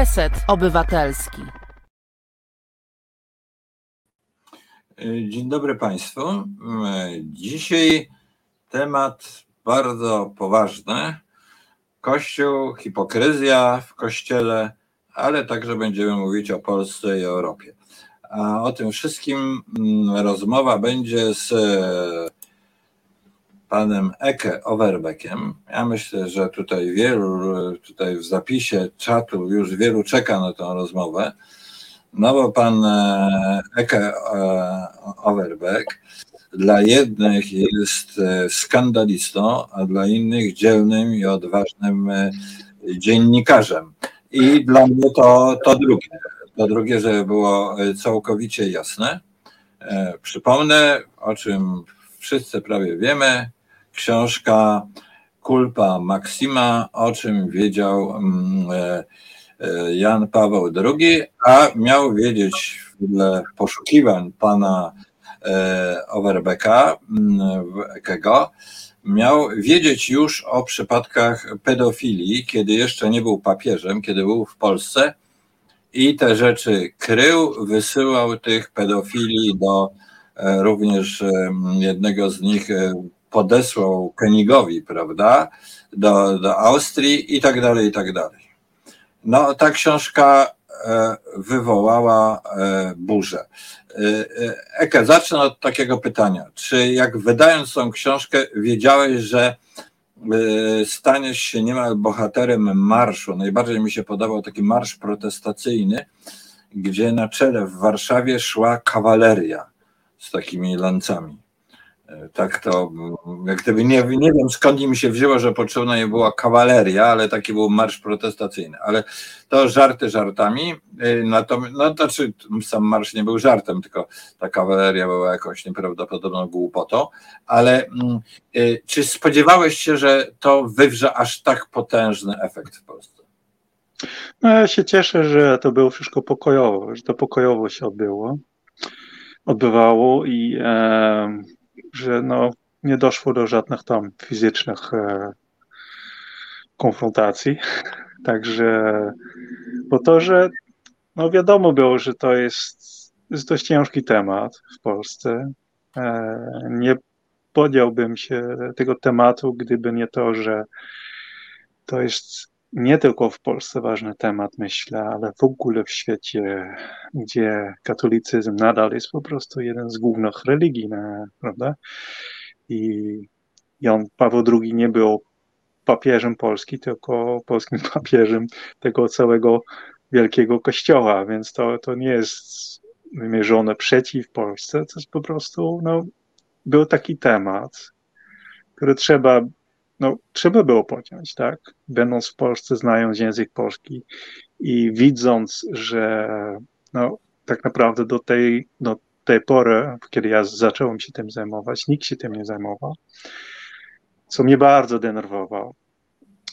Reset Obywatelski. Dzień dobry Państwu. Dzisiaj temat bardzo poważny. Kościół, hipokryzja w Kościele, ale także będziemy mówić o Polsce i Europie. A o tym wszystkim mm, rozmowa będzie z panem Eke Overbeckiem. Ja myślę, że tutaj wielu, tutaj w zapisie czatu już wielu czeka na tę rozmowę. No bo pan e, Eke e, Overbeck dla jednych jest e, skandalistą, a dla innych dzielnym i odważnym dziennikarzem. I dla mnie to, to drugie. To drugie, żeby było całkowicie jasne. Przypomnę, o czym wszyscy prawie wiemy, książka Kulpa Maksima, o czym wiedział mm, e, e, Jan Paweł II, a miał wiedzieć w poszukiwań pana e, Overbecka, mm, Ekego, miał wiedzieć już o przypadkach pedofilii, kiedy jeszcze nie był papieżem, kiedy był w Polsce. I te rzeczy krył, wysyłał tych pedofili do również jednego z nich podesłał Kenigowi, prawda, do, do Austrii i tak dalej, i tak dalej. No, ta książka e, wywołała e, burzę. E, Eke, zacznę od takiego pytania. Czy jak wydając tą książkę, wiedziałeś, że staniesz się niemal bohaterem marszu? Najbardziej mi się podobał taki marsz protestacyjny, gdzie na czele w Warszawie szła kawaleria z takimi lancami. Tak to, jak gdyby nie, nie wiem skąd mi się wzięło, że potrzebna nie była kawaleria, ale taki był marsz protestacyjny. Ale to żarty żartami. Y, natomiast, no to znaczy sam marsz nie był żartem, tylko ta kawaleria była jakąś nieprawdopodobną głupotą. Ale mm, y, czy spodziewałeś się, że to wywrze aż tak potężny efekt w Polsce? No ja się cieszę, że to było wszystko pokojowo, że to pokojowo się odbyło, odbywało i e, że no, nie doszło do żadnych tam fizycznych e, konfrontacji. Także, bo to, że no wiadomo było, że to jest, jest dość ciężki temat w Polsce. E, nie podjąłbym się tego tematu, gdyby nie to, że to jest nie tylko w Polsce ważny temat, myślę, ale w ogóle w świecie, gdzie katolicyzm nadal jest po prostu jeden z głównych religii, prawda? I Jan Paweł II nie był papieżem Polski, tylko polskim papieżem tego całego wielkiego kościoła, więc to, to nie jest wymierzone przeciw Polsce, to jest po prostu, no, był taki temat, który trzeba no, trzeba było podjąć, tak? Będąc w Polsce, znając język polski i widząc, że no, tak naprawdę do tej, do tej pory, kiedy ja zacząłem się tym zajmować, nikt się tym nie zajmował, co mnie bardzo denerwowało.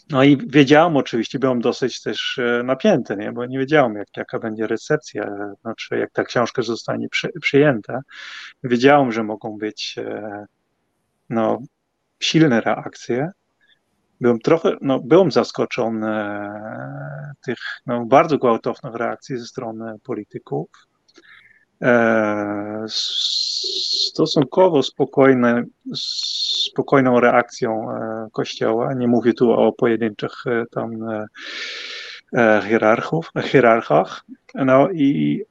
No i wiedziałem oczywiście, byłem dosyć też e, napięty, nie? bo nie wiedziałem, jak, jaka będzie recepcja, znaczy jak ta książka zostanie przy, przyjęta. Wiedziałem, że mogą być e, no, silne reakcje. Byłem trochę, no, byłem zaskoczony e, tych no, bardzo gwałtownych reakcji ze strony polityków. E, stosunkowo spokojne, spokojną reakcją e, Kościoła. Nie mówię tu o pojedynczych e, tam e, hierarchów, hierarchach. No i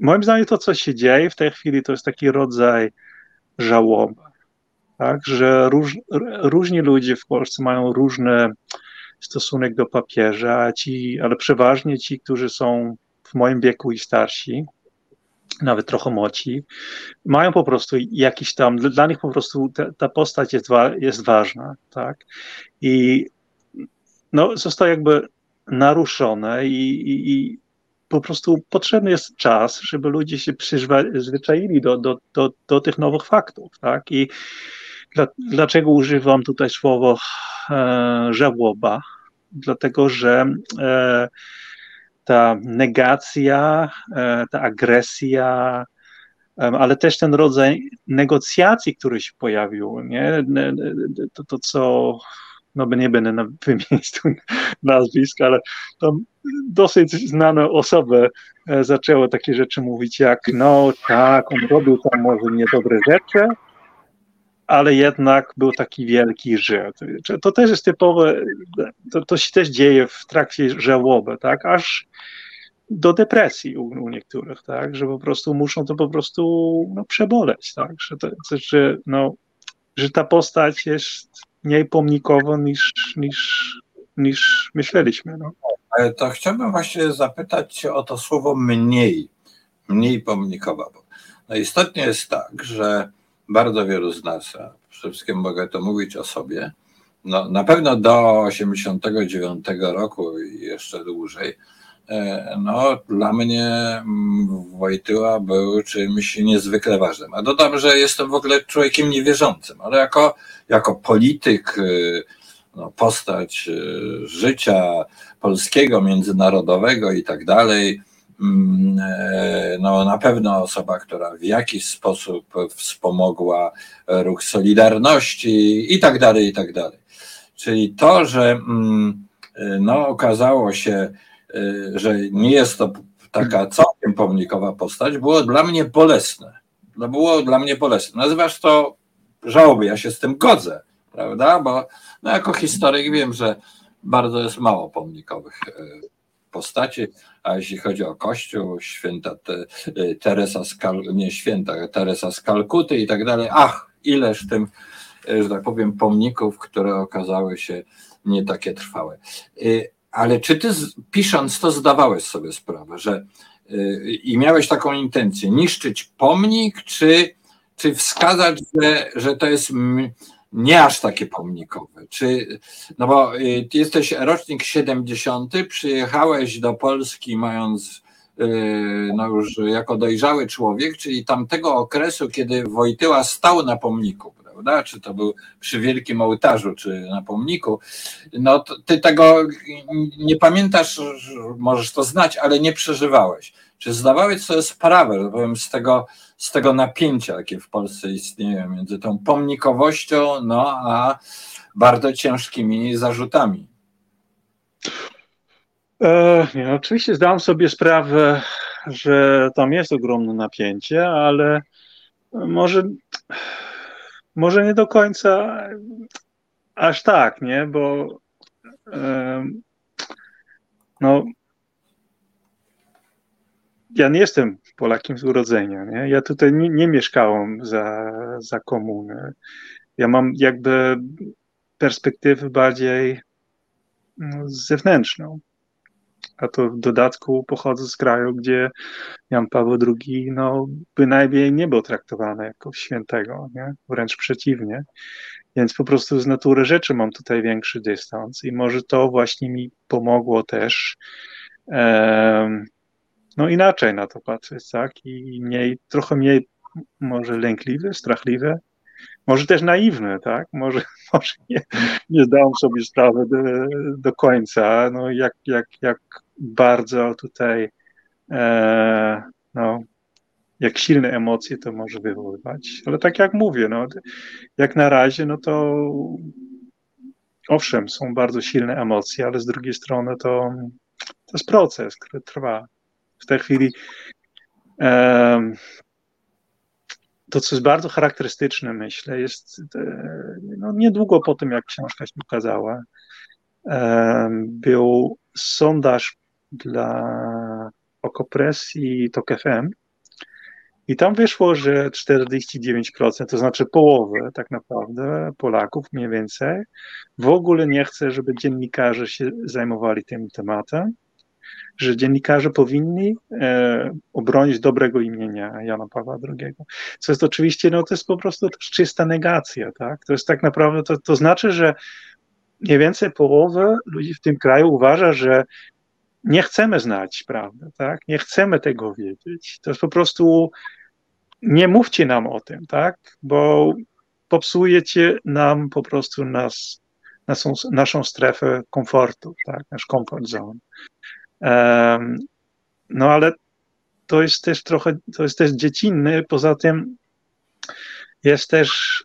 moim zdaniem to, co się dzieje w tej chwili, to jest taki rodzaj żałoby tak, że róż, różni ludzie w Polsce mają różny stosunek do papieża, ci, ale przeważnie ci, którzy są w moim wieku i starsi, nawet trochę młodsi, mają po prostu jakiś tam, dla nich po prostu ta, ta postać jest, wa, jest ważna, tak, i no, zostało jakby naruszone i, i, i po prostu potrzebny jest czas, żeby ludzie się przyzwyczaili do, do, do, do tych nowych faktów, tak, i Dlaczego używam tutaj słowo e, żałoba? Dlatego, że e, ta negacja, e, ta agresja, ale też ten rodzaj negocjacji, który się pojawił, nie? To, to co no nie będę wymienić tu nazwisk, ale tam dosyć znane osoby zaczęły takie rzeczy mówić jak, no tak, on robił tam może niedobre rzeczy, ale jednak był taki wielki Żyd. To też jest typowe, to, to się też dzieje w trakcie żałoby, tak, aż do depresji u, u, niektórych, tak, że po prostu muszą to po prostu no, przeboleć, tak, że, to, że, no, że ta postać jest mniej pomnikowa niż, niż, niż myśleliśmy. No. To chciałbym właśnie zapytać Cię o to słowo mniej, mniej pomnikowa. No istotnie jest tak, że bardzo wielu z nas, a przede wszystkim mogę to mówić o sobie, no, na pewno do 89 roku i jeszcze dłużej, e, no, dla mnie mm, Wojtyła był czymś niezwykle ważnym. A dodam, że jestem w ogóle człowiekiem niewierzącym, ale jako, jako polityk, y, no, postać y, życia polskiego, międzynarodowego i tak dalej, e, no, na pewno osoba, która w jakiś sposób wspomogła ruch Solidarności i tak dalej, i tak dalej. Czyli to, że mm, no, okazało się, y, że nie jest to taka całkiem pomnikowa postać, było dla mnie bolesne. No, było dla mnie bolesne. Nazywasz to żałoby, ja się z tym godzę, prawda? Bo no, jako historyk wiem, że bardzo jest mało pomnikowych e, postaci, a jeśli chodzi o Kościół, święta te, e, Teresa z Kal, nie święta, Teresa z Kalkuty i tak dalej, ach, ileż tym, e, że tak powiem, pomników, które okazały się nie takie trwałe. Ale czy ty pisząc to zdawałeś sobie sprawę, że i miałeś taką intencję, niszczyć pomnik, czy, czy wskazać, że, że to jest nie aż takie pomnikowe. Czy, no bo y, ty jesteś rocznik 70, przyjechałeś do Polski mając y, no już jako dojrzały człowiek, czyli tamtego okresu, kiedy Wojtyła stał na pomniku, prawda? Czy to był przy wielkim ołtarzu, czy na pomniku. No ty tego nie pamiętasz, możesz to znać, ale nie przeżywałeś. Czy zdawałeś sobie sprawę, powiem, z tego, z tego napięcia, jakie w Polsce istnieje między tą pomnikowością, no a bardzo ciężkimi zarzutami? E, nie, oczywiście zdałem sobie sprawę, że tam jest ogromne napięcie, ale może, może nie do końca aż tak, nie? Bo e, no, ja nie jestem Polakiem z urodzenia. Nie? Ja tutaj nie, nie mieszkałem za, za komuny. Ja mam jakby perspektywę bardziej no, zewnętrzną. A to w dodatku pochodzę z kraju, gdzie Jan Paweł II no, bynajmniej nie był traktowany jako świętego, nie? wręcz przeciwnie. Więc po prostu z natury rzeczy mam tutaj większy dystans i może to właśnie mi pomogło też um, no inaczej na to patrzeć, tak? I mniej, trochę mniej może lękliwe, strachliwe, może też naiwne, tak? Może, może nie, nie zdałem sobie sprawy do, do końca, no jak, jak, jak bardzo tutaj e, no, jak silne emocje to może wywoływać. Ale tak jak mówię, no, jak na razie, no to owszem, są bardzo silne emocje, ale z drugiej strony to, to jest proces, który trwa w tej chwili to, co jest bardzo charakterystyczne, myślę, jest e, no, niedługo po tym, jak książka się ukazała, był sondaż dla Okopres i TOK FM i tam wyszło, że 49%, to znaczy połowę tak naprawdę Polaków mniej więcej, w ogóle nie chce, żeby dziennikarze się zajmowali tym tematem że dziennikarze powinni e, obronić dobrego imienia Jana Pawła II. Co jest oczywiście, no to jest po prostu czysta negacja, tak? To jest tak naprawdę, to, to znaczy, że mniej więcej połowa ludzi w tym kraju uważa, że nie chcemy znać prawdy, tak? Nie chcemy tego wiedzieć. To jest po prostu nie mówcie nam o tym, tak? Bo popsujecie nam po prostu nas, naszą, naszą strefę komfortu, tak? Nasz comfort zone. No ale to jest też trochę, to jest też dziecinny, poza tym jest też,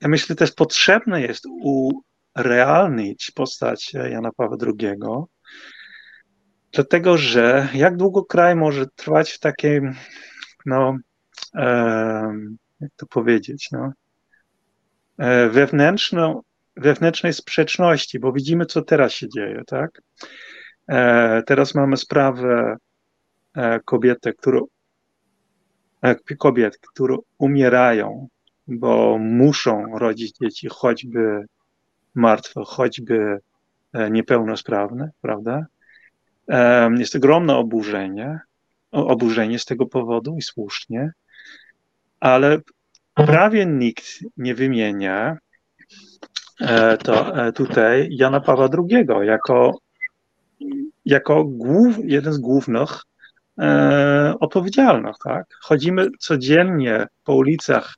ja myślę, też potrzebne jest urealnić postać Jana Pawła II, dlatego że jak długo kraj może trwać w takiej, no, jak to powiedzieć, no, e, wewnętrzną, wewnętrznej sprzeczności, bo widzimy, co teraz się dzieje, tak? E, teraz mamy sprawę e, kobiety, które, kobiet, które umierają, bo muszą rodzić dzieci, choćby martwe, choćby niepełnosprawne, prawda? Jest ogromne oburzenie, oburzenie z tego powodu i słusznie, ale prawie nikt nie wymienia e, to e, tutaj Jana Pawła II jako, jako głów, jeden z głównych e, odpowiedzialnych. Tak? Chodzimy codziennie po ulicach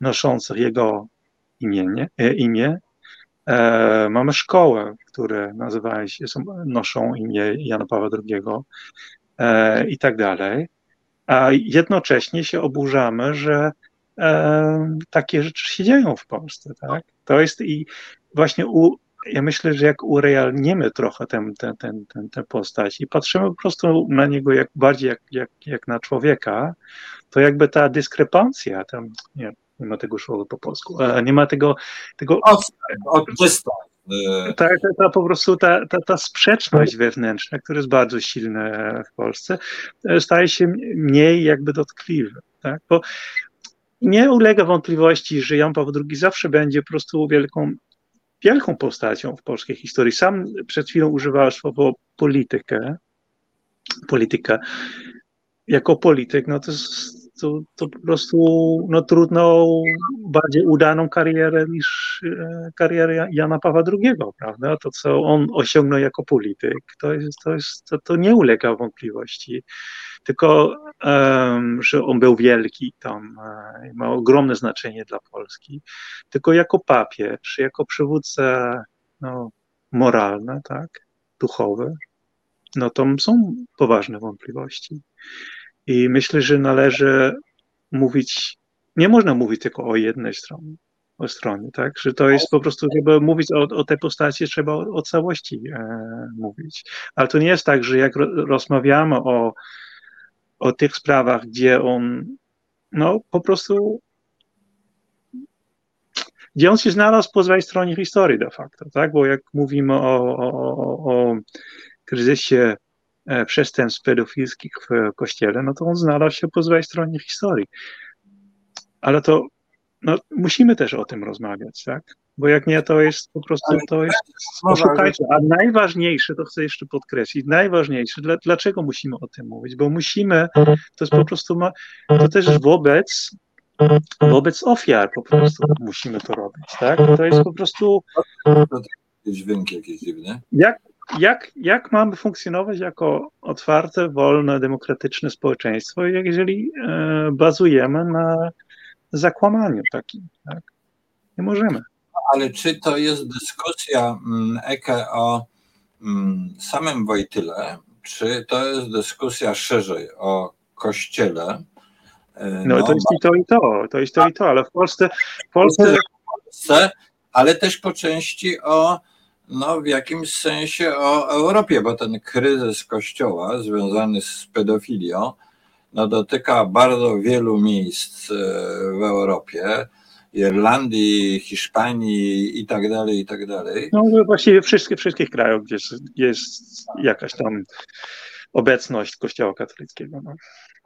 noszących jego imienie, imię. Mamy szkołę, które nazywają się, noszą imię Jana Pawła II i tak dalej a jednocześnie się oburzamy, że e, takie rzeczy się dzieją w Polsce, tak? To jest i właśnie u, ja myślę, że jak urealnimy trochę tę ten, ten, ten, ten postać i patrzymy po prostu na niego jak bardziej jak, jak, jak na człowieka, to jakby ta dyskrepancja, tam, nie, nie ma tego słowa po polsku, nie ma tego... tego odczysta. Ta, ta, ta, po prostu ta, ta, ta sprzeczność wewnętrzna, która jest bardzo silna w Polsce, staje się mniej jakby dotkliwa. Tak? Bo nie ulega wątpliwości, że Jan Paweł II zawsze będzie po prostu wielką, wielką postacią w polskiej historii. Sam przed chwilą używałeś słowo politykę, polityka. Jako polityk, no to jest to, to po prostu no, trudno bardziej udaną karierę niż e, karierę Jana Pawła II, prawda? To, co on osiągnął jako polityk, to, jest, to, jest, to, to nie ulega wątpliwości. Tylko, um, że on był wielki, tam e, ma ogromne znaczenie dla Polski. Tylko jako papież, jako przywódca no, moralny, tak, duchowy, no to są poważne wątpliwości. I myślę, że należy mówić, nie można mówić tylko o jednej stronie, o stronie, tak? Że to jest po prostu, żeby mówić o, o tej postaci, trzeba o, o całości e, mówić. Ale to nie jest tak, że jak rozmawiamy o, o tych sprawach, gdzie on, no po prostu, gdzie on się znalazł po złej stronie historii de facto, tak? Bo jak mówimy o, o, kryzysie przestępstw pedofilskich w kościele, no to on znalazł się po złej stronie historii. Ale to no, musimy też o tym rozmawiać, tak? Bo jak nie, to jest po prostu, to jest, poszukajcie. A najważniejsze, to chcę jeszcze podkreślić, najważniejsze, dlaczego musimy o tym mówić? Bo musimy, to jest po prostu, to też wobec, wobec ofiar po prostu musimy to robić, tak? To jest po prostu... Dźwięk jakiś dziwny. Jak, jak, jak mamy funkcjonować jako otwarte, wolne, demokratyczne społeczeństwo, jeżeli e, bazujemy na zakłamaniu takim? Tak? Nie możemy. Ale czy to jest dyskusja mm, Eke o mm, samym Wojtyle, czy to jest dyskusja szerzej o Kościele? No, no to jest i to, i to, to jest to, i to, ale w Polsce, w Polsce... W Polsce ale też po części o no, w jakimś sensie o Europie, bo ten kryzys Kościoła związany z pedofilią no, dotyka bardzo wielu miejsc e, w Europie. Irlandii, Hiszpanii i tak dalej, i tak dalej. No właściwie wszystkich, wszystkich krajów, gdzie jest jakaś tam obecność Kościoła katolickiego. No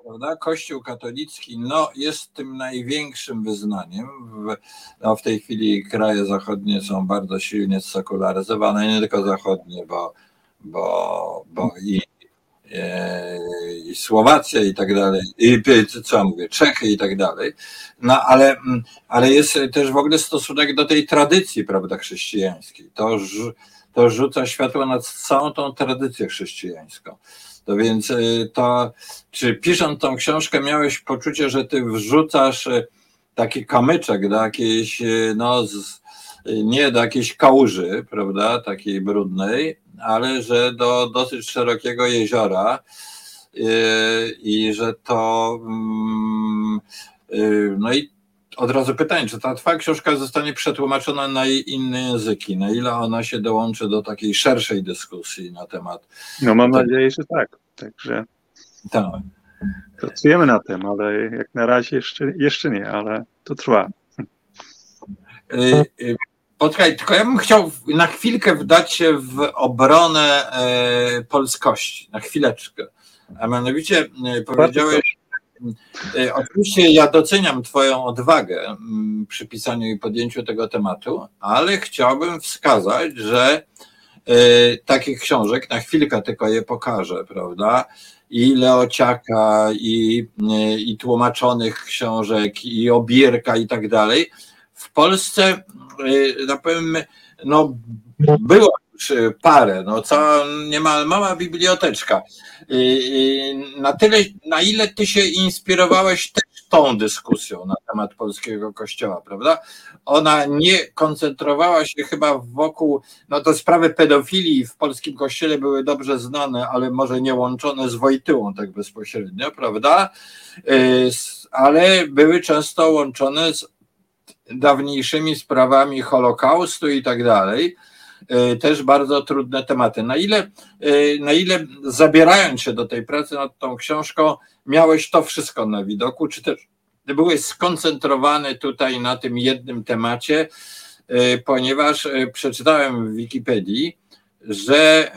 prawda? Kościół katolicki no, jest tym największym wyznaniem. W, no, w tej chwili kraje zachodnie są bardzo silnie sekularyzowane, nie tylko zachodnie, bo, bo, bo i, e, i Słowacja i tak dalej, i co mówię, Czechy i tak dalej. No ale, ale jest też w ogóle stosunek do tej tradycji, prawda, chrześcijańskiej. To, to rzuca światło na całą tą tradycję chrześcijańską. To więc y, to, czy pisząc tą książkę miałeś poczucie, że ty wrzucasz y, taki kamyczek do jakiejś, y, no, z, nie do jakiejś kałuży, prawda, takiej brudnej, ale że do dosyć szerokiego jeziora i że to, mm, no i od razu pytanie, czy ta twoja książka zostanie przetłumaczona na inne języki? Na ile ona się dołączy do takiej szerszej dyskusji na temat. No mam nadzieję, że tak. Także tak. pracujemy na tym, ale jak na razie jeszcze, jeszcze nie, ale to trwa. Y, y, poczekaj, tylko ja bym chciał na chwilkę wdać się w obronę e, polskości, na chwileczkę. A mianowicie e, powiedziałeś, oczywiście ja doceniam Twoją odwagę mm, przy pisaniu i podjęciu tego tematu, ale chciałbym wskazać, że takich książek, na chwilkę tylko je pokażę, prawda? I Leociaka, i, i tłumaczonych książek, i Obierka i tak dalej w Polsce, no powiem, no było już parę, no co niemal mała biblioteczka. Na tyle, na ile ty się inspirowałeś też tą dyskusją na temat polskiego kościoła, prawda? Ona nie koncentrowała się chyba wokół, no to sprawy pedofilii w polskim kościele były dobrze znane, ale może nie łączone z Wojtyłą tak bezpośrednio, prawda? Ale były często łączone z dawniejszymi sprawami Holokaustu i tak dalej. E, też bardzo trudne tematy. Na ile, e, na ile zabierając się do tej pracy nad tą książką, miałeś to wszystko na widoku, czy też byłeś skoncentrowany tutaj na tym jednym temacie, e, ponieważ przeczytałem w Wikipedii, że,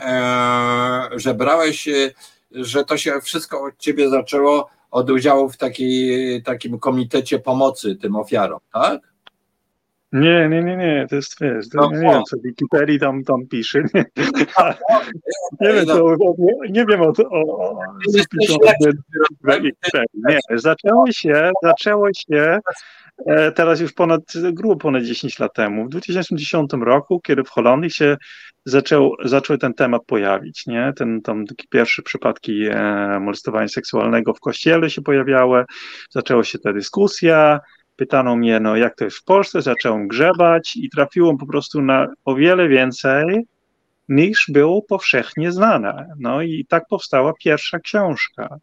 że brałeś, że to się wszystko od ciebie zaczęło od udziału w takiej, takim komitecie pomocy tym ofiarom, tak? Nie, nie, nie, nie, to jest, wiesz, to, no, nie wiem, co Wikipedii tam, tam pisze. Nie, nie wiem, co, nie wiem o, o, o Nie, zaczęło się, zaczęło się e, teraz już ponad, grubo ponad 10 lat temu, w 2010 roku, kiedy w Holandii się zaczął, zaczął ten temat pojawić, nie? Ten, tam takie pierwsze przypadki e, molestowania seksualnego w kościele się pojawiały, zaczęła się ta dyskusja, pytano mnie, no jak to jest w Polsce, zacząłem grzebać i trafiłem po prostu na o wiele więcej niż było powszechnie znane. No i tak powstała pierwsza książka.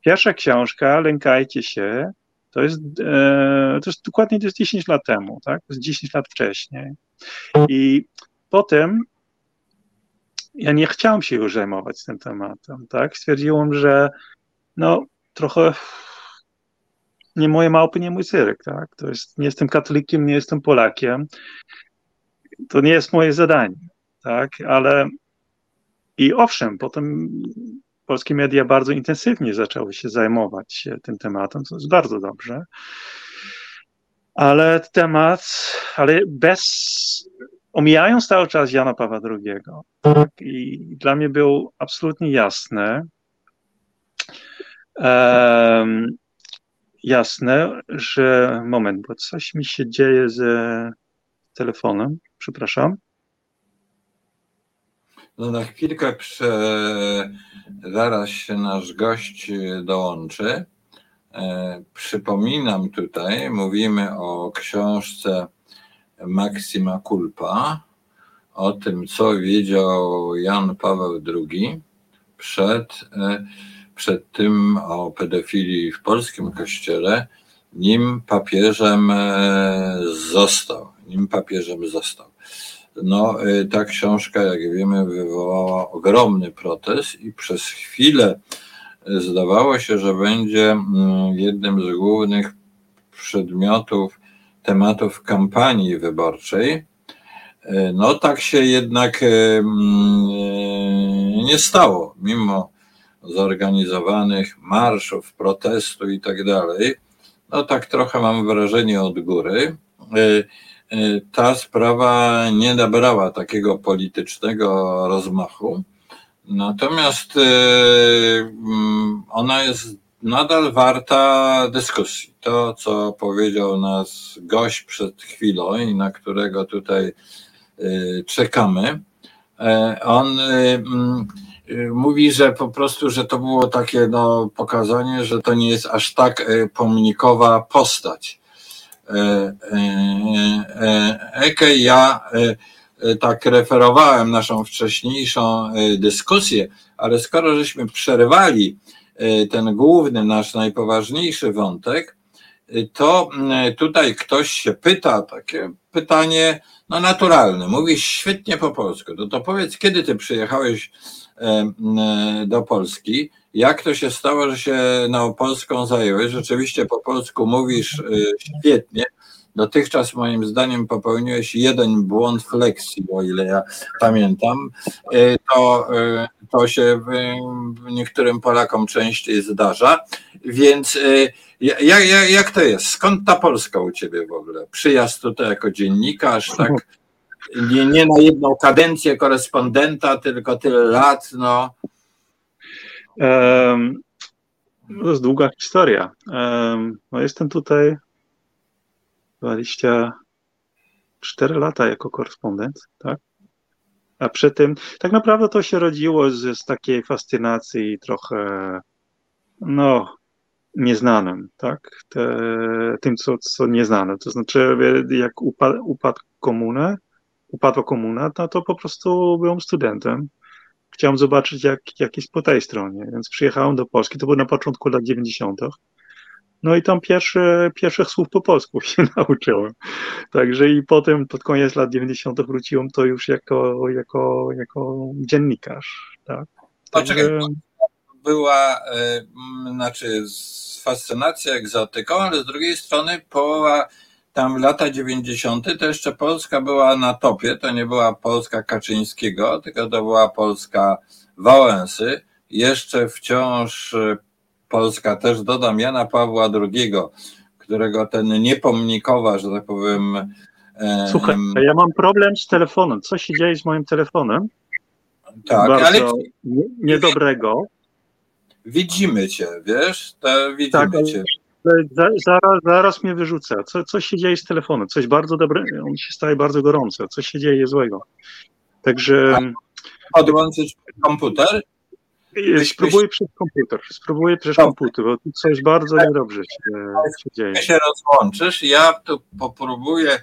Pierwsza książka, lękajcie się, to jest, e, to jest dokładnie to jest 10 lat temu, tak? To jest 10 lat wcześniej. I potem ja nie chciałem się już zajmować tym tematem, tak? Stwierdziłem, że no trochę nie moje małpy, nie mój cyrk, tak? To jest, nie jestem katolikiem, nie jestem Polakiem. To nie jest moje zadanie, tak? Ale i owszem, potem polskie media bardzo intensywnie zaczęły się zajmować tym tematem, co jest bardzo dobrze. Ale temat, ale bez, omijając cały czas Jana Pawła II, tak? i dla mnie był absolutnie jasne, um, jasne, że moment, bo coś mi się dzieje z telefonem. Przepraszam. No na chwilkę prze... zaraz się nasz gość dołączy. E, przypominam tutaj, mówimy o książce Maxima Culpa, o tym, co wiedział Jan Paweł II przed e, przed tym o pedofilii w polskim kościele, nim papieżem e, został. Nim papieżem został. No, e, ta książka, jak wiemy, wywołała ogromny protest i przez chwilę zdawało się, że będzie mm, jednym z głównych przedmiotów, tematów kampanii wyborczej. E, no, tak się jednak mm, nie stało, mimo zorganizowanych marszów, protestu i tak dalej, no tak trochę mam wrażenie od góry, y, y, ta sprawa nie nabrała takiego politycznego rozmachu. Natomiast y, mm, ona jest nadal warta dyskusji. To, co powiedział nas gość przed chwilą i na którego tutaj czekamy, on mm, mówi, że po prostu, że to było takie no, pokazanie, że to nie jest aż tak y, pomnikowa postać. E, Eke, ja tak referowałem naszą wcześniejszą dyskusję, ale skoro żeśmy przerwali ten główny, nasz najpoważniejszy wątek, to tutaj ktoś się pyta, takie pytanie no naturalne. Mówisz świetnie po polsku. To, to powiedz, kiedy ty przyjechałeś do Polski? Jak to się stało, że się na Polską zająłeś? Rzeczywiście po polsku mówisz y, świetnie. Dotychczas moim zdaniem popełniłeś jeden błąd flexi, o ile ja pamiętam. To, to się niektórym Polakom częściej zdarza. Więc jak, to jest? Skąd ta Polska u ciebie w ogóle? Przyjazd tutaj jako dziennikarz, tak? Nie, nie na jedną kadencję korespondenta, tylko tyle lat, no. Um, to jest długa historia. Um, no jestem tutaj 24 lata jako korespondent, tak? A przy tym, tak naprawdę to się rodziło z, z takiej fascynacji trochę, no, nieznanym, tak? Te, tym, co, co nieznane. To znaczy, jak upadł, upadł komunę, upadła komuna, no to po prostu byłem studentem. Chciałem zobaczyć, jak, jak jest po tej stronie, więc przyjechałem do Polski. To było na początku lat 90. No i tam pierwsze, pierwszych słów po polsku się nauczyłem. Także i potem pod koniec lat 90. wróciłem to już jako, jako, jako dziennikarz. Tak? Także... Była, y, znaczy fascynacja egzotyką, ale z drugiej strony połowa tam lata 90. to jeszcze Polska była na topie, to nie była Polska Kaczyńskiego, tylko to była Polska Wałęsy, jeszcze wciąż y, Polska też dodam Jana Pawła II, którego ten niepomnikowa, że tak powiem. Słuchaj, ja mam problem z telefonem. Co się dzieje z moim telefonem? Tak, Bardzo ale niedobrego. Widzimy cię, wiesz? To widzimy tak, cię. Zaraz, zaraz mnie wyrzuca. Co, coś się dzieje z telefonem? Coś bardzo dobrego. On się staje bardzo gorący. Coś się dzieje złego. Także. Odłączyć komputer? Spróbuję przez komputer. Spróbuję przez Dobrze. komputer, bo tu coś bardzo niedobrze się, się dzieje. się rozłączysz. Ja tu popróbuję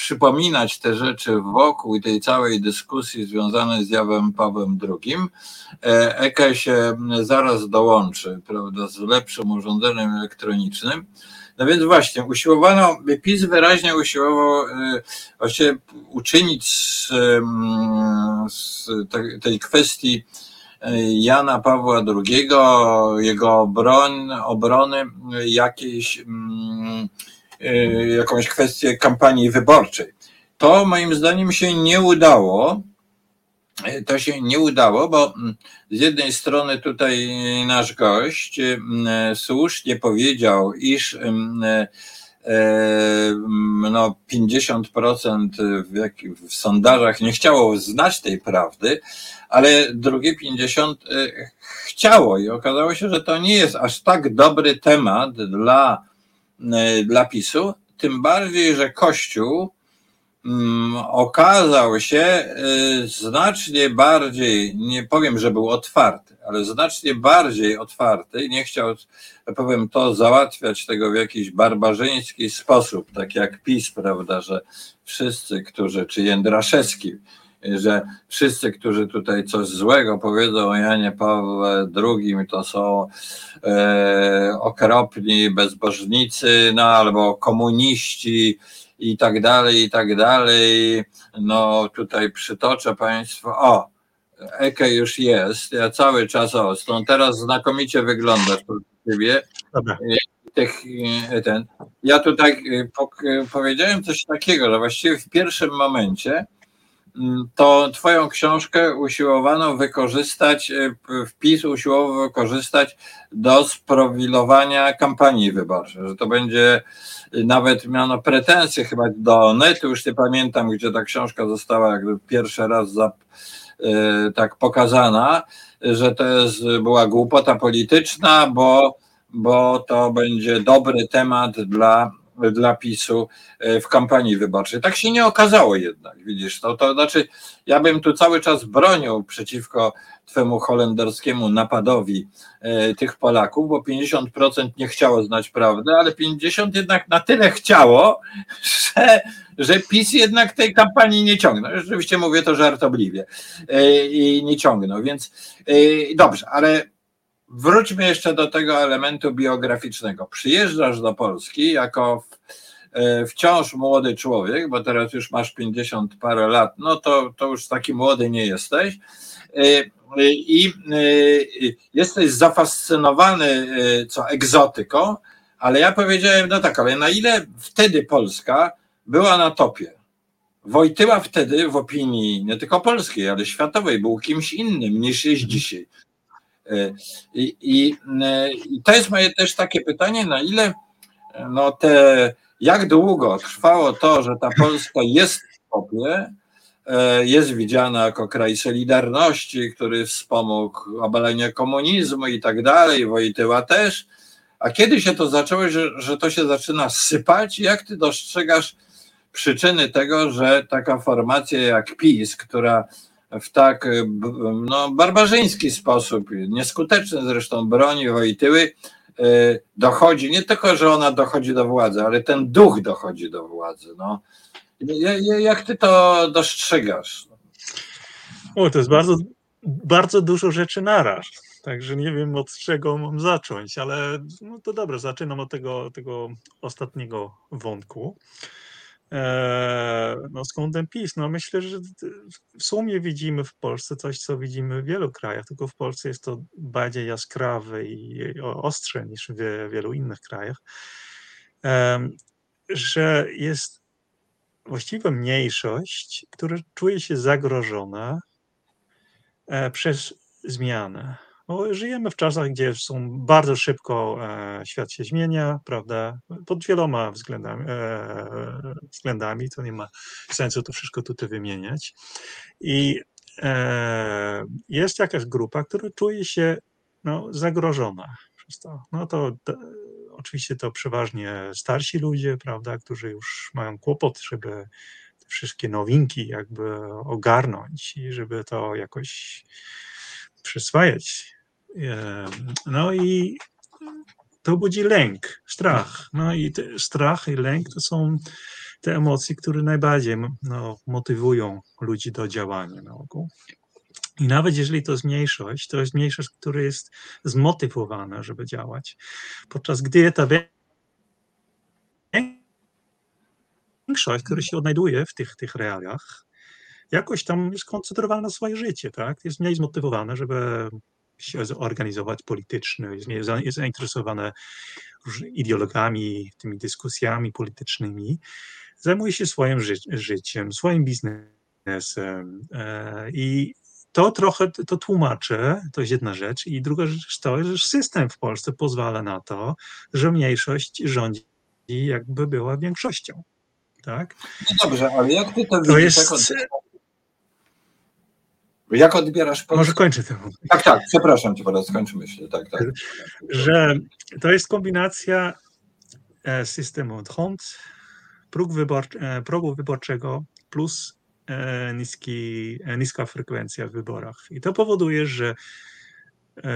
przypominać te rzeczy wokół tej całej dyskusji związanej z Jawem Pawłem II. EKE się zaraz dołączy, prawda, z lepszym urządzeniem elektronicznym. No więc właśnie, usiłowano, PiS wyraźnie usiłował e, właśnie uczynić z, z tej kwestii Jana Pawła II, jego obron, obrony jakiejś, jakąś kwestię kampanii wyborczej. To moim zdaniem się nie udało. To się nie udało, bo mm, z jednej strony tutaj nasz gość mm, słusznie powiedział, iż no 50% w, jak, w sondażach nie chciało znać tej prawdy, ale drugie 50 y, chciało i okazało się, że to nie jest aż tak dobry temat dla, y, dla PiSu, tym bardziej, że Kościół mm, okazał się y, znacznie bardziej, nie powiem, że był otwarty, ale znacznie bardziej otwarty, nie chciał, powiem to, załatwiać tego w jakiś barbarzyński sposób, tak jak PiS, prawda, że wszyscy, którzy, czy Jędraszewski, że wszyscy, którzy tutaj coś złego powiedzą o Janie Pawle II, to są e, okropni bezbożnicy, no albo komuniści i tak dalej, i tak dalej. No tutaj przytoczę Państwu, o, Eke już jest, ja cały czas o, stąd teraz znakomicie wyglądasz ciebie. Dobra. Tych, ten. Ja tutaj e, powiedziałem coś takiego, że właściwie w pierwszym momencie to Twoją książkę usiłowano wykorzystać, e, wpis usiłował wykorzystać do sprowilowania kampanii wyborczej, że to będzie nawet miano pretensje chyba do netu, już nie pamiętam, gdzie ta książka została jakby pierwszy raz za, e, tak pokazana, że to jest, była głupota polityczna, bo, bo to będzie dobry temat dla dla PiSu e, w kampanii wyborczej. Tak się nie okazało jednak, widzisz, to, to znaczy ja bym tu cały czas bronił przeciwko twemu holenderskiemu napadowi e, tych Polaków, bo 50% nie chciało znać prawdy, ale 50% jednak na tyle chciało, że, że PiS jednak tej kampanii nie ciągnął. Rzeczywiście mówię to żartobliwie e, i nie ciągnął, więc dobrze, ale wróćmy jeszcze do tego elementu biograficznego. Przyjeżdżasz do Polski jako e, wciąż młody człowiek, bo teraz już masz 50 parę lat, no to, to już taki młody nie jesteś. I jesteś zafascynowany co egzotyką, ale ja powiedziałem, no tak, ale na ile wtedy Polska była na topie? Wojtyła wtedy w opinii nie tylko polskiej, ale światowej był kimś innym niż jest dzisiaj. I, i, i to jest moje też takie pytanie, na ile no te, jak długo trwało to, że ta Polska jest w topie, e, jest widziana jako kraj Solidarności, który wspomógł obalenie komunizmu i tak dalej, Wojtyła też, a kiedy się to zaczęło, że, że to się zaczyna sypać? Jak ty dostrzegasz przyczyny tego, że taka formacja jak PiS, która w tak no, barbarzyński sposób, nieskuteczny zresztą broni Wojtyły, y, dochodzi, nie tylko, że ona dochodzi do władzy, ale ten duch dochodzi do władzy. No. Jak ty to dostrzegasz? O, to jest bardzo, bardzo dużo rzeczy naraz. Także nie wiem od czego mam zacząć, ale no to dobrze, zaczynam od tego, tego ostatniego wątku. Eee, no skąd ten PiS? No myślę, że w sumie widzimy w Polsce coś, co widzimy w wielu krajach, tylko w Polsce jest to bardziej jaskrawe i ostrze niż w wielu innych krajach, eee, że jest właściwie mniejszość, która czuje się zagrożona e, przez zmianę. Bo żyjemy w czasach, gdzie są bardzo szybko e, świat się zmienia, prawda? Pod wieloma względami, e, względami, to nie ma sensu to wszystko tutaj wymieniać. I e, jest jakaś grupa, która czuje się no, zagrożona przez to. No to oczywiście to przeważnie starsi ludzie, prawda, którzy już mają kłopot, żeby te wszystkie nowinki jakby ogarnąć i żeby to jakoś przyswajać no i to budzi lęk, strach. No i strach i lęk to są te emocje, które najbardziej no, motywują ludzi do działania na ogół. I nawet jeżeli to jest mniejszość, to jest mniejszość, która jest zmotywowana, żeby działać. Podczas gdy ta większość, która się odnajduje w tych, tych realiach, jakoś tam jest skoncentrowana na swoje życie, tak? Jest mniej zmotywowana, żeby się zorganizować politycznie, jest zainteresowane ideologami, tymi dyskusjami politycznymi, zajmuje się swoim ży życiem, swoim biznesem e, i to trochę to tłumaczy, to jest jedna rzecz. I druga rzecz to, że system w Polsce pozwala na to, że mniejszość rządzi jakby była większością. Tak? No dobrze, ale jak ty to, to widzisz? Jest... Jak odbierasz Polskę? Może kończę to. Tak, tak, przepraszam cię, teraz skończ myśl. Tak, tak. Że to jest kombinacja e, systemu HONT, próg wyborczy, e, progu wyborczego plus e, niski, niska frekwencja w wyborach. I to powoduje, że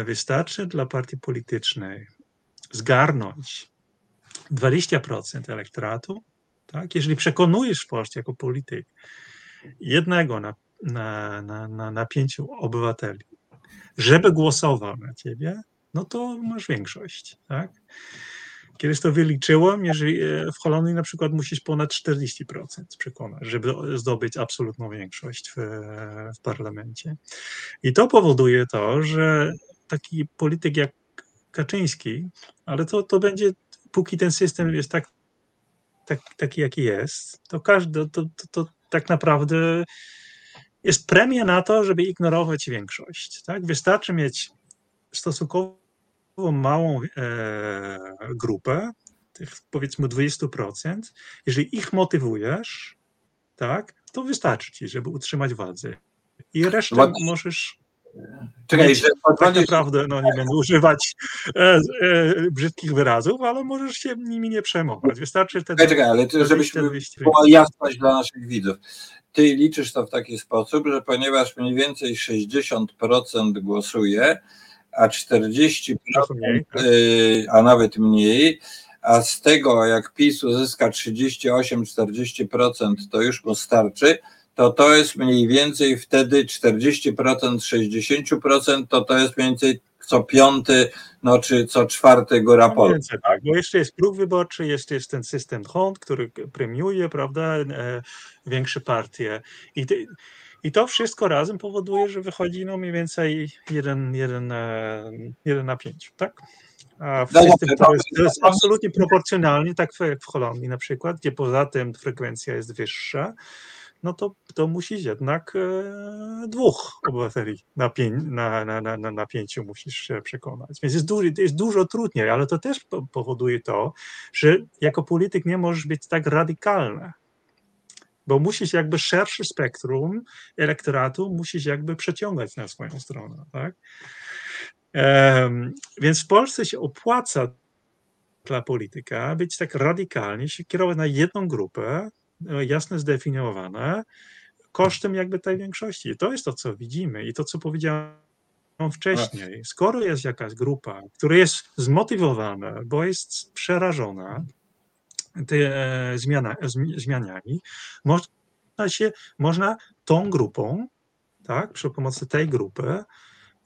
wystarczy dla partii politycznej zgarnąć 20% elektoratu, tak? jeżeli przekonujesz w Polsce jako polityk jednego na na, na, na, na pięciu obywateli, żeby głosował na ciebie, no to masz większość, tak? Kiedyś to wyliczyłem, jeżeli e, w Holandii na przykład musisz ponad 40% przekonać, żeby zdobyć absolutną większość w, w parlamencie. I to powoduje to, że taki polityk jak Kaczyński, ale to, to będzie, póki ten system jest tak, tak, taki, jaki jest, to każdy, to, to, to tak naprawdę jest premia na to, żeby ignorować większość. Tak? Wystarczy mieć stosunkowo małą e, grupę, tych powiedzmy 20%. Jeżeli ich motywujesz, tak, to wystarczy ci, żeby utrzymać władzę. I resztę możesz Czekaj, że tak naprawdę no, nie będę używać e, e, brzydkich wyrazów, ale możesz się nimi nie przejmować. Wystarczy wtedy. Czekaj, czekaj ale to, żebyśmy była jasność dla naszych widzów. Ty liczysz to w taki sposób, że ponieważ mniej więcej 60% głosuje, a 40%, tak. y, a nawet mniej, a z tego jak PiS uzyska 38-40%, to już mu starczy, to to jest mniej więcej wtedy 40%, 60%, to to jest mniej więcej co piąty, no czy co czwarty góra No Polska. tak, bo jeszcze jest próg wyborczy, jeszcze jest ten system HONT, który premiuje, prawda, e, większe partie. I, I to wszystko razem powoduje, że wychodzi no mniej więcej 1, 1, 1 na 5, tak? A w No system, to, jest, to jest absolutnie proporcjonalnie, tak w, w Holandii na przykład, gdzie poza tym frekwencja jest wyższa, no to, to musisz jednak e, dwóch obywateli na, pię, na, na, na, na pięciu musisz się przekonać. Więc jest, du, jest dużo trudniej, ale to też po, powoduje to, że jako polityk nie możesz być tak radykalny, bo musisz jakby szersze spektrum elektoratu musisz jakby przeciągać na swoją stronę, tak? Więc w Polsce się opłaca dla polityka być tak radykalnie, się kierować na jedną grupę, jasno zdefiniowane, kosztem jakby tej większości. To jest to, co widzimy i to, co powiedziałem wcześniej. Skoro jest jakaś grupa, która jest zmotywowana, bo jest przerażona te, e, zmiana, zmianami, można się, można tą grupą, tak, przy pomocy tej grupy,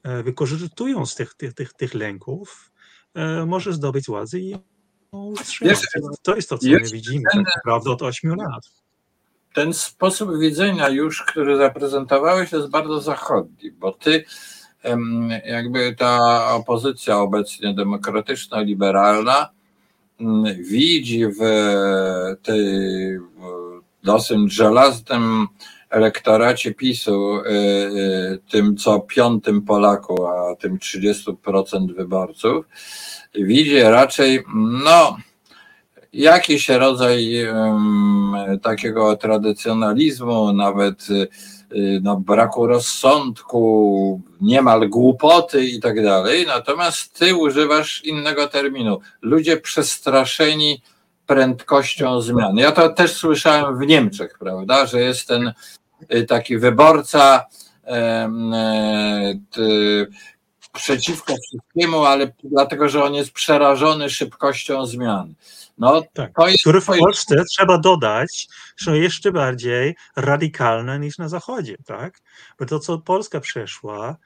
e, wykorzystując tych, tych, tych, tych lęków, e, może zdobyć władzę i utrzymać. To jest to, co my widzimy tak naprawdę od 8 lat ten sposób widzenia już, który zaprezentowałeś, jest bardzo zachodni, bo ty jakby ta opozycja obecnie demokratyczno-liberalna widzi w tej dosyć żelaznym elektoracie PiSu, tym co piątym Polaku, a tym 30% wyborców, widzi raczej, no, jakiś rodzaj takiego tradycjonalizmu, nawet no, braku rozsądku, niemal głupoty i tak dalej. Natomiast ty używasz innego terminu. Ludzie przestraszeni prędkością zmian. Ja to też słyszałem w Niemczech, prawda, że jest ten taki wyborca przeciwko wszystkiemu, ale dlatego, że on jest przerażony szybkością zmian. No, tak, to jest który w Polsce trzeba dodać, są jeszcze bardziej radykalne niż na Zachodzie, tak? Bo to, co Polska przeszła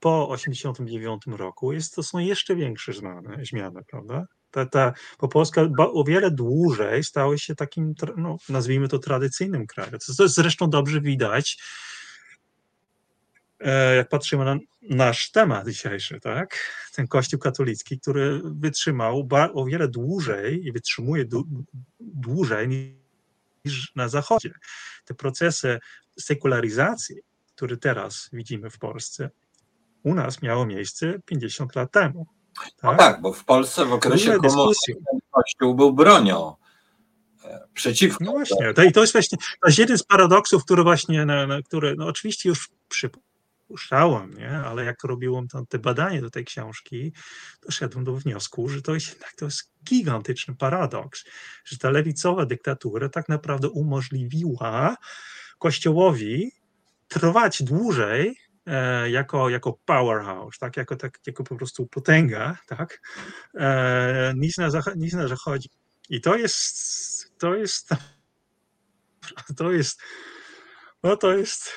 po 1989 roku, jest, to są jeszcze większe zmiany, zmiany prawda? Ta, ta, bo Polska o wiele dłużej stała się takim, no, nazwijmy to tradycyjnym krajem. To, to zresztą dobrze widać, jak patrzymy na nasz temat dzisiejszy, tak? Ten Kościół katolicki, który wytrzymał o wiele dłużej i wytrzymuje dłużej niż na Zachodzie. Te procesy sekularyzacji, które teraz widzimy w Polsce, u nas miało miejsce 50 lat temu. Tak, no tak bo w Polsce w okresie komunizmu Kościół był bronią przeciwko. No właśnie, to, i to jest właśnie to jest jeden z paradoksów, który właśnie, na, na które no oczywiście już przy, puszczałem, nie? ale jak robiłem to, te badanie do tej książki, doszedłem do wniosku, że to jest jednak to jest gigantyczny paradoks, że ta lewicowa dyktatura tak naprawdę umożliwiła Kościołowi trwać dłużej e, jako, jako powerhouse, tak? Jako, tak, jako po prostu potęga, tak? E, niż, na, niż na zachodzie. I to jest, to jest, to jest, no to jest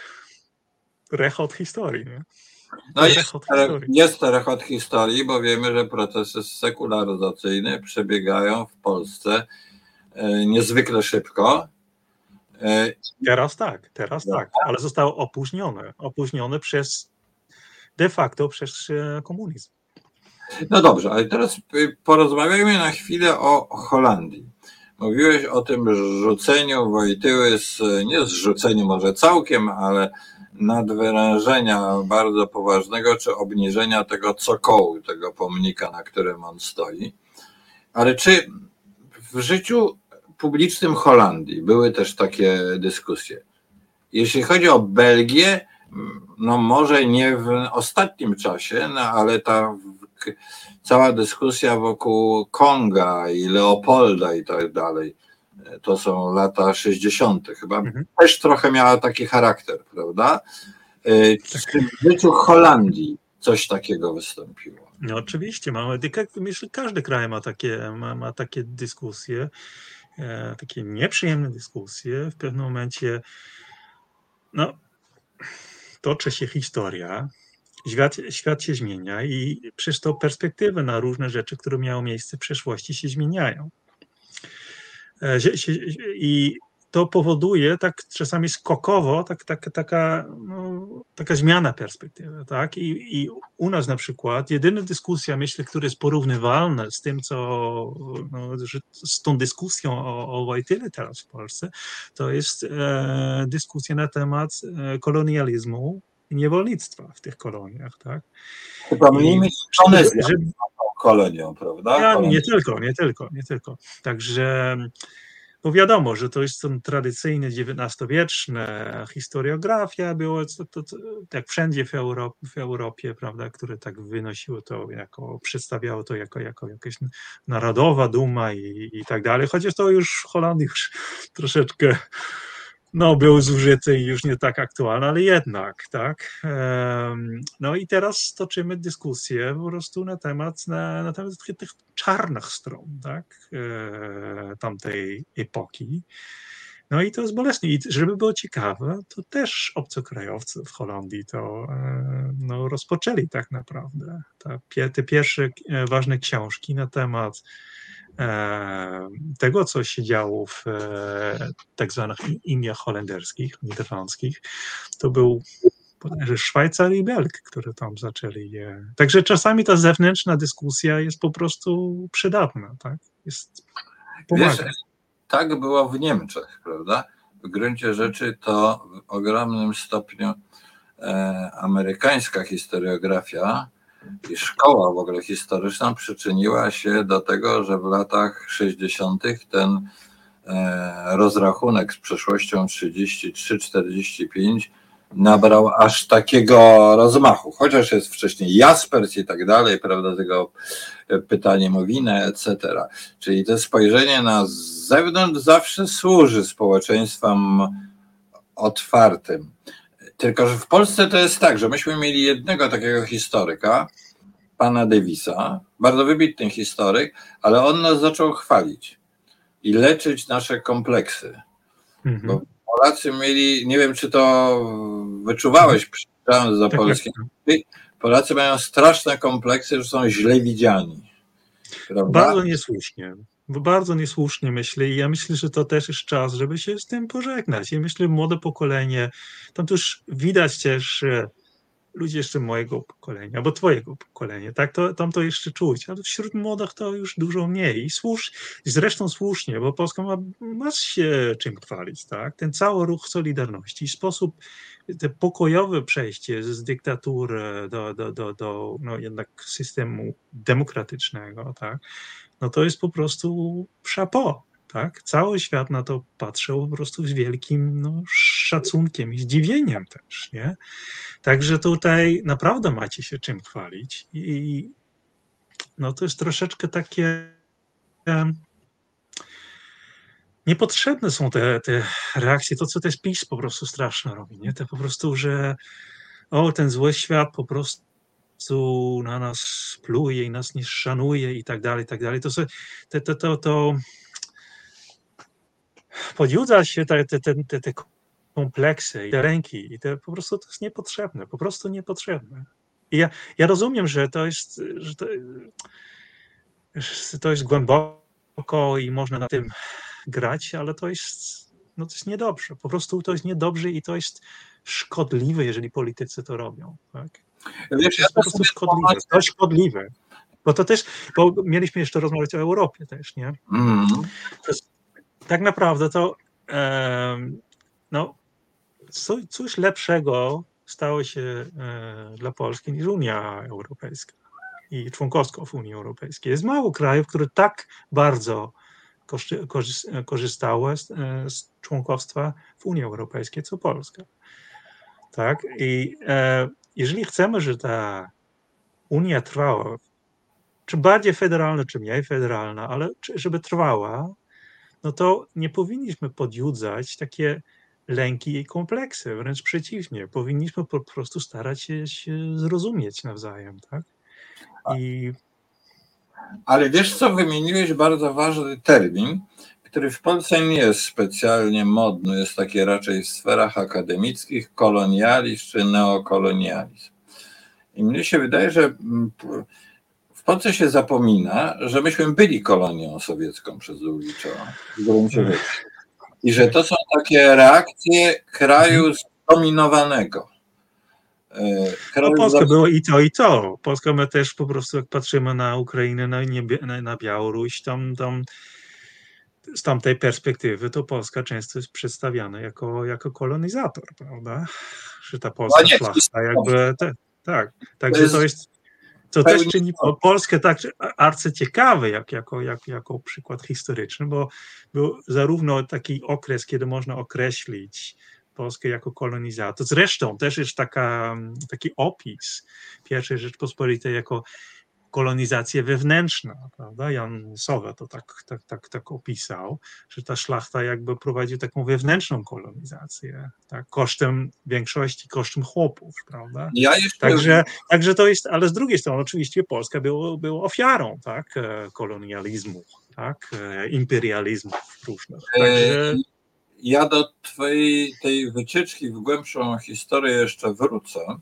rechot historii. Nie? No jest, historii. jest to rechot historii, bo wiemy, że procesy sekularyzacyjne przebiegają w Polsce e, niezwykle szybko. E, teraz tak, teraz no. tak, ale zostało opóźnione. Opóźnione przez de facto przez e, komunizm. No dobrze, ale teraz porozmawiajmy na chwilę o Holandii. Mówiłeś o tym rzuceniu Wojtyły, z, nie zrzuceniu może całkiem, ale nadwyrężenia bardzo poważnego, czy obniżenia tego cokołu, tego pomnika, na którym on stoi. Ale czy w życiu publicznym Holandii były też takie dyskusje? Jeśli chodzi o Belgię, no może nie w ostatnim czasie, no ale ta cała dyskusja wokół Konga i Leopolda i tak dalej, to są lata 60. chyba, mhm. też trochę miała taki charakter, prawda? Czy w życiu Holandii coś takiego wystąpiło? No oczywiście, mamy, myślę, każdy kraj ma takie, ma, ma takie dyskusje, e, takie nieprzyjemne dyskusje. W pewnym momencie no, toczy się historia świat, świat się zmienia i przez to perspektywy na różne rzeczy, które miały miejsce w przeszłości, się zmieniają. E, I to powoduje tak czasami skokowo tak, tak, taka, no, taka zmiana perspektywy. Tak? I, I u nas na przykład jedyna dyskusja, myślę, która jest porównywalna z tym, co no, z tą dyskusją o, o Wojtyle teraz w Polsce, to jest e, dyskusja na temat e, kolonializmu i niewolnictwa w tych koloniach. Tak? Chyba mniej mieć z kolonią, prawda? Ja, nie tylko, nie tylko, nie tylko. Także bo wiadomo, że to jest tradycyjne XIX-wieczne historiografia, było to, to, to, jak wszędzie w Europie, w Europie, prawda, które tak wynosiło to jako, przedstawiało to jako, jako jakaś narodowa duma i, i tak dalej, chociaż to już w Holandii już troszeczkę no, był zużyty i już nie tak aktualny, ale jednak, tak. No i teraz toczymy dyskusję po prostu na temat, na, na temat tych czarnych stron, tak, e, tamtej epoki. No i to jest bolesne. I żeby było ciekawe, to też obcokrajowcy w Holandii to e, no, rozpoczęli tak naprawdę. te pierwsze e, ważne książki na temat tego, co się działo w e, tak zwanych Indiach holenderskich, niderlandzkich, to był Szwajcar i Belg, które tam zaczęli. Także czasami ta zewnętrzna dyskusja jest po prostu przydatna, tak? Jest, Wiesz, tak było w Niemczech, prawda? W gruncie rzeczy to w ogromnym stopniu e, amerykańska historiografia i szkoła w ogóle historyczna przyczyniła się do tego, że w latach 60. ten e, rozrachunek z przeszłością 33-45 nabrał aż takiego rozmachu, chociaż jest wcześniej Jaspers i tak dalej, prawda, tego pytanie Mowinę, etc. Czyli to spojrzenie na zewnątrz zawsze służy społeczeństwom otwartym. Tylko, że w Polsce to jest tak, że myśmy mieli jednego takiego historyka, pana Davisa, bardzo wybitny historyk, ale on nas zaczął chwalić i leczyć nasze kompleksy. Mhm. Bo Polacy mieli, nie wiem czy to wyczuwałeś przyjeżdżając do tak Polski, Polacy mają straszne kompleksy, że są źle widziani. Prawda? Bardzo niesłusznie bardzo niesłusznie myślę i ja myślę, że to też jest czas, żeby się z tym pożegnać. I myślę, młode pokolenie, tam też widać też ludzie jeszcze mojego pokolenia, albo twojego pokolenia, tak, to, tam to jeszcze czuć, ale wśród młodych to już dużo mniej. I słusz, zresztą słusznie, bo Polska ma, ma się czym chwalić, tak, ten cały ruch Solidarności, sposób, te pokojowe przejście z dyktatury do, do, do, do no jednak systemu demokratycznego, tak, no to jest po prostu chapeau, tak? Cały świat na to patrzył po prostu z wielkim no, szacunkiem i zdziwieniem też, nie? Także tutaj naprawdę macie się czym chwalić i no to jest troszeczkę takie niepotrzebne są te, te reakcje, to co też PiS po prostu straszne robi, nie? Te po prostu, że o, ten zły świat po prostu na nas pluje i nas nie szanuje i tak dalej, i tak dalej. To, to, to, to, to podjudza się te, te, te, te kompleksy i te ręki i te po prostu to jest niepotrzebne, po prostu niepotrzebne. I ja, ja rozumiem, że to jest, że to, że to jest głęboko i można na tym grać, ale to jest, no to jest niedobrze. Po prostu to jest niedobrze i to jest szkodliwe, jeżeli politycy to robią. Tak? Wiesz, to jest po prostu szkodliwe. To szkodliwe. Bo to też, bo mieliśmy jeszcze rozmawiać o Europie też, nie? Mm. Jest, tak naprawdę to no, coś lepszego stało się e, dla Polski niż Unia Europejska i członkostwo w Unii Europejskiej. Jest mało krajów, które tak bardzo korzystały z, e, z członkostwa w Unii Europejskiej, co Polska. Tak? I e, jeżeli chcemy, że ta Unia trwała, czy bardziej federalna, czy mniej federalna, ale żeby trwała, no to nie powinniśmy podjudzać takie lęki i kompleksy, wręcz przeciwnie, powinniśmy po prostu starać się, się zrozumieć nawzajem, tak? I... Ale wiesz co, wymieniłeś bardzo ważny termin, który w Polsce nie jest specjalnie modny, jest taki raczej w sferach akademickich, kolonializm czy neokolonializm. I mnie się wydaje, że mm, w Polsce się zapomina, że myśmy byli kolonią sowiecką przez długi czas. rzeczy. I że to są takie reakcje kraju zdominowanego. E, No, kraju Polska za- było i to, i to. Polska my też po prostu, jak patrzymy na Ukrainę, na, niebie- na, na Białoruś, tam, tam z tamtej perspektywy to Polska często jest przedstawiana jako, jako kolonizator, prawda? Że ta polska nie, szlachta jakby, te, tak, także to jest, to też czyni po- Polskę tak arcyciekawe jak, jako, jak, jako przykład historyczny, bo był zarówno taki okres, kiedy można określić Polskę jako kolonizator. Zresztą też jest taka, taki opis pierwszej Rzeczpospolitej jako kolonizacja wewnętrzna, prawda? Jan Sowa to tak, tak, tak, tak opisał, że ta szlachta jakby prowadzi taką wewnętrzną kolonizację, tak? kosztem większości, kosztem chłopów, prawda? Ja jeszcze Także, także to jest, ale z drugiej strony oczywiście Polska była, była ofiarą tak, e, kolonializmu, tak, e, imperializmów różnych. Także, Ja do Twojej tej wycieczki w głębszą historię jeszcze wrócę e,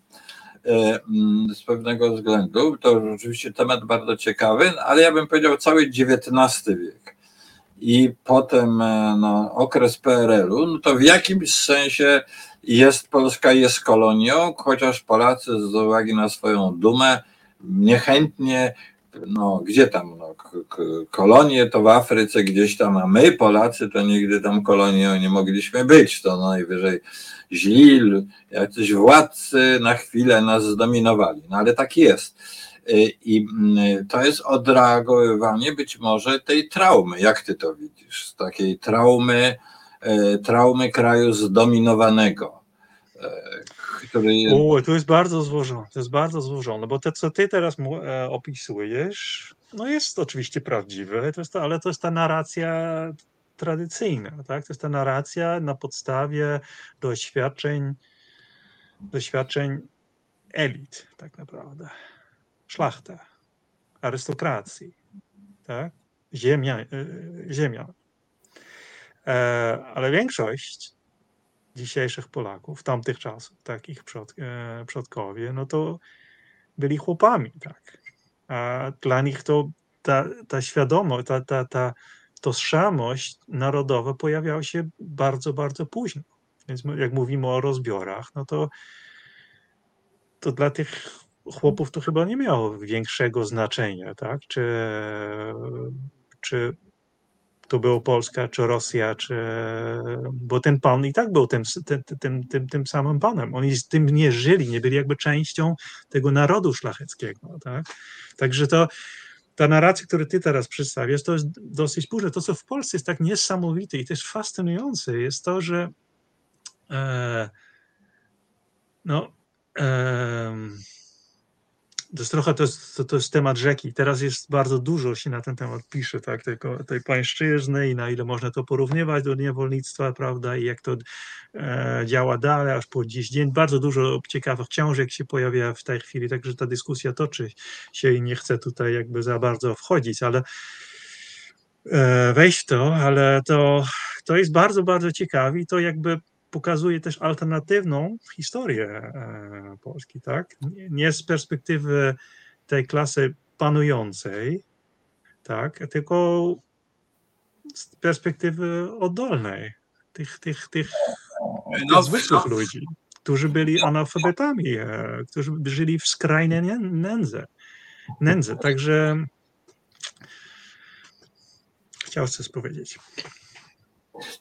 z pewnego względu. To rzeczywiście temat bardzo ciekawy, ale ja bym powiedział cały XIX wiek i potem e, no, okres PRL-u, no to w jakimś sensie jest Polska jest kolonią, chociaż Polacy z uwagi na swoją dumę niechętnie no gdzie tam, no, kolonie to w Afryce gdzieś tam, a my Polacy to nigdy tam kolonią nie mogliśmy być, to najwyżej źli, jacyś władcy na chwilę nas zdominowali, no ale tak jest. Y, I mm, to jest odreagowywanie być może tej traumy, jak ty to widzisz, takiej traumy, e, traumy kraju zdominowanego, który jest to jest bardzo złożone, to jest bardzo złożone, bo to, co ty teraz mu, e, opisujesz, no jest oczywiście prawdziwe, to jest to, ale to jest ta narracja tradycyjna, tak? To jest ta narracja na podstawie doświadczeń, doświadczeń elit, tak naprawdę. Szlachta, arystokracji, tak? Ziemia, e, ziemian. E, Ale większość dzisiejszych Polaków, tamtych czasów, takich przod, e, przodkowie, no to byli chłopami, tak. A dla nich to ta, ta świadomość, ta, ta, ta tożsamość narodowa pojawiała się bardzo, bardzo późno. Więc jak mówimy o rozbiorach, no to, to dla tych chłopów to chyba nie miało większego znaczenia, tak? Czy, czy to było Polska, czy Rosja, czy. Bo ten pan i tak był tym, tym, tym, tym, tym samym panem. Oni z tym nie żyli, nie byli jakby częścią tego narodu szlacheckiego. Tak? Także to. Ta narracja, którą ty teraz przedstawiasz, to jest dosyć późno. To, co w Polsce jest tak niesamowite i też fascynujące, jest to, że e, no, em, to jest trochę to jest, to, to jest temat rzeki. Teraz jest bardzo dużo się na ten temat pisze, tak, tego, tej pańszczyzny i na ile można to porównywać do niewolnictwa, prawda, i jak to e, działa dalej, aż po dziś dzień. Bardzo dużo ciekawych książek się pojawia w tej chwili, także ta dyskusja toczy się i nie chcę tutaj jakby za bardzo wchodzić, ale e, wejść w to, ale to, to jest bardzo, bardzo ciekawe i to jakby pokazuje też alternatywną historię e, Polski, tak? Nie- z perspektywy tej klasy panującej, tak, tylko z perspektywy oddolnej, tych, tych, tych, no, zwykłych ludzi, którzy byli analfabetami, e, którzy żyli w skrajnej nę- nędzy. nędzy. Także chciał coś powiedzieć.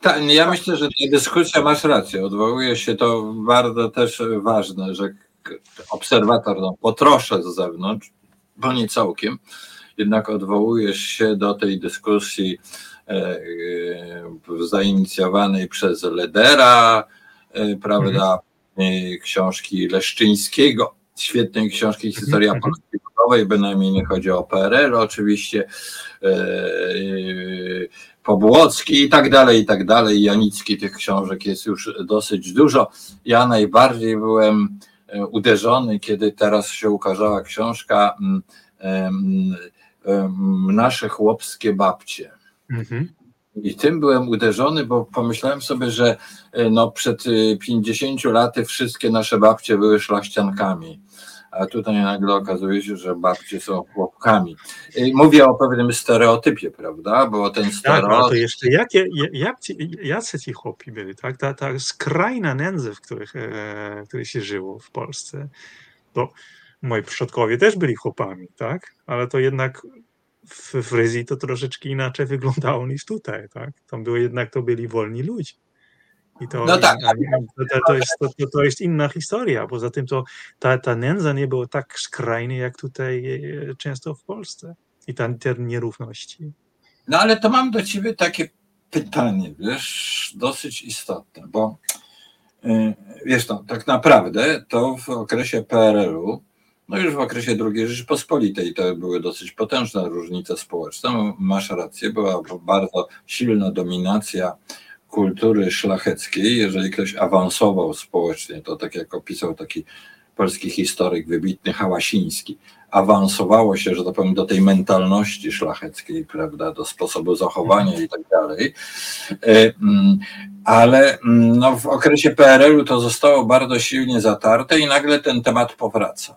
Tak, ja myślę, że ta dyskusja masz rację. Odwołuje się to bardzo też ważne, że obserwator no, po trosze z zewnątrz, bo nie całkiem, jednak odwołujesz się do tej dyskusji e, e, zainicjowanej przez Ledera, e, prawda, e, książki Leszczyńskiego, świetnej książki Historia Mhm. Polski Ludowej, bynajmniej nie chodzi o PRL oczywiście, e, Pobłocki i tak dalej, i tak dalej. Janicki tych książek jest już dosyć dużo. Ja najbardziej byłem e, uderzony, kiedy teraz się ukazała książka mm, Nasze chłopskie babcie. Mhm. I tym byłem uderzony, bo pomyślałem sobie, że e, no przed e, 50 laty wszystkie nasze babcie były szlachciankami. A tutaj nagle okazuje się, że babcie są chłopkami. Mówię o pewnym stereotypie, prawda? Bo ten stereotyp... Tak, to jeszcze jakie, jak ci, jacy ci chłopi byli, tak? Ta, ta skrajna nędza, w których, e, w której się żyło w Polsce. To moi przodkowie też byli chłopami, tak? Ale to jednak w Fryzji to troszeczkę inaczej wyglądało niż tutaj, tak? Tam były jednak to byli wolni ludzie. I to, no tak. to, to, jest, to, to jest inna historia. Poza tym to ta, ta nędza nie była tak skrajna, jak tutaj e, często w Polsce. I ta, te nierówności. No ale to mam do ciebie takie pytanie, wiesz, dosyć istotne, bo e, wiesz, no, tak naprawdę to w okresie PRL-u no już w okresie II Rzeczypospolitej to były dosyć potężne różnice społeczne. Masz rację, była bardzo silna dominacja kultury szlacheckiej. Jeżeli ktoś awansował społecznie, to tak jak opisał taki polski historyk wybitny Hałasiński, awansowało się, że tak powiem, do tej mentalności szlacheckiej, prawda, do sposobu zachowania i tak dalej. E, mm, ale mm, no, w okresie PRL-u to zostało bardzo silnie zatarte i nagle ten temat powraca.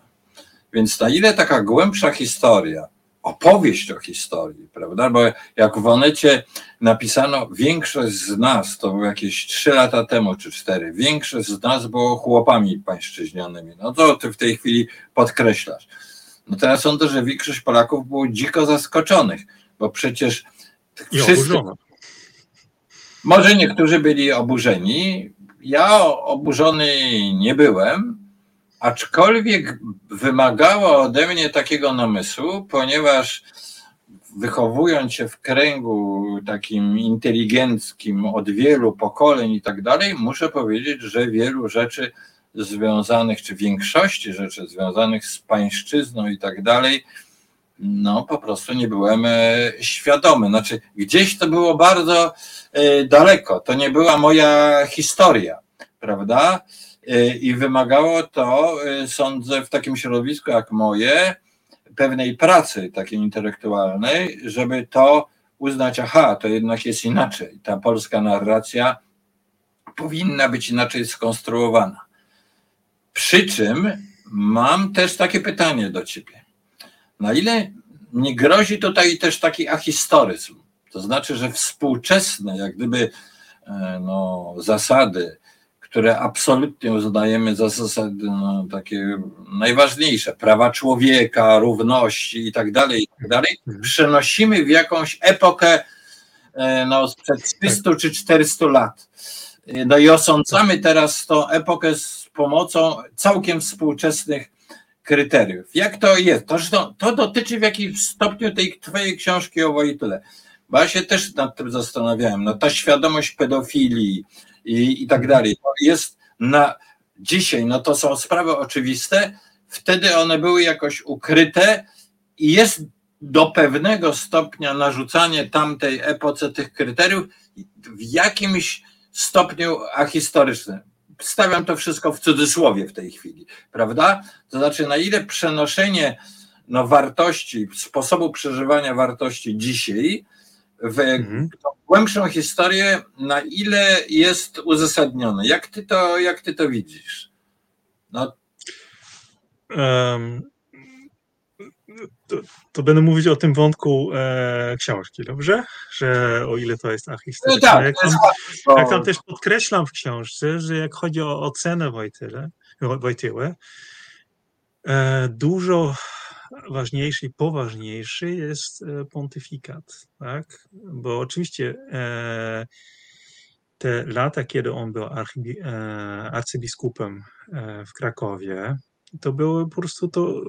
Więc na ile taka głębsza historia, opowieść o historii, prawda? Bo jak w Onecie napisano, większość z nas, to było jakieś trzy lata temu czy cztery, większość z nas było chłopami pańszczyźnionymi. No to ty w tej chwili podkreślasz. No teraz sądzę, że większość Polaków było dziko zaskoczonych, bo przecież I wszyscy... Może niektórzy byli oburzeni. Ja oburzony nie byłem, aczkolwiek wymagało ode mnie takiego namysłu, ponieważ wychowując się w kręgu takim inteligenckim od wielu pokoleń i tak dalej, muszę powiedzieć, że wielu rzeczy związanych, czy większości rzeczy związanych z pańszczyzną i tak dalej, no po prostu nie byłem e, świadomy. Znaczy, gdzieś to było bardzo e, daleko, to nie była moja historia, prawda? E, I wymagało to, e, sądzę, w takim środowisku jak moje, pewnej pracy takiej intelektualnej, żeby to uznać, aha, to jednak jest inaczej. Ta polska narracja powinna być inaczej skonstruowana. Przy czym mam też takie pytanie do ciebie. Na ile nie grozi tutaj też taki ahistoryzm? To znaczy, że współczesne, jak gdyby e, no, zasady które absolutnie uznajemy za zasady no, takie najważniejsze, prawa człowieka, równości i tak dalej, i tak dalej, mhm. przenosimy w jakąś epokę e, no, sprzed 300 czy 400 lat. No i osądzamy teraz tą epokę z pomocą całkiem współczesnych kryteriów. Jak to jest? To, to dotyczy w jakimś stopniu tej twojej książki o Wojtyle. Bo ja się też nad tym zastanawiałem. No, ta świadomość pedofilii, i, i tak dalej. Jest na dzisiaj, no to są sprawy oczywiste, wtedy one były jakoś ukryte i jest do pewnego stopnia narzucanie tamtej epoce tych kryteriów w jakimś stopniu ahistorycznym. Stawiam to wszystko w cudzysłowie w tej chwili, prawda? To znaczy, na ile przenoszenie no, wartości, sposobu przeżywania wartości dzisiaj w mhm. głębszą historię, na ile jest uzasadnione. Jak ty to, jak ty to widzisz? No. Um, to, to, będę mówić o tym wątku e, książki, dobrze? Że o ile to jest ahistoryczne. No tak, jak, tam, jak tam też podkreślam w książce, że jak chodzi o ocenę Wojtyle, Wojtyłę, e, dużo ważniejszy i poważniejszy jest e, pontyfikat, tak? Bo oczywiście e, te lata, kiedy on był e, arcybiskupem w Krakowie, to było po prostu to,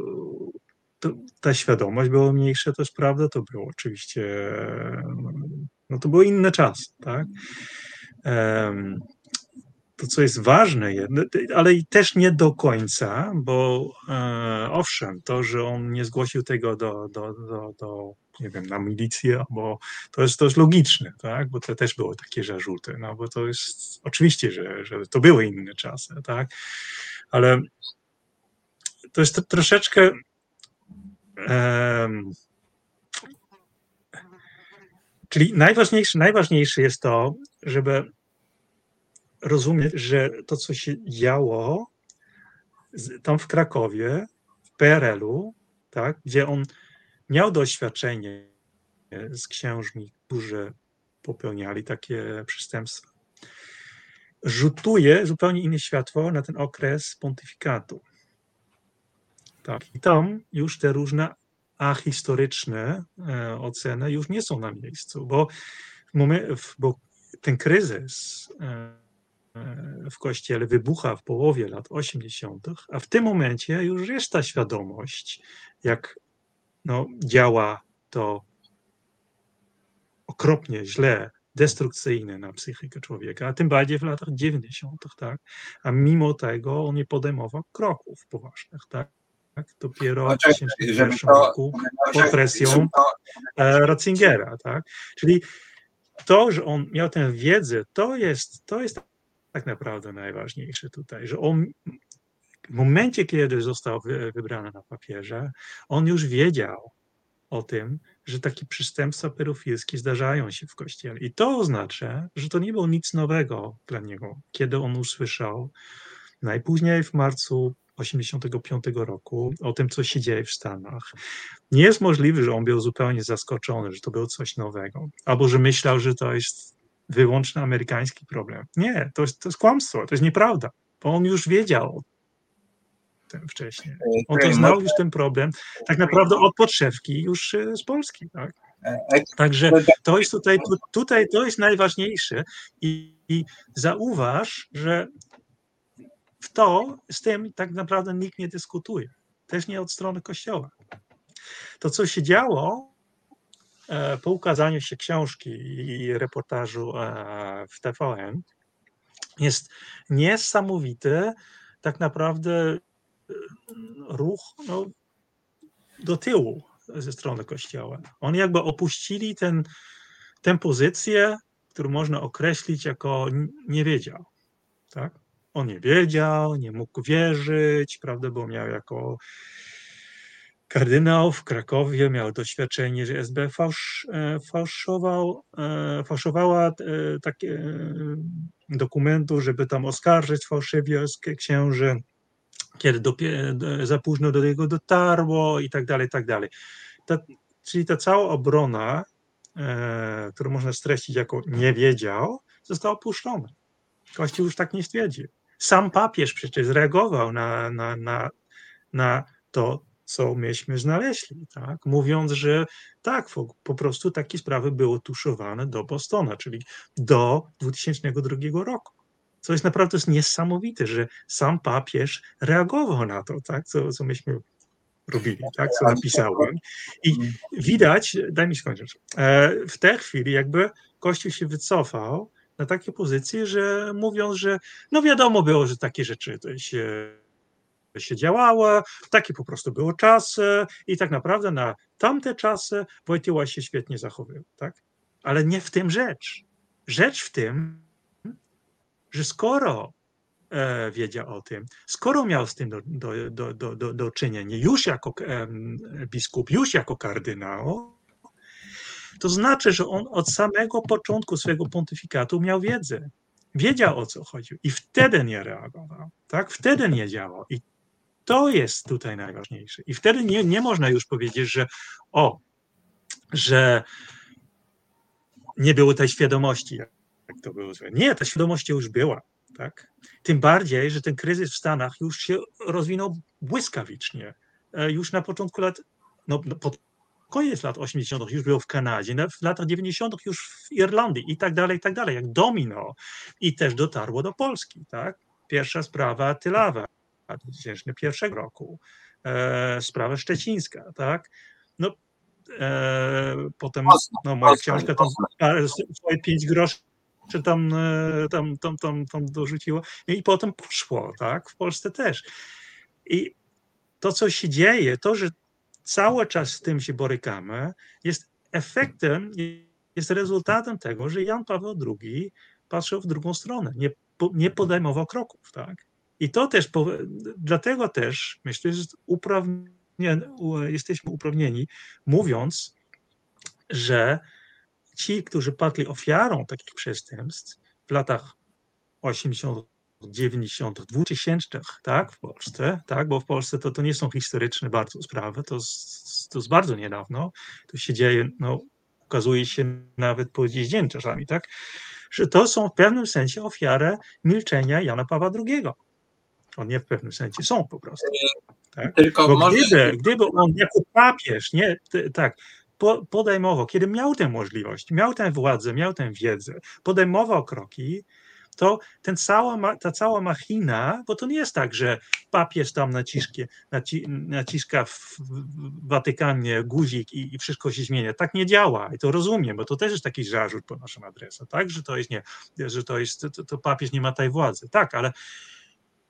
to, ta świadomość była mniejsza, to jest prawda, to było oczywiście, no to były inne czasy, tak? To, co jest ważne, ale też nie do końca, bo e, owszem, to, że on nie zgłosił tego do, do, do, do nie wiem, na milicję, bo to jest, to jest logiczne, tak? bo to też było takie zarzuty, no bo to jest oczywiście, że, że to były inne czasy, tak? Ale to jest to troszeczkę um, czyli najważniejsze, najważniejsze jest to, żeby rozumieć, że to, co się działo tam w Krakowie, PRL-u, tak, gdzie on miał doświadczenie z księżmi, którzy popełniali takie przestępstwa, rzutuje zupełnie inne światło na ten okres pontyfikatu. Tak, i tam już te różne ahistoryczne e, oceny już nie są na miejscu, bo, w bo ten kryzys e, w kościele wybucha w połowie lat 80., a w tym momencie już jest ta świadomość, jak no, działa to okropnie źle, destrukcyjne na psychikę człowieka, a tym bardziej w latach 90., tak? A mimo tego on nie podejmował kroków poważnych, tak? tak? Dopiero w 2001 roku pod presją e, Ratzingera, tak? Czyli to, że on miał tę wiedzę, to jest, to jest tak naprawdę najważniejsze tutaj, że on w momencie, kiedy został wybrany na papierze, on już wiedział o tym, że takie przestępstwa pedofilskie zdarzają się w kościele. I to oznacza, że to nie było nic nowego dla niego, kiedy on usłyszał najpóźniej w marcu 85 roku o tym, co się dzieje w Stanach. Nie jest możliwe, że on był zupełnie zaskoczony, że to było coś nowego, albo że myślał, że to jest wyłącznie amerykański problem. Nie, to jest, to jest kłamstwo, to jest nieprawda, bo on już wiedział o tym wcześniej. On to znał już ten problem tak naprawdę od podszewki już e, z Polski. Tak? E, Także to jest tutaj, tutaj to jest najważniejsze i, i zauważ, że w to z tym tak naprawdę nikt nie dyskutuje. Też nie od strony Kościoła. To, co się działo e, po ukazaniu się książki i reportażu e, w TVN, jest niesamowity tak naprawdę e, ruch no, do tyłu ze strony Kościoła. Oni jakby opuścili ten, tę pozycję, którą można określić jako nie wiedział. Tak? On nie wiedział, nie mógł wierzyć, prawda, bo miał jako kardynał w Krakowie, miał doświadczenie, że SB fałsz, e, fałszował, e, fałszowała e, takie dokumentu, żeby tam oskarżyć fałszywie księży, kiedy do, za późno do niego dotarło i tak dalej, i tak dalej. Ta, czyli ta cała obrona, którą można streścić jako nie wiedział, została opuszczona. Kościół już tak nie stwierdził. Sam papież przecież reagował na, na, na, na to, co myśmy znaleźli, tak? mówiąc, że tak, po prostu takie sprawy były tuszowane do Bostona, czyli do 2002 roku. Co jest naprawdę jest niesamowite, że sam papież reagował na to, tak? co, co myśmy robili, tak? co napisałem. I widać, daj mi skończyć, e, w tej chwili jakby Kościół się wycofał na takie pozycje, że mówiąc, że no wiadomo było, że takie rzeczy się, się działało, takie po prostu były czasy i tak naprawdę na tamte czasy Wojtyła się świetnie zachowywał, tak? Ale nie w tym rzecz. Rzecz w tym, że skoro e, wiedział o tym, skoro miał z tym do, do, do, do, do, do czynienia już jako e, biskup, już jako kardynał, to znaczy, że on od samego początku swojego pontyfikatu miał wiedzę. Wiedział o co chodziło i wtedy nie reagował, tak? Wtedy nie działał. I to jest tutaj najważniejsze. I wtedy nie, nie można już powiedzieć, że o, że nie było tej świadomości, jak to było złe. Nie, ta świadomość już była. Tak? Tym bardziej, że ten kryzys w Stanach już się rozwinął błyskawicznie. E, już na początku lat, no, no pod koniec lat 80. już było w Kanadzie, w latach 90. już w Irlandii i tak dalej, i tak dalej, jak domino. I też dotarło do Polski, tak? Pierwsza sprawa Tylawa 2001 roku, e, sprawa szczecińska, tak? No, e, potem no, moja książka tam swoje pięć groszy czy tam, e, tam, tam, tam, tam dorzuciło i potem poszło, tak? W Polsce też. I to, co się dzieje, to, że cały czas z tym się borykamy, jest efektem, jest rezultatem tego, że Jan Paweł II patrzył w drugą stronę, nie, nie podejmował kroków. Tak? I to też, dlatego też myślę, że jesteśmy uprawnieni, mówiąc, że ci, którzy padli ofiarą takich przestępstw w latach 80., 90., 2000, tak, w Polsce, tak, bo w Polsce to, to nie są historyczne bardzo sprawy, to, to jest bardzo niedawno, to się dzieje, no, okazuje się nawet po dziś dzień czasami, tak, że to są w pewnym sensie ofiary milczenia Jana Pawła II. On nie w pewnym sensie są po prostu. Tak? Tylko Bo może... gdyby, gdyby on jako papież, nie, tak, po, podejmował, kiedy miał tę możliwość, miał tę władzę, miał tę wiedzę, podejmował kroki, to ten cała, ta cała machina, bo to nie jest tak, że papież tam naciski, naci, naciska w, w Watykanie guzik i, i wszystko się zmienia. Tak nie działa i to rozumiem, bo to też jest taki zarzut po naszym adresie, tak, że to jest nie, że to jest, to, to papież nie ma tej władzy. Tak, ale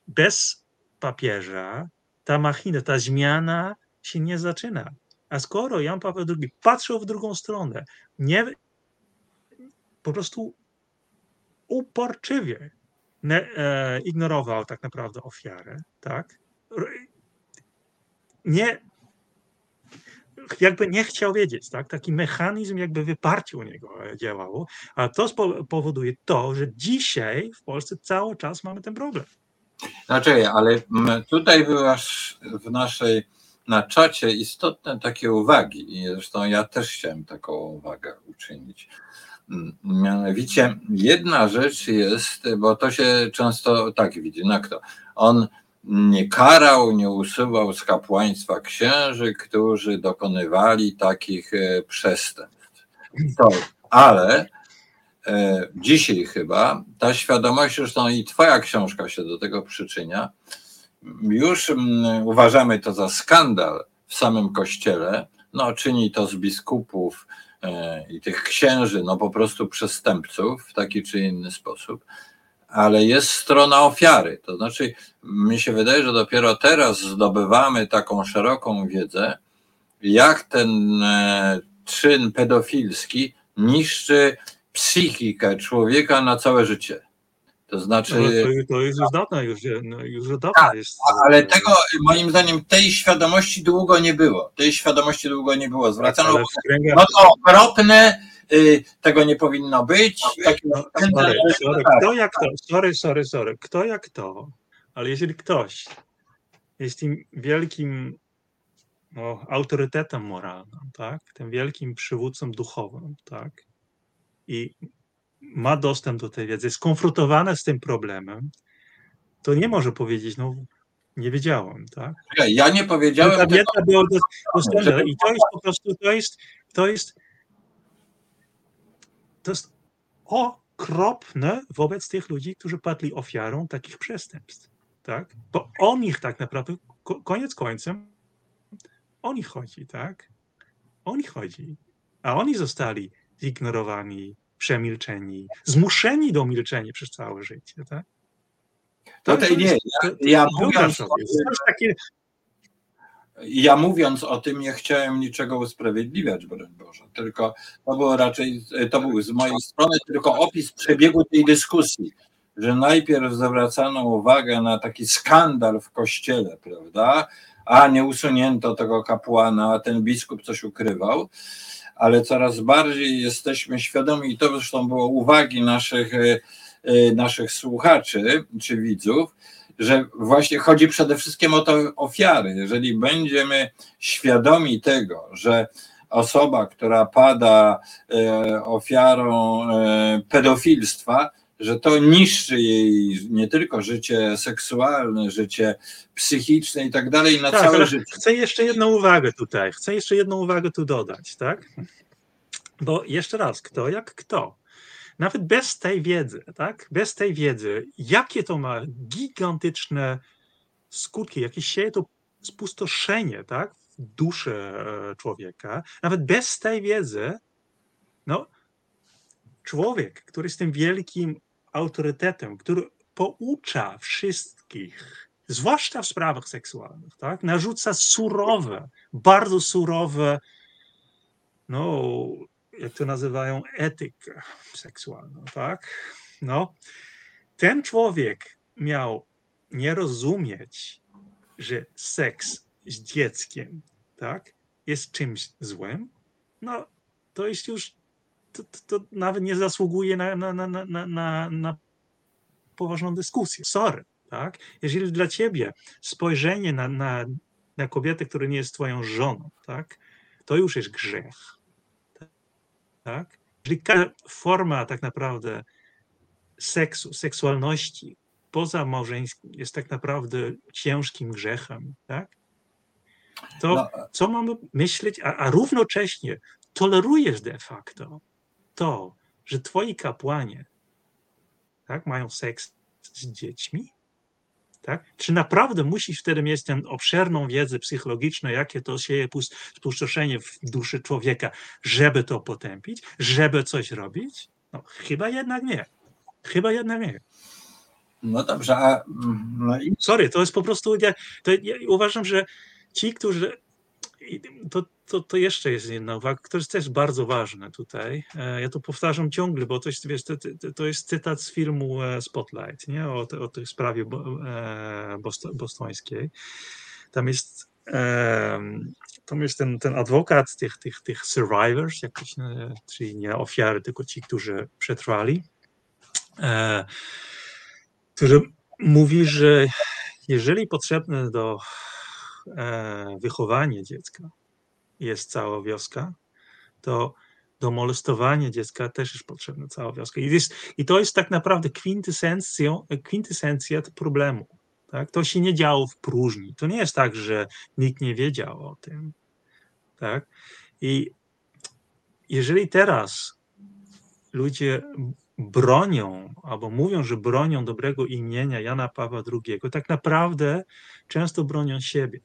bez papieża ta machina, ta zmiana się nie zaczyna. A skoro Jan Paweł II patrzył w drugą stronę, nie, po prostu uporczywie ne, e, ignorował tak naprawdę ofiarę, tak? Nie, jakby nie chciał wiedzieć, tak? Taki mechanizm jakby wyparcie u niego działało, a to powoduje to, że dzisiaj w Polsce cały czas mamy ten problem. Znaczy, ale tutaj były aż w naszej, na czacie istotne takie uwagi i zresztą ja też chciałem taką uwagę uczynić. Mianowicie jedna rzecz jest, bo to się często tak widzi, no kto? On nie karał, nie usuwał z kapłaństwa księży, którzy dokonywali takich e, przestępstw. To, ale dzisiaj chyba ta świadomość, zresztą i Twoja książka się do tego przyczynia, już mm, uważamy to za skandal w samym kościele, no czyni to z biskupów e, i tych księży, no po prostu przestępców w taki czy inny sposób, ale jest strona ofiary, to znaczy mi się wydaje, że dopiero teraz zdobywamy taką szeroką wiedzę, jak ten e, czyn pedofilski niszczy psychikę człowieka na całe życie. To znaczy, No, to, to jest już dawno, już, no, już od dawna Tak, jest. ale tego moim zdaniem tej świadomości długo nie było. Tej świadomości długo nie było. Zwracano w kręgach, no to okropne, y, tego nie powinno być. Takie no, sorry, sorry, kto jak to, sorry, sorry, sorry, kto jak to, ale jeżeli ktoś jest tym wielkim no, autorytetem moralnym, tak, tym wielkim przywódcą duchowym, tak, i ma dostęp do tej wiedzy, jest skonfrontowany z tym problemem, to nie może powiedzieć, no nie wiedziałem, tak? Ja nie Ta powiedziałem tego, wiedza była dos- dostępna i to jest po prostu, to jest, to jest, to jest okropne wobec tych ludzi, którzy padli ofiarą takich przestępstw, tak? Bo o nich tak naprawdę, ko- koniec końcem, o nich chodzi, tak? O nich chodzi. A oni zostali zignorowani, przemilczeni, zmuszeni do milczenia przez całe życie, tak? Tutaj nie, ja- to- ja to- mówiąc sobie, to takie, ja mówiąc o tym nie chciałem niczego usprawiedliwiać, broń Boże, tylko to było raczej, to był z mojej strony tylko opis przebiegu tej dyskusji, że najpierw zwracano uwagę na taki skandal w kościele, prawda, a nie usunięto tego kapłana, a ten biskup coś ukrywał, ale coraz bardziej jesteśmy świadomi, i to zresztą było uwagi naszych, e, e, naszych słuchaczy czy widzów, że właśnie chodzi przede wszystkim o to ofiary. Jeżeli będziemy świadomi tego, że osoba, która pada e, ofiarą pedofilstwa, że to niszczy jej nie tylko życie seksualne, życie psychiczne i tak dalej na Tak, całe życie. Chcę jeszcze jedną uwagę tutaj, chcę jeszcze jedną uwagę tu dodać, tak? Bo jeszcze raz, kto jak kto. Nawet bez tej wiedzy, tak? Bez tej wiedzy, jakie to ma gigantyczne skutki, jakie sieje to spustoszenie, tak? W duszy e, człowieka. Nawet bez tej wiedzy, no, człowiek, który jest tym wielkim autorytetem, który poucza wszystkich, zwłaszcza w sprawach seksualnych, tak? narzuca surowe, bardzo surowe, no, jak to nazywają, etykę seksualną, tak? No, ten człowiek miał nie rozumieć, że seks z dzieckiem, tak, jest czymś złym, no, to jest już, to, to, nawet nie zasługuje na, na, na, na, na, na poważną dyskusję. Sorry, tak? Jeżeli dla ciebie spojrzenie na, na, na kobietę, która nie jest twoją żoną, tak? To już jest grzech. Tak? Jeżeli każda forma tak naprawdę seksu, seksualności poza małżeńskim jest tak naprawdę ciężkim grzechem, tak? To No, co mamy myśleć, a, a równocześnie tolerujesz de facto to, że twoi kapłanie tak, mają seks z dziećmi? Tak? Czy naprawdę musisz wtedy mieć tę obszerną wiedzę psychologiczną, jakie to sieje pus- spustoszenie w duszy człowieka, żeby to potępić, żeby coś robić? No, chyba jednak nie. Chyba jednak nie. no dobrze, a mm, no i Sorry, to jest po prostu. Ja, to ja uważam, że ci, którzy. To, to, to jeszcze jest jedna uwaga, która jest też bardzo ważna tutaj. E, Ja to powtarzam ciągle, bo to jest, wiesz, to, to- jest cytat z filmu e, Spotlight, nie? O, o tej sprawie e, bosto- bostońskiej. Tam jest, tam jest ten, ten adwokat tych, tych, tych survivors, jakoś, czyli nie ofiary, tylko ci, którzy przetrwali, który mówi, że jeżeli potrzebne do wychowania dziecka jest cała wioska, to do molestowania dziecka też jest potrzebna cała wioska. I, jest, i to jest tak naprawdę kwintesencją, kwintesencja problemu. Tak? To się nie działo w próżni. To nie jest tak, że nikt nie wiedział o tym. Tak? I jeżeli teraz ludzie bronią albo mówią, że bronią dobrego imienia Jana Pawła II, tak naprawdę często bronią siebie.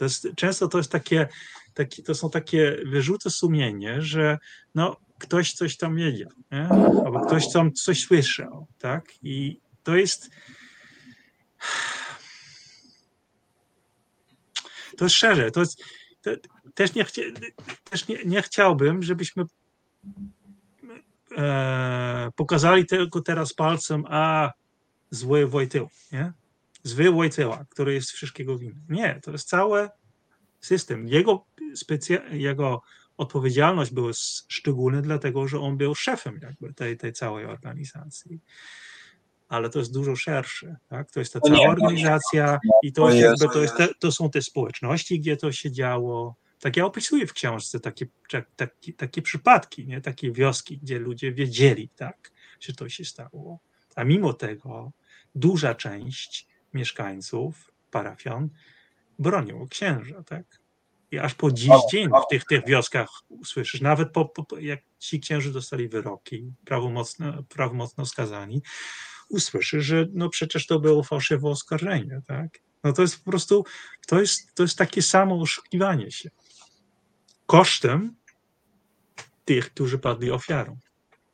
To jest, często to jest takie, takie, to są takie wyrzuty sumienie, że no, ktoś coś tam wiedział, nie? albo ktoś tam coś słyszał, tak? I to jest to jest szczerze, to jest to, też, nie, też nie, nie chciałbym, żebyśmy e, pokazali tylko teraz palcem, a zły Wojtyła, nie? Zły Wojtyła, który jest wszystkiego winny. Nie, to jest cały system. Jego, specja- jego odpowiedzialność była szczególna, dlatego że on był szefem jakby tej, tej całej organizacji. Ale to jest dużo szersze. Tak? To jest ta nie, cała organizacja i to, jest jakby, to, jest te, to są te społeczności, gdzie to się działo. Tak ja opisuję w książce takie, tak- takie, takie przypadki, nie? takie wioski, gdzie ludzie wiedzieli, tak, że to się stało. A mimo tego duża część mieszkańców, parafian, bronią księża, tak? I aż po dziś dzień w tych, tych wioskach słyszysz, nawet po, po, po- jak ci księży dostali wyroki, prawomocno, prawomocno skazani, usłyszysz, że no przecież to było fałszywe oskarżenie, tak? No to jest po prostu, to jest, to jest takie samo oszukiwanie się. Kosztem tych, którzy padli ofiarą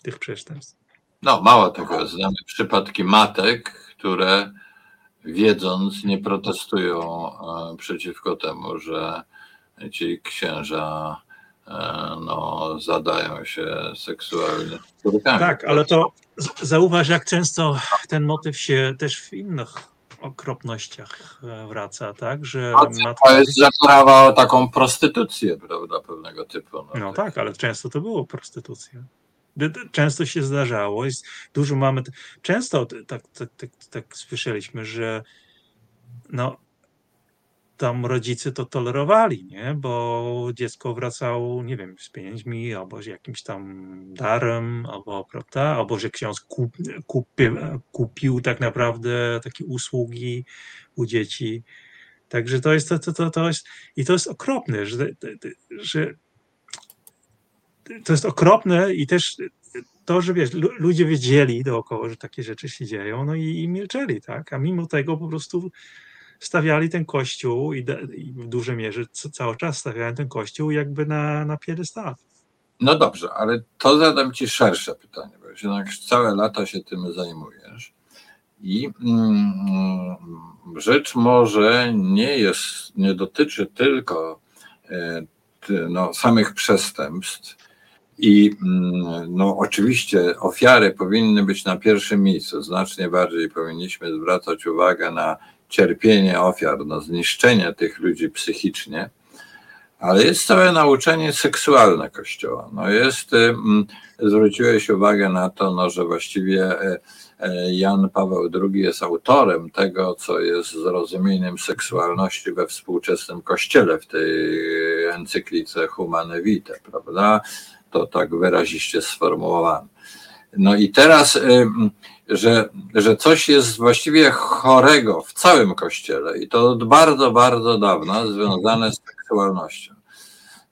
tych przestępstw. No, mało tego, znamy przypadki matek, które wiedząc nie protestują e, przeciwko temu, że ci księża e, no, zadają się seksualnie. Tak, ale to zauważ, jak często ten motyw się też w innych okropnościach e, wraca, tak? Że matka. To jest zaprawa o taką prostytucję, prawda, pewnego typu. No tak, ale często to było prostytucja. Często się zdarzało, jest dużo mamy. Często tak, tak, tak, tak słyszeliśmy, że no, tam rodzice to tolerowali, nie? Bo dziecko wracało, nie wiem, z pieniędzmi, albo z jakimś tam darem, albo, prawda? Albo że ksiądz kup, kupił, kupił tak naprawdę takie usługi u dzieci. Także to jest to, to, to jest i to jest okropne, że, że to jest okropne i też to, że wiesz, lu- ludzie wiedzieli dookoła, że takie rzeczy się dzieją, no i, i milczeli, tak? A mimo tego po prostu stawiali ten kościół i, i w dużej mierze cały czas stawiają ten kościół jakby na, na piedestał. No dobrze, ale to zadam Ci szersze pytanie, bo jednak całe lata się tym zajmujesz. I mm, rzecz może nie jest, nie dotyczy tylko e, no, samych przestępstw. I mm, no, oczywiście ofiary powinny być na pierwszym miejscu. Znacznie bardziej powinniśmy zwracać uwagę na cierpienie ofiar, na zniszczenie tych ludzi psychicznie Ale jest całe nauczenie seksualne Kościoła. No jest, zwróciłeś uwagę na to, no, że właściwie Jan Paweł II jest autorem tego, co jest zrozumieniem seksualności we współczesnym Kościele, w tej encyklice Humane Vitae, prawda? To tak wyraziście sformułowane. No i teraz, że, że coś jest właściwie chorego w całym Kościele i to od bardzo, bardzo dawna związane z seksualnością.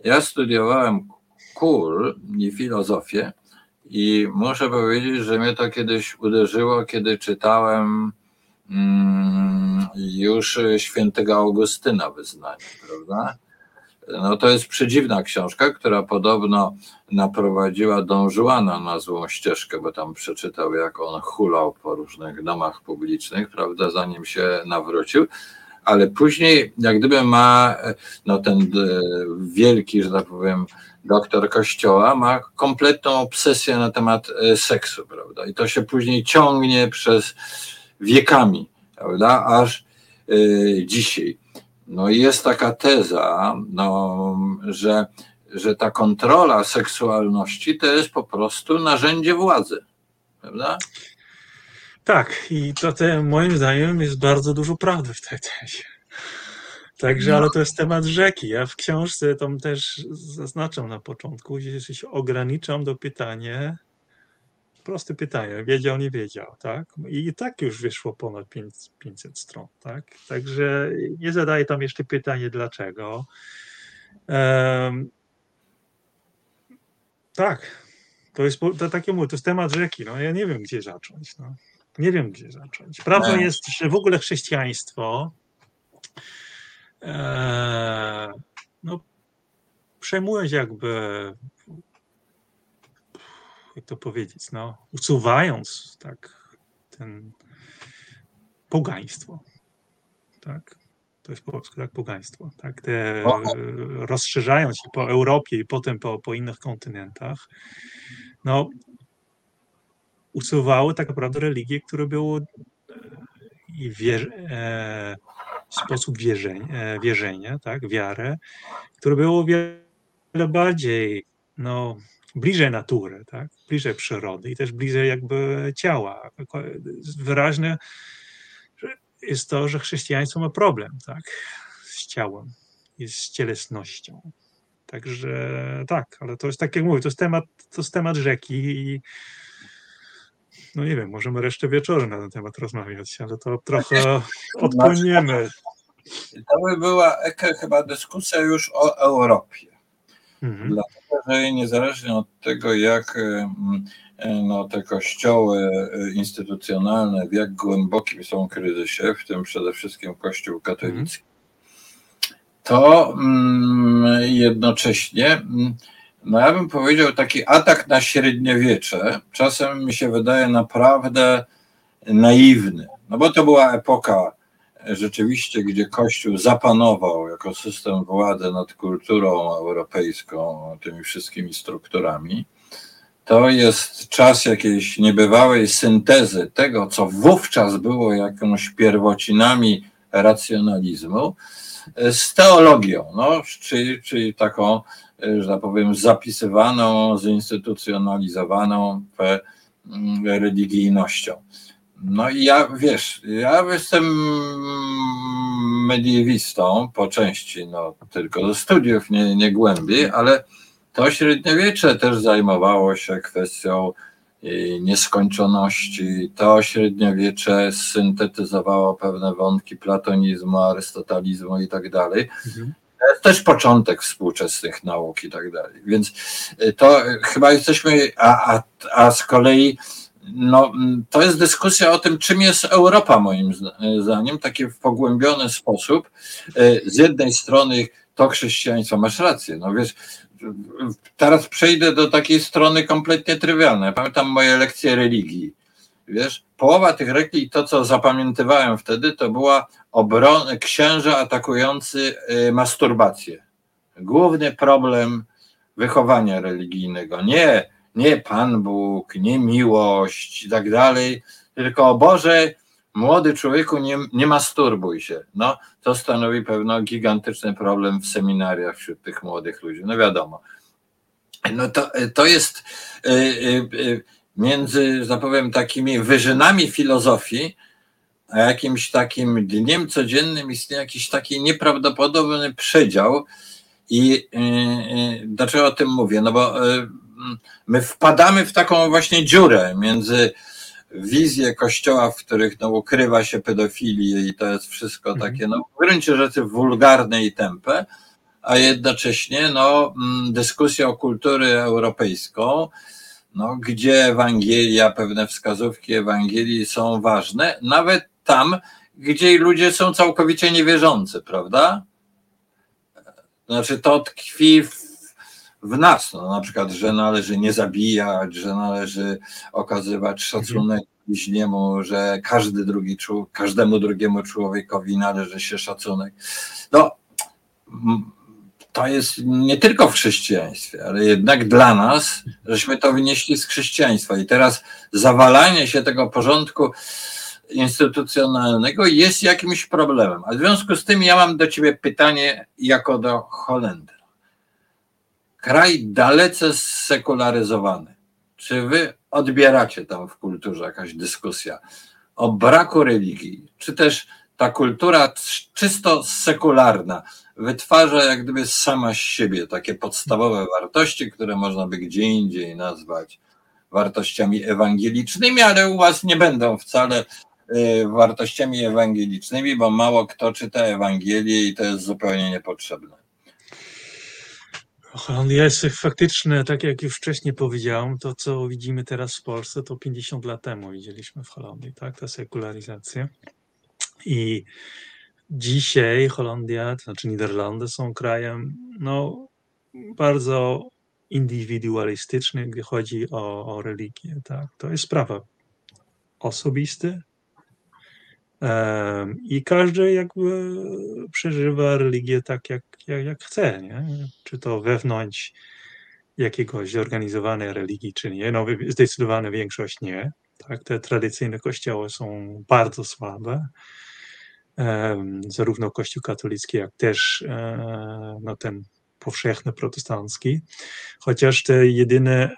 Ja studiowałem kul i filozofię i muszę powiedzieć, że mnie to kiedyś uderzyło, kiedy czytałem mm, już świętego Augustyna wyznanie, prawda? No to jest przedziwna książka, która podobno naprowadziła Don Juana na złą ścieżkę, bo tam przeczytał, jak on hulał po różnych domach publicznych, prawda, zanim się nawrócił. Ale później, jak gdyby ma, no ten e, wielki, że tak powiem, doktor kościoła, ma kompletną obsesję na temat e, seksu, prawda? I to się później ciągnie przez wiekami, prawda? Aż yy, dzisiaj. No i jest taka teza, no, że, że ta kontrola seksualności to jest po prostu narzędzie władzy, prawda? Tak, i to te, moim zdaniem jest bardzo dużo prawdy w tej tezie. Także, no. ale to jest temat rzeki. Ja w książce tam też zaznaczam na początku, że się ograniczam do pytania, proste pytanie, wiedział, nie wiedział, tak? I tak już wyszło ponad 500 stron, tak? Także nie zadaję tam jeszcze pytanie, dlaczego. Um, tak, to jest to takie mówię, to jest temat rzeki, no ja nie wiem, gdzie zacząć, no. Nie wiem, gdzie zacząć. Prawdą jest, że w ogóle chrześcijaństwo e, no, przejmując jakby jak to powiedzieć, no, usuwając tak ten pogaństwo, tak, to jest polskie, tak, pogaństwo, tak, te rozszerzając się po Europie i potem po, po innych kontynentach, no, usuwały tak naprawdę religie, które były e, i wierzy, e, sposób wierzenia, e, wierzenia, tak, wiarę, które było wiele bardziej, no, bliżej natury, tak? bliżej przyrody i też bliżej jakby ciała. Wyraźne jest to, że chrześcijaństwo ma problem tak? z ciałem i z cielesnością. Także tak, ale to jest tak jak mówię, to jest temat, to jest temat rzeki i no nie wiem, możemy resztę wieczoru na ten temat rozmawiać, ale to trochę odpłyniemy. To by była chyba dyskusja już o Europie. Mhm. Dlatego, że niezależnie od tego, jak no, te kościoły e, instytucjonalne, w jak głębokim są kryzysie, w tym przede wszystkim Kościół katolicki, to mm, jednocześnie, mm, no ja bym powiedział, taki atak na średniowiecze czasem mi się wydaje naprawdę naiwny. No bo to była epoka rzeczywiście, gdzie Kościół zapanował jako system władzy nad kulturą europejską, tymi wszystkimi strukturami, to jest czas jakiejś niebywałej syntezy tego, co wówczas było jakąś pierwocinami racjonalizmu, z teologią, no, czyli, czyli taką, że tak powiem, zapisywaną, zinstytucjonalizowaną religijnością. No i ja, wiesz, ja jestem mediewistą po części, no tylko ze studiów, nie, nie głębiej, ale to średniowiecze też zajmowało się kwestią nieskończoności. To średniowiecze syntetyzowało pewne wątki platonizmu, arystotalizmu i tak dalej. Mhm. To jest też początek współczesnych nauk i tak dalej. Więc to chyba jesteśmy, a, a, a z kolei no, to jest dyskusja o tym, czym jest Europa, moim zdaniem, taki w pogłębiony sposób. E, z jednej strony to chrześcijaństwo, masz rację, no wiesz, teraz przejdę do takiej strony kompletnie trywialnej. Pamiętam moje lekcje religii. Wiesz, połowa tych religii, to co zapamiętywałem wtedy, to była obrona księża atakujący e, masturbację. Główny problem wychowania religijnego. Nie nie Pan Bóg, nie miłość i tak dalej, tylko Boże, młody człowieku, nie, nie masturbuj się. No, to stanowi pewno gigantyczny problem w seminariach wśród tych młodych ludzi. No wiadomo. No to, to jest y, y, y, między, że powiem, takimi wyżynami filozofii, a jakimś takim dniem codziennym istnieje jakiś taki nieprawdopodobny przedział. I dlaczego o tym mówię? No bo my wpadamy w taką właśnie dziurę między wizję kościoła, w których no, ukrywa się pedofilię i to jest wszystko mhm. takie, no, w gruncie rzeczy wulgarne i tempe, a jednocześnie no, mm, dyskusja o kulturę europejską, no, gdzie Ewangelia, pewne wskazówki Ewangelii są ważne, nawet tam, gdzie ludzie są całkowicie niewierzący, prawda? Znaczy to tkwi w w nas, no, na przykład, że należy nie zabijać, że należy okazywać szacunek bliźniemu, że każdy drugi, każdemu drugiemu człowiekowi należy się szacunek. No, to jest nie tylko w chrześcijaństwie, ale jednak dla nas, żeśmy to wynieśli z chrześcijaństwa. I teraz zawalanie się tego porządku instytucjonalnego jest jakimś problemem. A w związku z tym ja mam do ciebie pytanie jako do Holendra kraj dalece sekularyzowany. Czy wy odbieracie tam w kulturze jakaś dyskusja o braku religii, czy też ta kultura czysto sekularna wytwarza jak gdyby sama z siebie takie podstawowe wartości, które można by gdzie indziej nazwać wartościami ewangelicznymi, ale u was nie będą wcale y, wartościami ewangelicznymi, bo mało kto czyta Ewangelię i to jest zupełnie niepotrzebne. Holandia jest faktyczne, tak jak już wcześniej powiedziałem, to co widzimy teraz w Polsce, to 50 lat temu widzieliśmy w Holandii, tak, ta sekularyzacja. I dzisiaj Holandia, to znaczy Niderlandy są krajem, no, bardzo indywidualistyczny, gdy chodzi o, o religię, tak. To jest sprawa osobista, i każdy jakby przeżywa religię tak, jak, jak, jak chce, nie? Czy to wewnątrz jakiegoś zorganizowanej religii, czy nie. No, zdecydowana większość nie. Tak? Te tradycyjne kościoły są bardzo słabe. zarówno Kościół katolicki, jak też e, no, ten powszechny protestancki. Chociaż te jedyne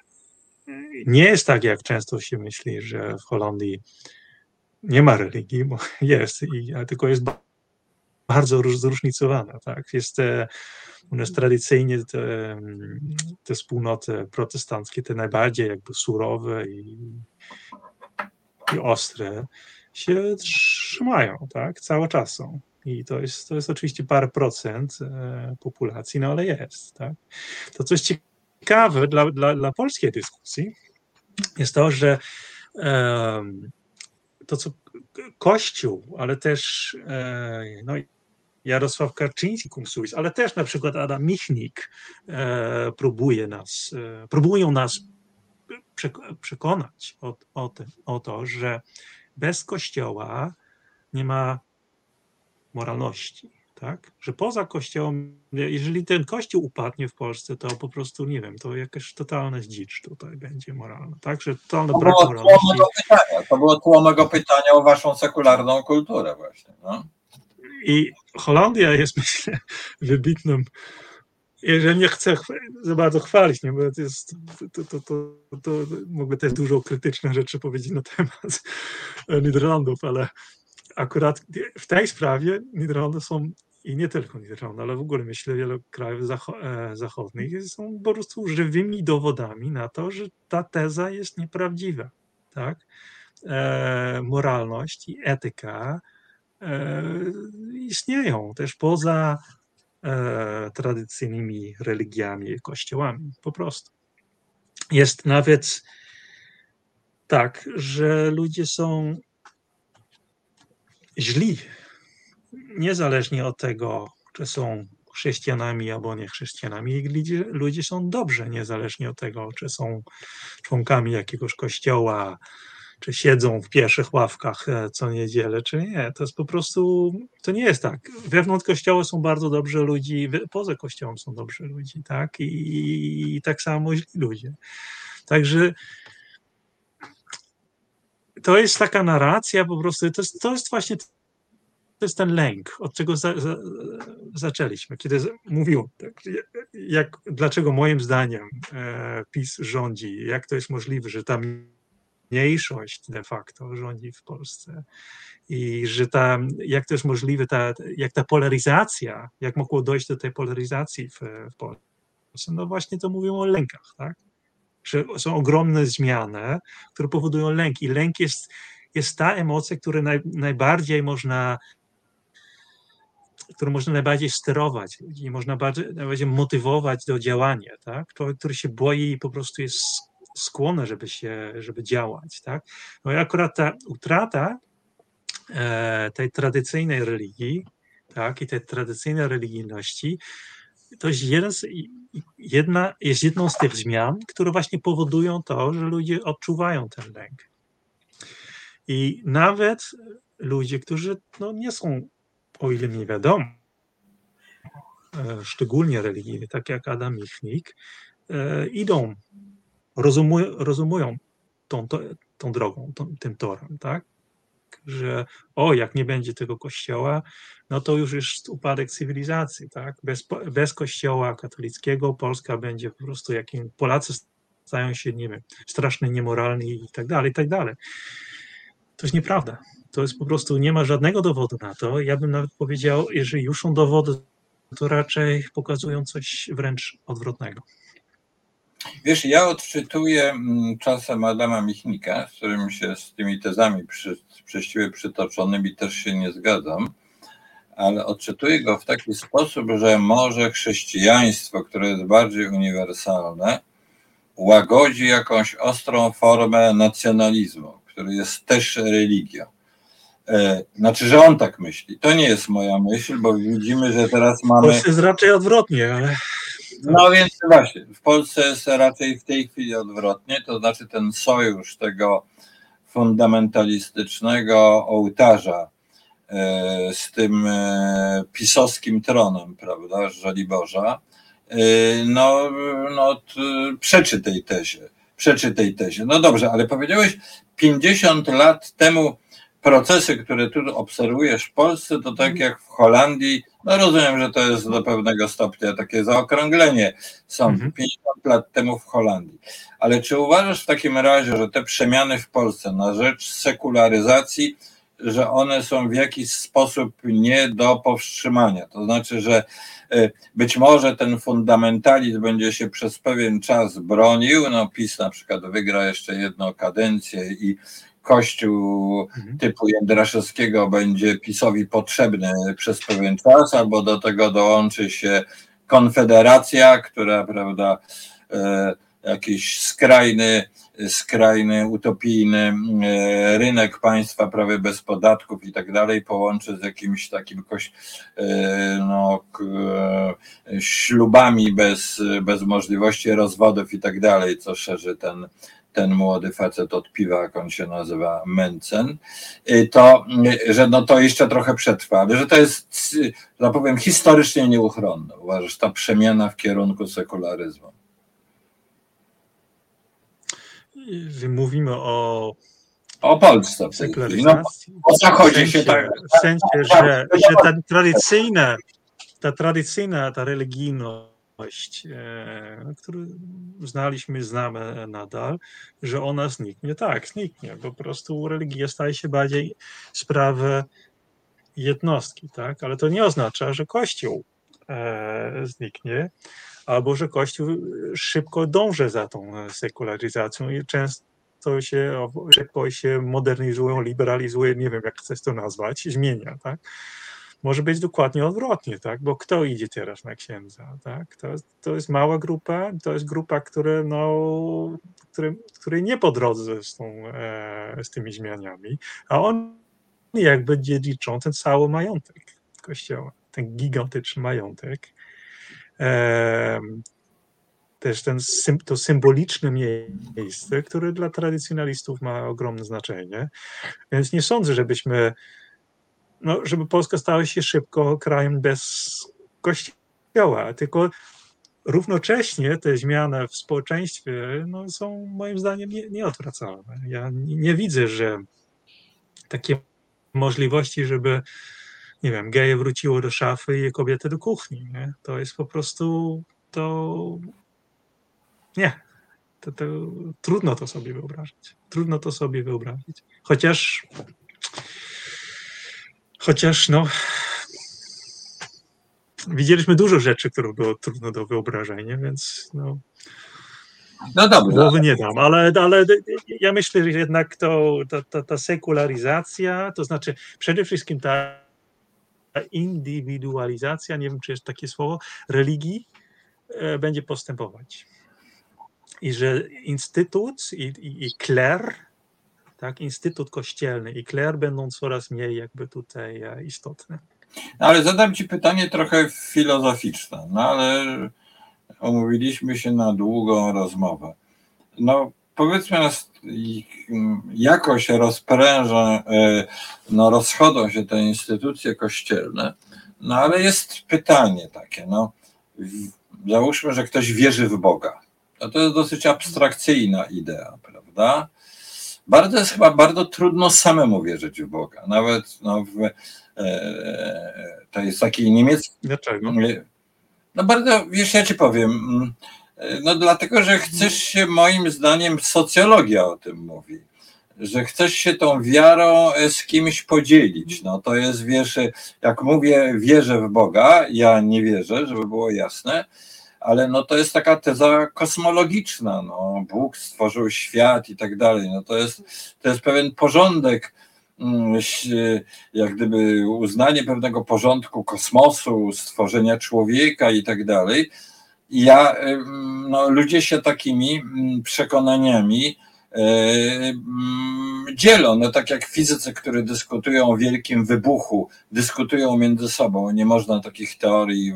nie jest tak, jak często się myśli, że w Holandii nie ma religii, bo jest, i, tylko jest bardzo zróżnicowana. Tak? Jest u nas tradycyjnie te, te wspólnoty protestanckie, te najbardziej jakby surowe i, i ostre, się trzymają, tak? Cały czas są. I to jest, to jest oczywiście parę procent e, populacji, no ale jest, tak? To, co jest ciekawe dla, dla, dla polskiej dyskusji, jest to, że um, to, co Kościół, ale też e, no, Jarosław Karczyński, Kumsuis, ale też na przykład Adam Michnik e, próbuje nas, e, próbują nas przekonać o, o, te, o to, że bez Kościoła nie ma moralności tak? Że poza kościołem, jeżeli ten kościół upadnie w Polsce, to po prostu, nie wiem, to jakaś totalna dzicz tutaj będzie moralna, tak? Że totalny to brak było moralności. Pytania. To było tło mego pytania o waszą sekularną kulturę właśnie, no. I Holandia jest, myślę, wybitnym jeżeli nie chcę za bardzo chwalić, nie, bo to jest, to, to, to, to mogę też dużo krytycznych rzeczy powiedzieć na temat Niderlandów, ale akurat w tej sprawie Niderlandy są i nie tylko Niderlandy, ale w ogóle myślę wiele krajów e, zachodnich są po prostu żywymi dowodami na to, że ta teza jest nieprawdziwa. Tak? E, moralność i etyka e, istnieją też poza e, tradycyjnymi religiami i kościołami, po prostu. Jest nawet tak, że ludzie są źli niezależnie od tego, czy są chrześcijanami albo nie chrześcijanami. Ludzie, ludzie są dobrze, niezależnie od tego, czy są członkami jakiegoś kościoła, czy siedzą w pierwszych ławkach e, co niedzielę, czy nie. To jest po prostu, to nie jest tak. Wewnątrz kościoła są bardzo dobrze ludzi, poza kościołem są dobrze ludzi, tak? I, i tak samo źli ludzie. Także to jest taka narracja po prostu, to jest, to jest właśnie to jest ten lęk, od czego za, za, zaczęliśmy, kiedy mówił, tak, jak, dlaczego moim zdaniem e, PiS rządzi, jak to jest możliwe, że ta mniejszość de facto rządzi w Polsce i że ta, jak to jest możliwe, ta, jak ta polaryzacja, jak mogło dojść do tej polaryzacji w, w Polsce, no właśnie to mówią o lękach, tak? Że są ogromne zmiany, które powodują lęk i lęk jest, jest ta emocja, która naj, najbardziej można którą można najbardziej sterować ludzi, można bardziej, najbardziej motywować do działania, tak? Człowiek, który się boi i po prostu jest skłonny, żeby się, żeby działać, tak? No i akurat ta utrata e, tej tradycyjnej religii, tak, i tej tradycyjnej religijności, to jest, jedna, jest jedną z tych zmian, które właśnie powodują to, że ludzie odczuwają ten lęk. I nawet ludzie, którzy no, nie są o ile mi wiadomo, e, szczególnie religijni, tak jak Adam Michnik, e, idą, rozumują, rozumują tą, tą drogą, tą, tym torem, tak? Że o, jak nie będzie tego kościoła, no to już jest upadek cywilizacji, tak? Bez, bez kościoła katolickiego Polska będzie po prostu jakim Polacy stają się, nie wiem, strasznie niemoralni i tak dalej, i tak dalej. To jest nieprawda. To jest po prostu, nie ma żadnego dowodu na to. Ja bym nawet powiedział, jeżeli już są dowody, to raczej pokazują coś wręcz odwrotnego. Wiesz, ja odczytuję mm, czasem Adama Michnika, z którym się z tymi tezami przy, przytoczonymi też się nie zgadzam, ale odczytuję go w taki sposób, że może chrześcijaństwo, które jest bardziej uniwersalne, łagodzi jakąś ostrą formę nacjonalizmu, który jest też religią. E, znaczy, że on tak myśli. To nie jest moja myśl, bo widzimy, że teraz mamy. To jest raczej odwrotnie, ale. No więc właśnie, w Polsce jest raczej w tej chwili odwrotnie, to znaczy ten sojusz tego fundamentalistycznego ołtarza e, z tym e, pisowskim tronem, prawda, Żoliborza, no, no przeczy tej tezie, przeczy tej tezie. No dobrze, ale powiedziałeś 50 lat temu procesy, które tu obserwujesz w Polsce, to tak jak w Holandii, no rozumiem, że to jest do pewnego stopnia takie zaokrąglenie są mhm. 50 lat temu w Holandii. Ale czy uważasz w takim razie, że te przemiany w Polsce na rzecz sekularyzacji, że one są w jakiś sposób nie do powstrzymania? To znaczy, że e, być może ten fundamentalizm będzie się przez pewien czas bronił, no PiS na przykład wygra jeszcze jedną kadencję i kościół mhm. typu Jędraszewskiego będzie PiSowi potrzebny przez pewien czas, albo do tego dołączy się Konfederacja, która, prawda, e, jakiś skrajny, skrajny, utopijny e, rynek państwa prawie bez podatków i tak dalej połączy z jakimś takim koś, e, no, ślubami bez, bez możliwości rozwodów i tak dalej, co szerzy ten, ten młody facet od piwa, jak on się nazywa, Mencen, y, to, y, że no to jeszcze trochę przetrwa, ale że to jest, że tak powiem, historycznie nieuchronne. Uważasz, ta przemiana w kierunku sekularyzmu? Mówimy o o Polsce. No, o zachodzie się tak. W sensie, że, że ta tradycyjna, ta tradycyjna, ta religijność E, który znaliśmy, znamy nadal, że ona zniknie. Tak, zniknie. Po prostu religia staje się bardziej sprawą jednostki, tak? Ale to nie oznacza, że Kościół e, zniknie, albo że Kościół szybko dąży za tą sekularyzacją i często się, szybko się modernizuje, liberalizuje, nie wiem jak chcesz to nazwać, zmienia, tak? Może być dokładnie odwrotnie, tak? Bo kto idzie teraz na księdza, tak? To, to jest mała grupa, to jest grupa, które, no, które, której nie po drodze z, tą, e, z tymi zmianami, a on jakby dziedziczą ten cały majątek kościoła, ten gigantyczny majątek. E, też ten, to symboliczne miejsce, które dla tradycjonalistów ma ogromne znaczenie. Więc nie sądzę, żebyśmy no, żeby Polska stała się szybko krajem bez kościoła, tylko równocześnie te zmiany w społeczeństwie no, są moim zdaniem nie, nieodwracalne. Ja nie, nie widzę, że takie możliwości, żeby nie wiem, geje wróciło do szafy i kobiety do kuchni. Nie? To jest po prostu to nie. To, to, trudno to sobie wyobrazić. Trudno to sobie wyobrazić. Chociaż chociaż no widzieliśmy dużo rzeczy, które było trudno do wyobrażenia, więc no, No dobrze, głowy nie dam, ale, ale ja myślę, że jednak to, ta, ta, ta sekularyzacja, to znaczy przede wszystkim ta indywidualizacja, nie wiem czy jest takie słowo, religii e, będzie postępować. I że instytut i, i, i kler, tak, instytut kościelny i kler będą coraz mniej jakby tutaj e, istotne. ale zadam Ci pytanie trochę filozoficzne, no ale omówiliśmy się na długą rozmowę. No powiedzmy, nas- i- jako się rozpręża, e, no rozchodzą się te instytucje kościelne, no ale jest pytanie takie, no załóżmy, że ktoś wierzy w Boga. No to jest dosyć abstrakcyjna idea, prawda? Bardzo jest chyba bardzo trudno samemu wierzyć w Boga. Nawet no, w, e, to jest taki niemiecki Dlaczego? no bardzo, wiesz, ja ci powiem. mm, No dlatego, że chcesz się, moim zdaniem, socjologia o tym mówi, że chcesz się tą wiarą e, z kimś podzielić. No to jest, wiesz, jak mówię, wierzę w Boga, ja nie wierzę, żeby było jasne, ale no to jest taka teza kosmologiczna, no Bóg stworzył świat i tak dalej, no to jest, to jest pewien porządek, mm, jak gdyby uznanie pewnego porządku kosmosu, stworzenia człowieka i tak dalej. Ja, no, ludzie się takimi mm, przekonaniami dzielą. No, tak jak fizycy, którzy dyskutują o wielkim wybuchu, dyskutują między sobą. Nie można takich teorii,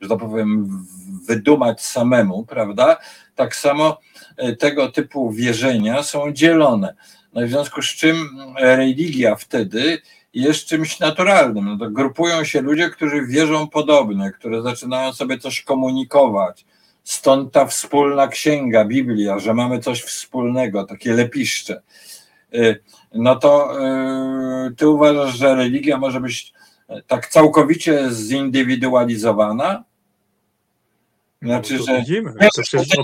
że tak powiem, wydumać samemu, prawda? Tak samo e, tego typu wierzenia są dzielone. No w związku z czym religia wtedy jest czymś naturalnym. No to grupują się ludzie, którzy wierzą podobnie, które zaczynają sobie coś komunikować. Stąd ta wspólna księga, Biblia, że mamy coś wspólnego, takie lepiszcze. Y, No to y, ty uważasz, że religia może być tak całkowicie zindywidualizowana? Znaczy, No, to że widzimy, to przecież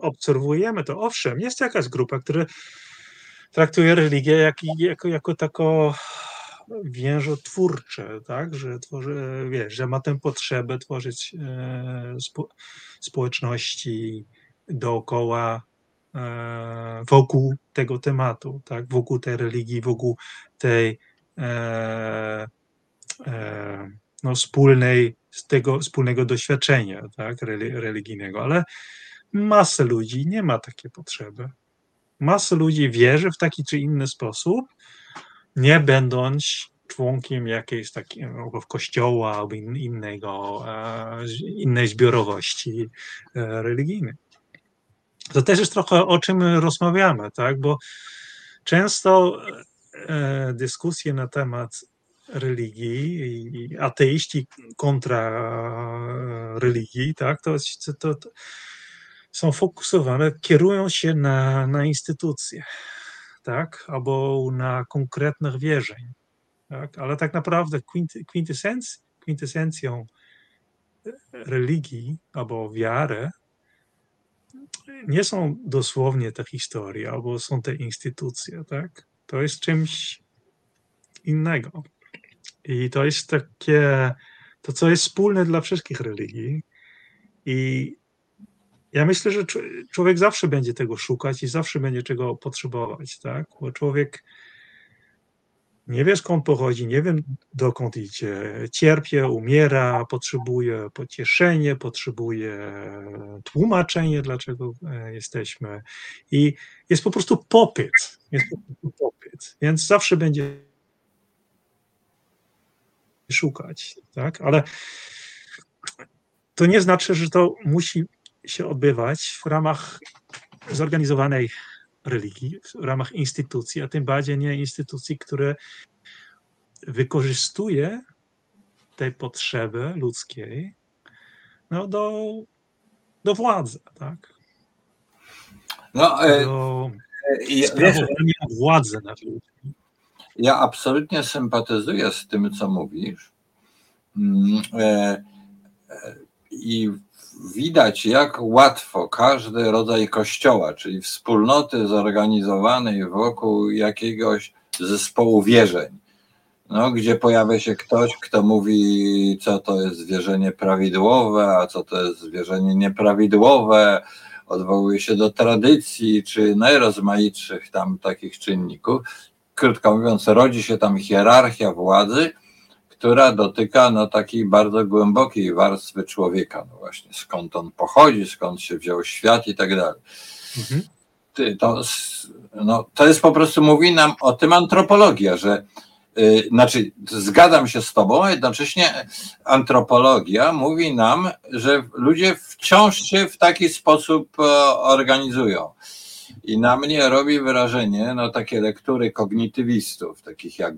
obserwujemy to. Owszem, jest jakaś grupa, która traktuje religię jak, jako, jako tako więżotwórcze, tak? że tworzy, wiesz, że ma tę potrzebę tworzyć e, społeczności dookoła, e, wokół tego tematu, tak? wokół tej religii, wokół tej e, e, no, wspólnej, tego wspólnego doświadczenia tak, reli- religijnego, ale masa ludzi nie ma takiej potrzeby. Masa ludzi wierzy w taki czy inny sposób, nie będąc członkiem jakiejś takiego kościoła albo in, innego, e, innej zbiorowości e, religijnej. To też jest trochę o czym rozmawiamy, tak? bo często e, dyskusje na temat religii i ateiści kontra religii, tak, to, to, to są fokusowane, kierują się na, na instytucje, tak, albo na konkretnych wierzeń, tak, ale tak naprawdę kwintesenc, kwintesencją religii albo wiary nie są dosłownie te historie, albo są te instytucje, tak, to jest czymś innego. I to jest takie, to co jest wspólne dla wszystkich religii. I ja myślę, że człowiek zawsze będzie tego szukać i zawsze będzie czego potrzebować, tak? Bo człowiek nie wie skąd pochodzi, nie wiem dokąd idzie, cierpie, umiera, potrzebuje pocieszenie, potrzebuje tłumaczenie, dlaczego jesteśmy. I jest po prostu popyt. Jest po prostu popyt. Więc zawsze będzie szukać, tak? Ale to nie znaczy, że to musi się odbywać w ramach zorganizowanej religii, w ramach instytucji, a tym bardziej nie instytucji, które wykorzystuje tej potrzeby ludzkiej no, do do władzy, tak? No, e, do ja, sprawowania władzy nad ludźmi. Ja absolutnie sympatyzuję z tym, co mówisz. Mm, e, I widać, jak łatwo każdy rodzaj kościoła, czyli wspólnoty zorganizowanej wokół jakiegoś zespołu wierzeń, no, gdzie pojawia się ktoś, kto mówi, co to jest wierzenie prawidłowe, a co to jest wierzenie nieprawidłowe, odwołuje się do tradycji, czy najrozmaitszych tam takich czynników. Krótko mówiąc, rodzi się tam hierarchia władzy, która dotyka no, takiej bardzo głębokiej warstwy człowieka. No właśnie, skąd on pochodzi, skąd się wziął świat i tak dalej. Mhm. To, no, to jest po prostu, mówi nam o tym antropologia, że yy, znaczy zgadzam się z tobą, a jednocześnie antropologia mówi nam, że ludzie wciąż się w taki sposób e, organizują. I na mnie robi wrażenie no, takie lektury kognitywistów, takich jak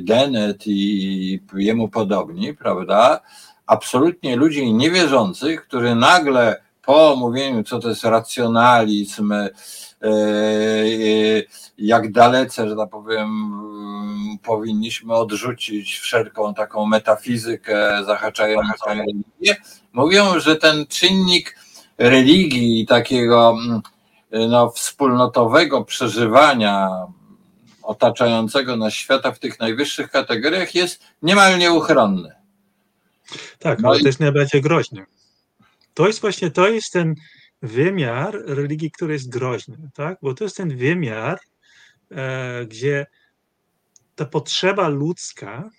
Dennett i jemu podobni, prawda? Absolutnie ludzi niewierzących, którzy nagle po mówieniu, co to jest racjonalizm, e, e, jak dalece, że tak powiem, powinniśmy odrzucić wszelką taką metafizykę zahaczającą religię, mówią, że ten czynnik religii takiego no, wspólnotowego przeżywania otaczającego nas świata w tych najwyższych kategoriach jest niemal nieuchronny. Tak, no ale i... też najbardziej groźny. To jest właśnie, to jest ten wymiar religii, który jest groźny, tak? Bo to jest ten wymiar, e, gdzie ta potrzeba ludzka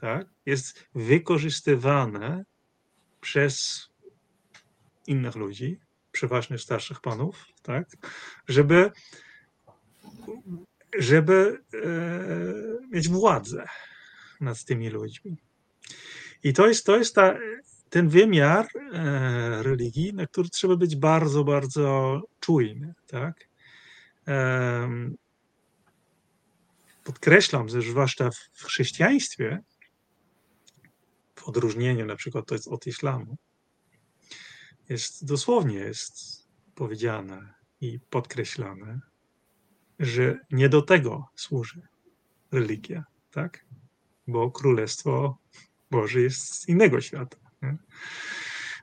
tak, jest wykorzystywana przez innych ludzi, przeważnie starszych panów, tak, żeby żeby e, mieć władzę nad tymi ludźmi. I to jest, to jest ta, ten wymiar e, religii, na który trzeba być bardzo, bardzo czujny. Tak? E, podkreślam, że zwłaszcza w chrześcijaństwie, w odróżnieniu na przykład od islamu, jest dosłownie jest powiedziane i podkreślane, że nie do tego służy religia, tak? Bo Królestwo Boże jest z innego świata. Nie?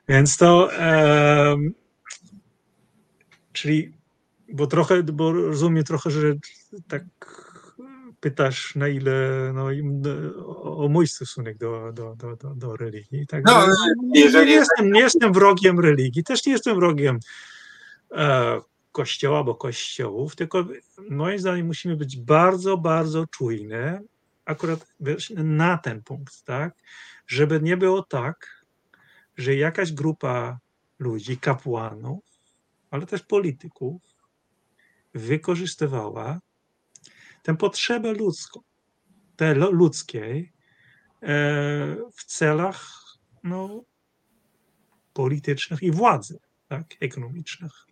Więc to, e, czyli, bo trochę, bo rozumiem trochę, że tak pytasz, na ile no, o, o mój stosunek do, do, do, do, do religii. Tak? No, jeżeli... nie, jestem, nie jestem wrogiem religii, też nie jestem wrogiem e, kościoła, bo kościołów, tylko moim zdaniem musimy być bardzo, bardzo czujne akurat na ten punkt, tak? Żeby nie było tak, że jakaś grupa ludzi, kapłanów, ale też polityków, wykorzystywała tę potrzebę ludzką, te ludzkiej e, w celach no, politycznych i władzy tak, ekonomicznych.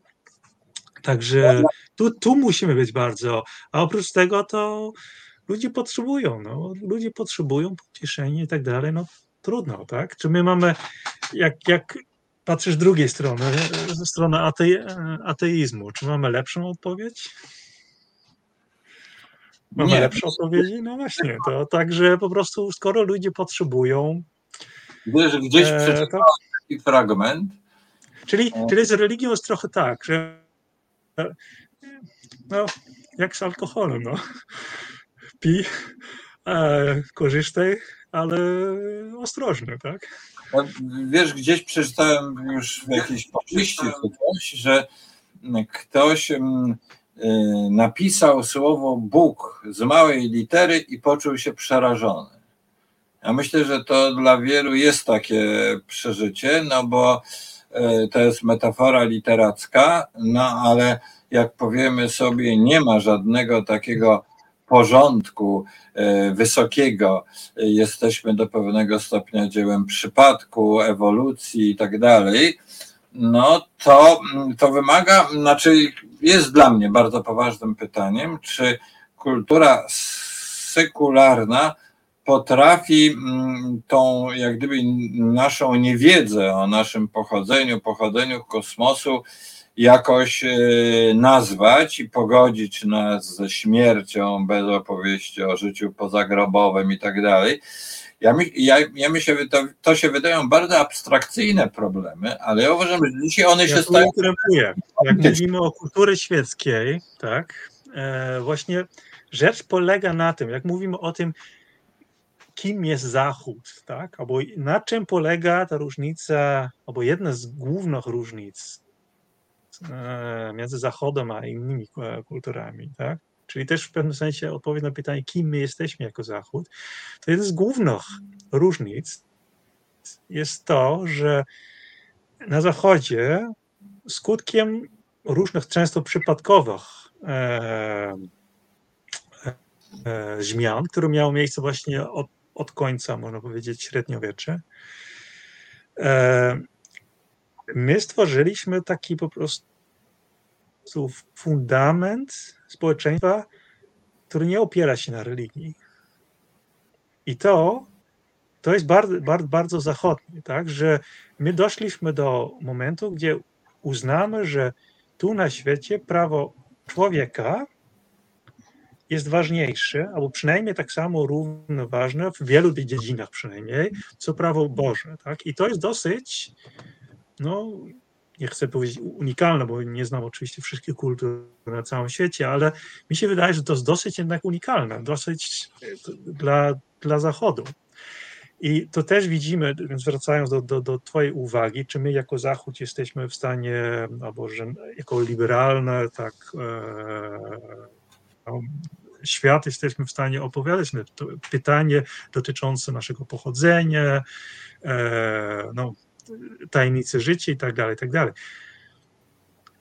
Także tu, tu musimy być bardzo. A oprócz tego to ludzie potrzebują, no, ludzie potrzebują pocieszenia i tak dalej, no trudno, tak? Czy my mamy, jak, jak patrzysz z drugiej strony, ze strony atei, ateizmu, czy mamy lepszą odpowiedź? Mamy Nie. lepsze odpowiedzi? No właśnie, to także po prostu skoro ludzie potrzebują. Wiesz, gdzieś e, przeczytałem taki fragment. Czyli, czyli z religią jest trochę tak, że no, jak z alkoholem, no. Pij, e, korzystaj, ale ostrożnie, tak? Wiesz, gdzieś przeczytałem już w jakiejś powieści że ktoś mm, y, napisał słowo Bóg z małej litery i poczuł się przerażony. Ja myślę, że to dla wielu jest takie przeżycie, no bo E, to jest metafora literacka, no ale jak powiemy sobie, nie ma żadnego takiego porządku e, wysokiego, jesteśmy do pewnego stopnia dziełem przypadku, ewolucji i tak dalej, no to, to wymaga, znaczy jest dla mnie bardzo poważnym pytaniem, czy kultura sekularna potrafi mm, tą, jak gdyby, naszą niewiedzę o naszym pochodzeniu, pochodzeniu kosmosu jakoś e, nazwać i pogodzić nas ze śmiercią bez opowieści o życiu pozagrobowym i tak dalej. Ja, mi, ja, ja myślę, że to, to się wydają bardzo abstrakcyjne problemy, ale ja uważam, że dzisiaj one ja się stają. Jak mówimy o kulturze świeckiej, tak, e, właśnie rzecz polega na tym, jak mówimy o tym, kim jest Zachód, tak, albo na czym polega ta różnica, albo jedna z głównych różnic e, między Zachodem a innymi e, kulturami, tak, czyli też w pewnym sensie odpowiedź na pytanie, kim my jesteśmy jako Zachód, to jedna z głównych różnic jest to, że na Zachodzie skutkiem różnych, często przypadkowych e, e, zmian, które miały miejsce właśnie od, od końca, można powiedzieć, średniowiecze, e, my stworzyliśmy taki po prostu fundament społeczeństwa, który nie opiera się na religii. I to, to jest bardzo, bardzo, bardzo zachodnie, tak? że my doszliśmy do momentu, gdzie uznamy, że tu na świecie prawo człowieka jest ważniejsze, albo przynajmniej tak samo równo ważne, w wielu dziedzinach przynajmniej, co prawo Boże. Tak? I to jest dosyć, no, nie chcę powiedzieć unikalne, bo nie znam oczywiście wszystkich kultur na całym świecie, ale mi się wydaje, że to jest dosyć jednak unikalne, dosyć dla, dla Zachodu. I to też widzimy, więc wracając do, do, do Twojej uwagi, czy my jako Zachód jesteśmy w stanie, albo że jako liberalne, tak, e, świat jesteśmy w stanie opowiadać na to pytanie dotyczące naszego pochodzenia, e, no, tajemnicy życia i tak dalej, i tak dalej.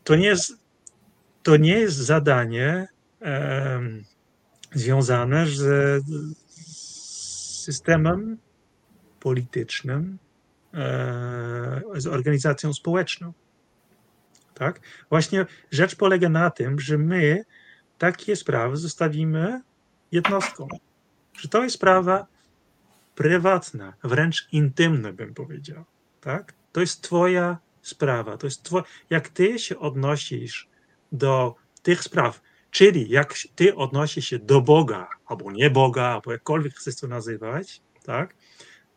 To nie jest, to nie jest zadanie e, związane z, z systemem politycznym, e, z organizacją społeczną. Tak? Właśnie rzecz polega na tym, że my takie sprawy zostawimy jednostkom. Że to jest sprawa prywatna, wręcz intymna, bym powiedział. Tak? To jest Twoja sprawa. To jest twoja, jak Ty się odnosisz do tych spraw, czyli jak Ty odnosisz się do Boga, albo nie Boga, albo jakkolwiek chcesz to nazywać, tak?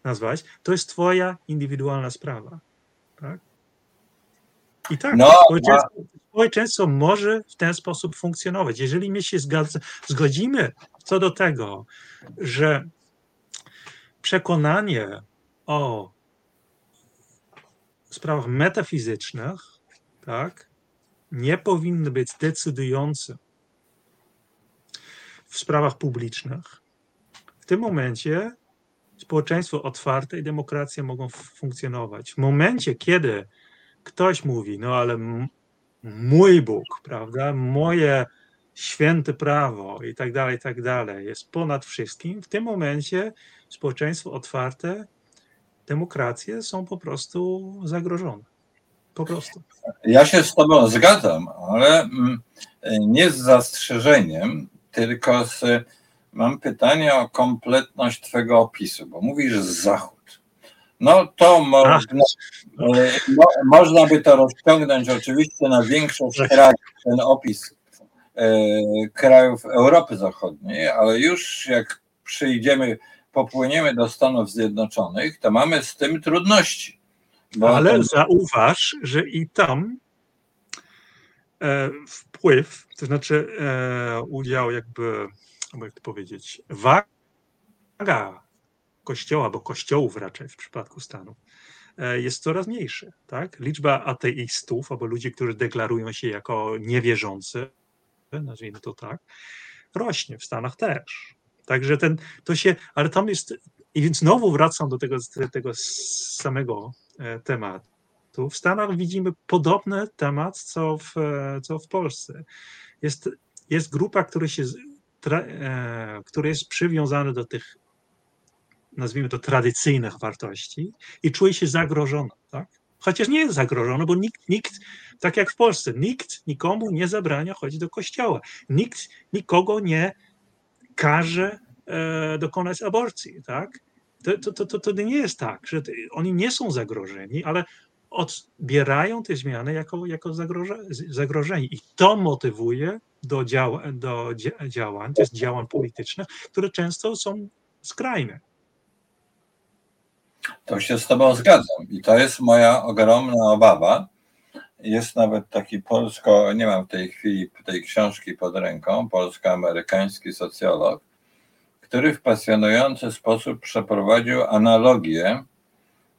nazwać, to jest Twoja indywidualna sprawa. Tak? I tak, no, społeczeństwo, no. społeczeństwo, może w ten sposób funkcjonować. Jeżeli my się zgodzimy co do tego, że przekonanie o sprawach metafizycznych, tak, nie powinny być decydujące w sprawach publicznych, w tym momencie społeczeństwo otwarte i demokracja mogą funkcjonować. W momencie, kiedy ktoś mówi, no ale mój Bóg, prawda, moje święte prawo i tak dalej, i tak dalej, jest ponad wszystkim, w tym momencie społeczeństwo otwarte, demokracje są po prostu zagrożone. Po prostu. Ja się z Tobą zgadzam, ale mm, nie z zastrzeżeniem, tylko z mam pytanie o kompletność Twojego opisu, bo mówisz Zachód. No to można, no, można by to rozciągnąć oczywiście na większość krajów, ten opis e, krajów Europy Zachodniej, ale już jak przyjdziemy, popłyniemy do Stanów Zjednoczonych, to mamy z tym trudności. ale ten... zauważ, że i tam e, wpływ, to znaczy e, udział jakby jak to powiedzieć, waga kościoła, bo kościołów raczej w przypadku Stanów, e, jest coraz mniejszy. Tak? Liczba ateistów albo ludzi, którzy deklarują się jako niewierzący, nazwijmy to tak, rośnie w Stanach też. Także ten, to się, ale tam jest, i więc znowu wracam do tego, tego samego e, tematu. W Stanach widzimy podobny temat, co w, e, co w Polsce. Jest, jest grupa, która się który jest przywiązany do tych, nazwijmy to, tradycyjnych wartości i czuje się zagrożony. Tak? Chociaż nie jest zagrożony, bo nikt, nikt, tak jak w Polsce, nikt nikomu nie zabrania chodzić do kościoła. Nikt nikogo nie każe e, dokonać aborcji, tak? To, to, to, to nie jest tak, że oni nie są zagrożeni, ale odbierają te zmiany jako, jako zagroże, zagrożenie i to motywuje do, dział, do działań, to jest działań politycznych, które często są skrajne. To się z Tobą zgadzam i to jest moja ogromna obawa. Jest nawet taki polsko, nie mam w tej chwili tej książki pod ręką, polsko-amerykański socjolog, który w pasjonujący sposób przeprowadził analogię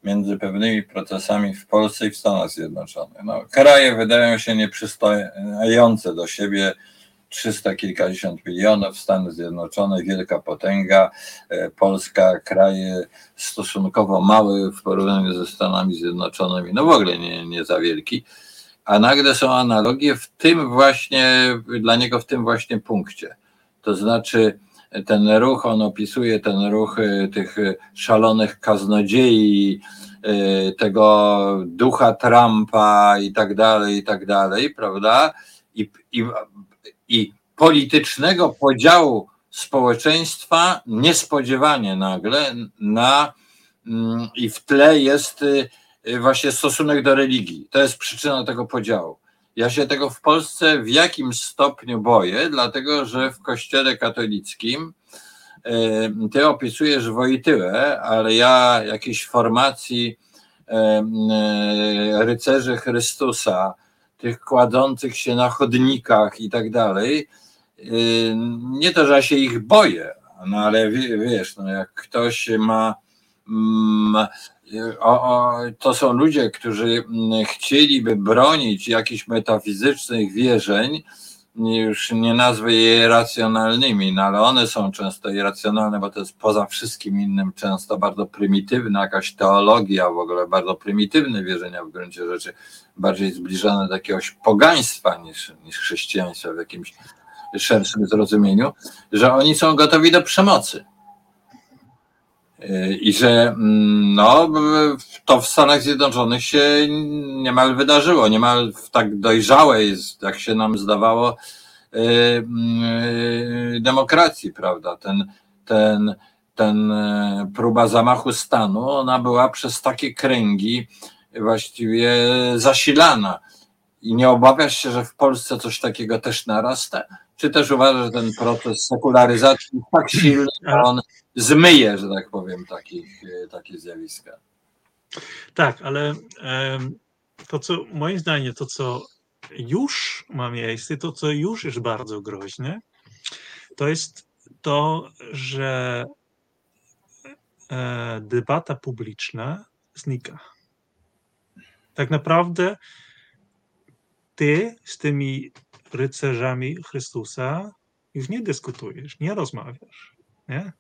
między pewnymi procesami w Polsce i w Stanach Zjednoczonych. No, kraje wydają się nieprzystające do siebie, 300 kilkadziesiąt milionów, Stany Zjednoczone, wielka potęga, e, Polska, kraje stosunkowo małe w porównaniu ze Stanami Zjednoczonymi, no w ogóle nie, nie za wielki, a nagle są analogie w tym właśnie, dla niego w tym właśnie punkcie. To znaczy, ten ruch, on opisuje ten ruch e, tych szalonych kaznodziei, e, tego ducha Trumpa i tak dalej, i tak dalej, prawda? I, i i politycznego podziału społeczeństwa niespodziewanie nagle na mm, i w tle jest y, y, właśnie stosunek do religii. To jest przyczyna tego podziału. Ja się tego w Polsce w jakim stopniu boję, dlatego że w kościele katolickim y, ty opisujesz Wojtyłę, ale ja jakiejś formacji rycerzy Chrystusa, tych kładących się na chodnikach i tak dalej. Y, nie to, że ja się ich boję, no ale wiesz, no jak ktoś ma. Mm, o, o, to są ludzie, którzy mm, chcieliby bronić jakichś metafizycznych wierzeń, już nie nazwę je racjonalnymi, no ale one są często irracjonalne, bo to jest poza wszystkim innym często bardzo prymitywna jakaś teologia, w ogóle bardzo prymitywne wierzenia w gruncie rzeczy, bardziej zbliżone do jakiegoś pogaństwa niż, niż chrześcijaństwa w jakimś szerszym zrozumieniu, że oni są gotowi do przemocy. I że mm, no, to w Stanach Zjednoczonych się niemal wydarzyło, niemal w tak dojrzałej, jak się nam zdawało, y, y, demokracji, prawda? Ten, ten, ten e, próba zamachu stanu, ona była przez takie kręgi właściwie zasilana. I nie obawiasz się, że w Polsce coś takiego też narasta? Czy też uważasz, że ten proces sekularyzacji jest tak silny, że on zmyje, że tak powiem, takich, e, takie zjawiska? Tak, ale to, co moim zdaniem, to, co już ma miejsce, to, co już jest bardzo groźne, to jest to, że e, debata publiczna znika. Tak naprawdę ty z tymi rycerzami Chrystusa już nie dyskutujesz, nie rozmawiasz, nie?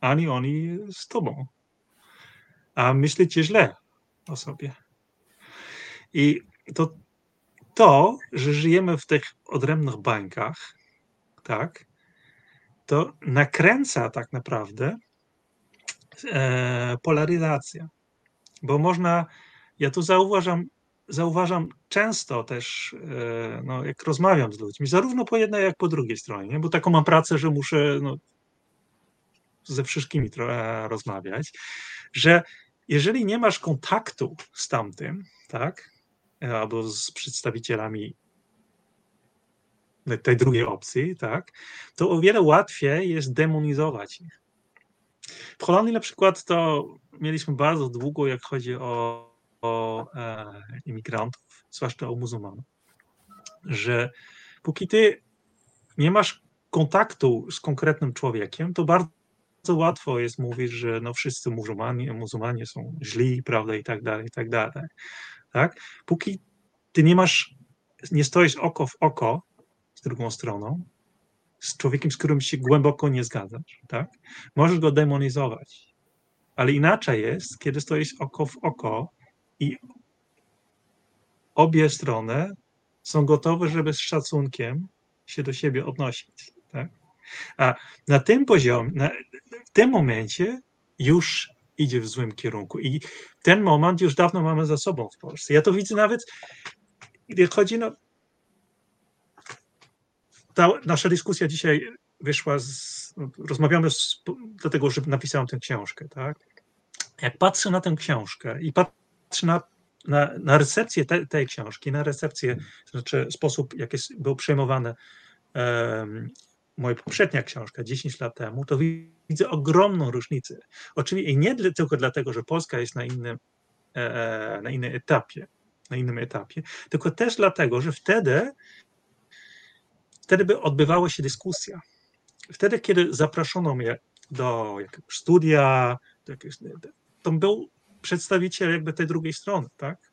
Ani oni z tobą. A myślicie źle o sobie. I to, to, że żyjemy w tych odrębnych bańkach, tak, to nakręca tak naprawdę e, polaryzacja. Bo można, ja tu zauważam zauważam często też, e, no, jak rozmawiam z ludźmi, zarówno po jednej, jak po drugiej stronie, nie? bo taką mam pracę, że muszę no, ze wszystkimi rozmawiać, że jeżeli nie masz kontaktu z tamtym, tak, albo z przedstawicielami tej drugiej opcji, tak, to o wiele łatwiej jest demonizować ich. W Holandii na przykład to mieliśmy bardzo długo, jak chodzi o o e, imigrantów, zwłaszcza o muzułmanów, że póki ty nie masz kontaktu z konkretnym człowiekiem, to bardzo łatwo jest mówić, że no wszyscy muzułmanie, muzułmanie są źli, prawda, i tak dalej, i tak dalej. Tak? Póki ty nie masz, nie stoisz oko w oko z drugą stroną, z człowiekiem, z którym się głęboko nie zgadzasz, tak? Możesz go demonizować. Ale inaczej jest, kiedy stoisz oko w oko i obie strony są gotowe, żeby z szacunkiem się do siebie odnosić. Tak? A na tym poziomie, na, w tym momencie już idzie w złym kierunku. I ten moment już dawno mamy za sobą w Polsce. Ja to widzę nawet, gdy chodzi, no, ta nasza dyskusja dzisiaj wyszła z, rozmawiamy z, dlatego, że napisałem tę książkę, tak? Jak patrzę na tę książkę i patrzę na, na, na recepcję te, tej książki, na recepcję, to znaczy sposób, jak jest, był przejmowane um, moja poprzednia książka 10 lat temu, to widzę ogromną różnicę. Oczywiście nie tylko dlatego, że Polska jest na innym, e, na innym etapie, na innym etapie, tylko też dlatego, że wtedy wtedy by odbywała się dyskusja. Wtedy, kiedy zaproszono mnie do jakiegoś studia, do jakiegoś, to był przedstawiciel jakby tej drugiej strony, tak?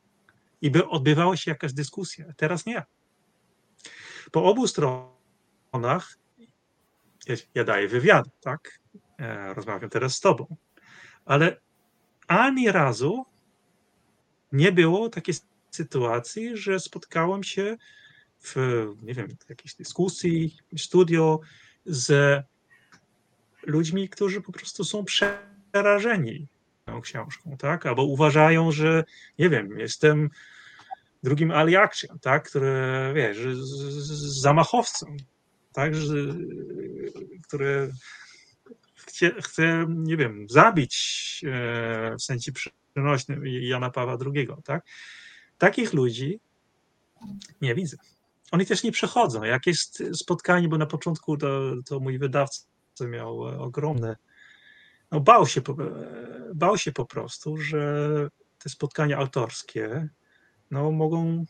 I by odbywała się jakaś dyskusja. Teraz nie. Po obu stronach ja, ja daję wywiad, tak? E, rozmawiam teraz z tobą. Ale ani razu nie było takiej sytuacji, że spotkałem się w, nie wiem, jakiejś dyskusji, studio z ludźmi, którzy po prostu są przerażeni tą książką, tak? Albo uważają, że, nie wiem, jestem drugim Ali Action, tak? Który, wiesz, z, zamachowcem, tak? Że, który chce, chce, nie wiem, zabić e, w sensie przenośnym Jana Pawła II, tak? Takich ludzi nie widzę. Oni też nie przechodzą. Jak jest spotkanie, bo na początku to, to mój wydawca miał ogromne. No bał, się, bał się po prostu, że te spotkania autorskie no, mogą,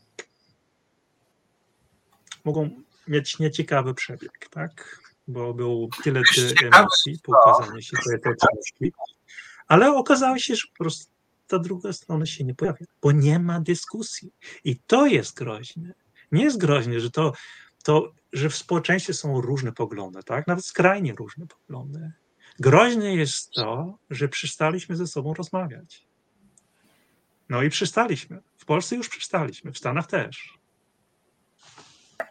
mogą mieć nieciekawy przebieg, tak? Bo był tyle emocji po ukazaniu się tej, książki. Ale okazało się, że po prostu ta druga strona się nie pojawia, bo nie ma dyskusji. I to jest groźne nie jest groźne, że to, to, że w społeczeństwie są różne poglądy, tak? Nawet skrajnie różne poglądy. Groźne jest to, że przestaliśmy ze sobą rozmawiać. No i przestaliśmy. W Polsce już przestaliśmy, w Stanach też.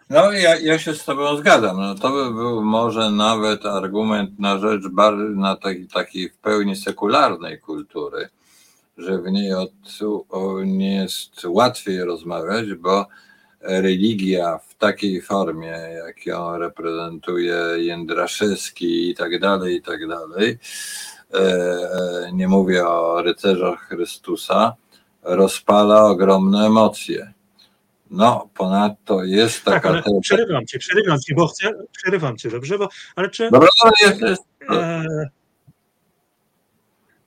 No, ja, ja się z Tobą zgadzam. No, to by był może nawet argument na rzecz bardziej na takiej, takiej w pełni sekularnej kultury, że w niej od, o, nie jest łatwiej rozmawiać, bo religia w takiej formie, jak ją reprezentuje Jędraszewski i tak dalej, i tak dalej, e, e, nie mówię o rycerzach Chrystusa, rozpala ogromne emocje. No, ponadto jest tak, taka... Tak, ale przerywam cię, przerywam cię, bo chcę, przerywam cię, dobrze, bo, ale czy... Dobra, jest, jest. E,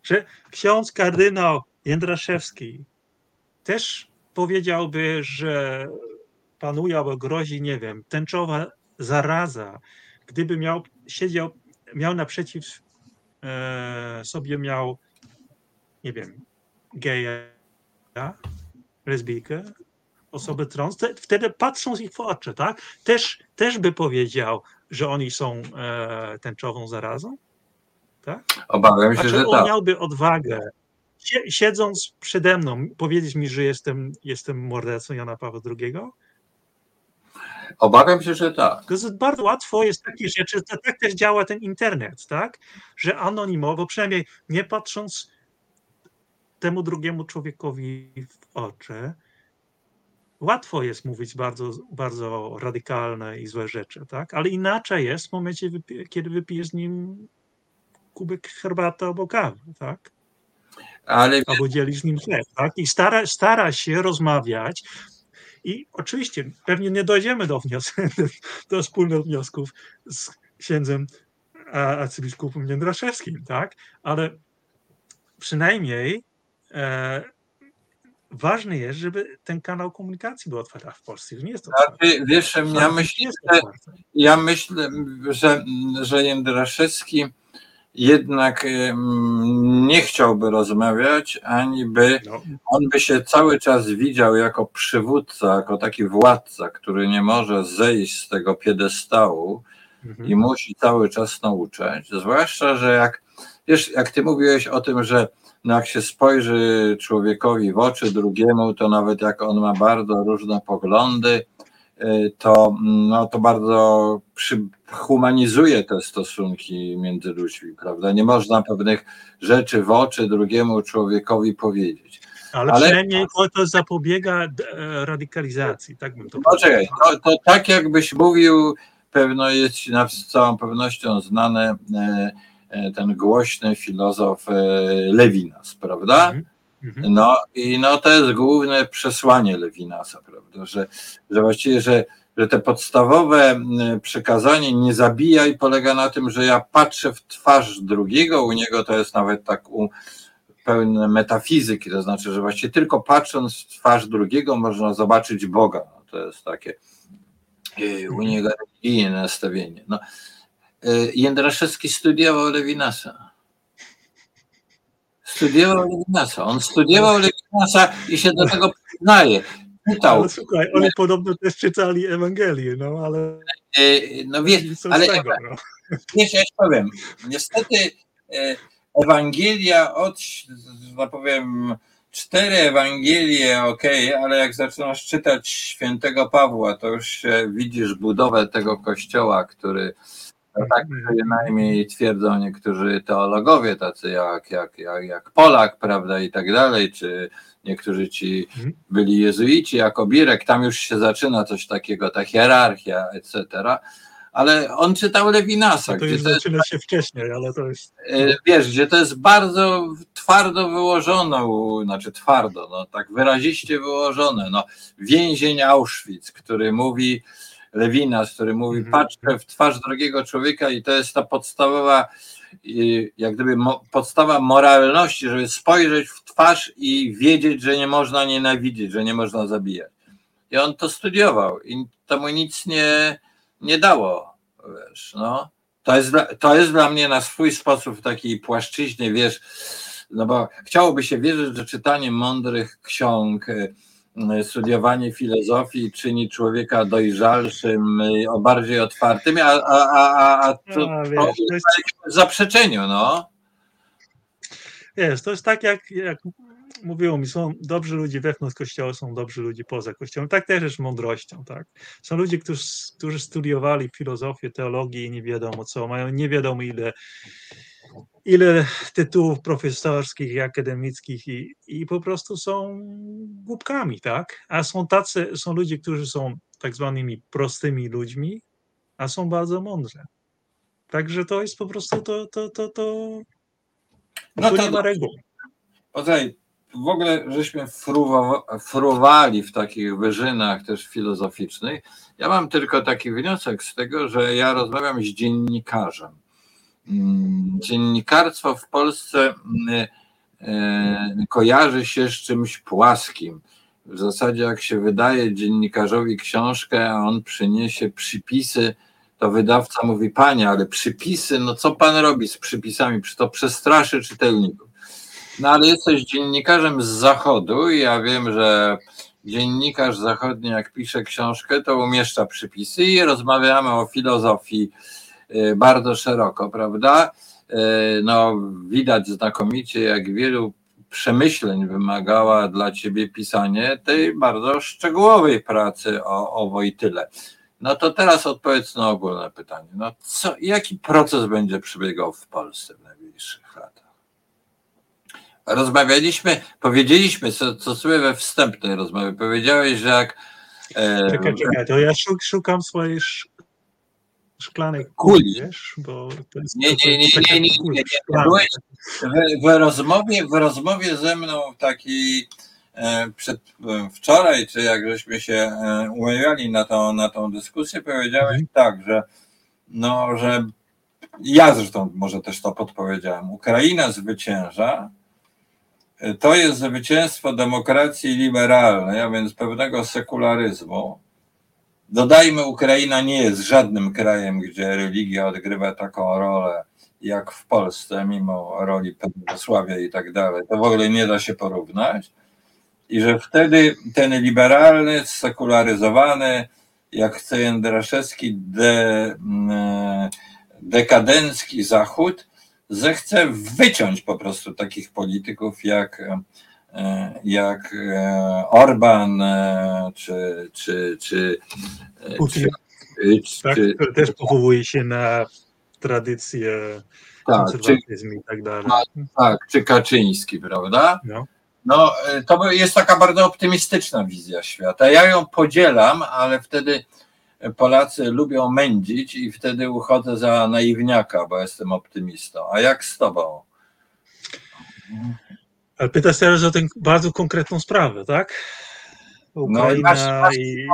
czy ksiądz kardynał Jędraszewski też powiedziałby, że panuje albo grozi, nie wiem, tęczowa zaraza, gdyby miał, siedział, miał naprzeciw e, sobie miał, nie wiem, geja, lesbijkę, osobę trans, wtedy patrząc ich w oczy, tak, też, też by powiedział, że oni są e, tęczową zarazą, tak? Obawiam się, A że on tak. miałby odwagę, siedząc przede mną, powiedzieć mi, że jestem, jestem mordercą Jana Pawła II? Obawiam się, że tak. To jest bardzo łatwo jest takie rzeczy, to tak też działa ten internet, tak? Że anonimowo, przynajmniej nie patrząc temu drugiemu człowiekowi w oczy, łatwo jest mówić bardzo, bardzo radykalne i złe rzeczy, tak? Ale inaczej jest w momencie, kiedy wypijesz z nim kubek herbaty albo kawy, tak? Ale... Albo dzielisz z nim chleb, tak? I stara, stara się rozmawiać, i oczywiście pewnie nie dojdziemy do, wniosków, do wspólnych wniosków z księdzem arcybiskupem Jędraszewskim, tak? Ale przynajmniej e, ważne jest, żeby ten kanał komunikacji był otwarty, w Polsce już nie jest to otwarty. Wiesz, ja myślę, ja myślę, że, że Jędraszewski jednak nie chciałby rozmawiać, ani by no. on by się cały czas widział jako przywódca, jako taki władca, który nie może zejść z tego piedestału mhm. i musi cały czas nauczać. Zwłaszcza, że jak wiesz, jak ty mówiłeś o tym, że no jak się spojrzy człowiekowi w oczy drugiemu, to nawet jak on ma bardzo różne poglądy, Y, to, no, to bardzo humanizuje te stosunki między ludźmi, prawda? Nie można pewnych rzeczy w oczy drugiemu człowiekowi powiedzieć. Ale, Ale przynajmniej to, to zapobiega radykalizacji, tak bym to. Poczekaj, to, to tak jakbyś mówił pewno jest Ci z całą pewnością znany ten głośny filozof Lewinas, prawda? Mhm. mhm. No i no to jest główne przesłanie Lewinasa, prawda? Że, że właściwie, że że te podstawowe przekazanie nie zabijaj polega na tym, że ja patrzę w twarz drugiego, u niego to jest nawet tak u, pełne metafizyki, to znaczy, że właściwie tylko patrząc w twarz drugiego można zobaczyć Boga. No, to jest takie e, u niego religijne nastawienie. No, e, Jędraszewski studiował Lewinasa. Studiował Lewinasa. On studiował Lewinasa i się do tego przyznaje czytał. Ale słuchaj, oni podobno też czytali Ewangelię, no ale. E, no wiesz, ale tego, no. wiesz, ja powiem, niestety e, Ewangelia od, no powiem, cztery Ewangelie, ok, ale jak zaczynasz czytać świętego Pawła, to już widzisz budowę tego kościoła, który tak przynajmniej twierdzą niektórzy teologowie, tacy jak, jak, jak, jak Polak, prawda, i tak dalej, czy niektórzy ci mhm. byli jezuici, jako Birek, tam już się zaczyna coś takiego, ta hierarchia, etc., ale on czytał Lewinasa. No to gdzie to zaczyna jest, się wcześniej, ale to jest... Wiesz, gdzie to jest bardzo twardo wyłożone, znaczy twardo, no tak wyraziście wyłożone, no więzień Auschwitz, który mówi, Lewinas, który mówi, mhm. patrzę w twarz drugiego człowieka i to jest ta podstawowa jak gdyby podstawa moralności, żeby spojrzeć w twarz i wiedzieć, że nie można nienawidzieć, że nie można zabijać. I on to studiował i to mu nic nie, nie dało, wiesz, no. To jest, to jest dla mnie na swój sposób w takiej płaszczyźnie, wiesz, no bo chciałoby się wierzyć, że czytanie mądrych ksiąg, studiowanie filozofii czyni człowieka dojrzalszym, e, bardziej otwartym, a, a, a, a to, no, wiesz, to jest w zaprzeczeniu, no. Wiesz, to jest tak jak, jak mówiło mi, są dobrzy ludzie wewnątrz kościoła, są dobrzy ludzie poza kościołem. Tak też jest mądrością, tak. Są ludzie, którzy, którzy studiowali filozofię, teologię i nie wiadomo co, mają nie wiadomo ile ile tytułów profesorskich i akademickich i, i po prostu są głupkami, tak? A są tacy, są ludzie, którzy są tak zwanymi prostymi ludźmi, a są bardzo mądrzy. Także to jest po prostu to, to, to, to, no to nie ma reguł. Poczekaj, w ogóle żeśmy fruwali w takich wyżynach też filozoficznych. Ja mam tylko taki wniosek z tego, że ja rozmawiam z dziennikarzem dziennikarstwo w Polsce mm, e, kojarzy się z czymś płaskim. W zasadzie, jak się wydaje dziennikarzowi książkę, a on przyniesie przypisy, to wydawca mówi: Panie, ale przypisy, no co pan robi z przypisami? Czy to przestraszy czytelników? No ale jesteś dziennikarzem z zachodu i ja wiem, że dziennikarz zachodni, jak pisze książkę, to umieszcza przypisy i rozmawiamy o filozofii bardzo szeroko, prawda? Y, no, widać znakomicie, jak wielu przemyśleń wymagała dla ciebie pisanie tej bardzo szczegółowej pracy o, o Wojtyle. No to teraz odpowiedz na ogólne pytanie. No co, jaki proces będzie przebiegał w Polsce w najbliższych latach? Rozmawialiśmy, powiedzieliśmy, co, co sobie we wstępnej rozmowie powiedziałeś, że jak. E, czekaj, czekaj, to ja szukam swojej szklanej kuli, wiesz, bo to jest... Nie, nie, nie, nie, nie, nie, nie. W, rozmowie, w rozmowie ze mną takiej e, przed, e, wczoraj, czy jak żeśmy się e, umawiali na tą, na tą dyskusję, powiedziałeś mhm. tak, że no, że ja zresztą może też to podpowiedziałem, Ukraina zwycięża, to jest zwycięstwo demokracji liberalnej, a więc pewnego sekularyzmu, Dodajmy, Ukraina nie jest żadnym krajem, gdzie religia odgrywa taką rolę jak w Polsce, mimo roli prawosławia i tak dalej. To w ogóle nie da się porównać. I że wtedy ten liberalny, sekularyzowany, jak chce Jędraszewski, de, mm, dekadencki Zachód, zechce wyciąć po prostu takich polityków jak jak e, Orban e, czy, czy, czy, Putin, czy, tak, czy, też powołuje się na tradycję tak, czy, i tak dalej. Tak, tak, czy Kaczyński, prawda? No. no, to jest taka bardzo optymistyczna wizja świata. Ja ją podzielam, ale wtedy Polacy lubią mędzić i wtedy uchodzę za naiwniaka, bo jestem optymistą. A jak z tobą? Ale pytasz teraz o tę bardzo konkretną sprawę, tak? Ukraina masz- masz- i...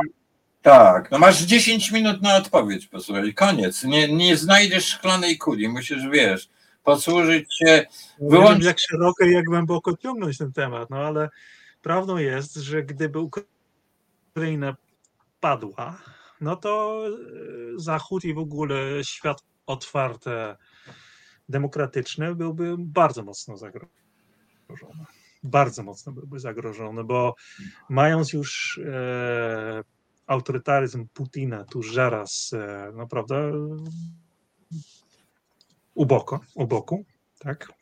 Tak, no masz 10 minut na odpowiedź, posłuchaj, koniec. Nie, nie znajdziesz szklanej kuli, musisz, wiesz, posłużyć się Nie Wyłącz- wiem, jak szeroko i jak głęboko ciągnąć ten temat, no ale prawdą jest, że gdyby Ukraina padła, no to e, Zachód i w ogóle świat otwarte, demokratyczny byłby bardzo mocno zagrożony. Bardzo mocno byłby zagrożony, bo mając już e, autorytaryzm Putina tuż zaraz, e, no prawda, u boku, u boku tak,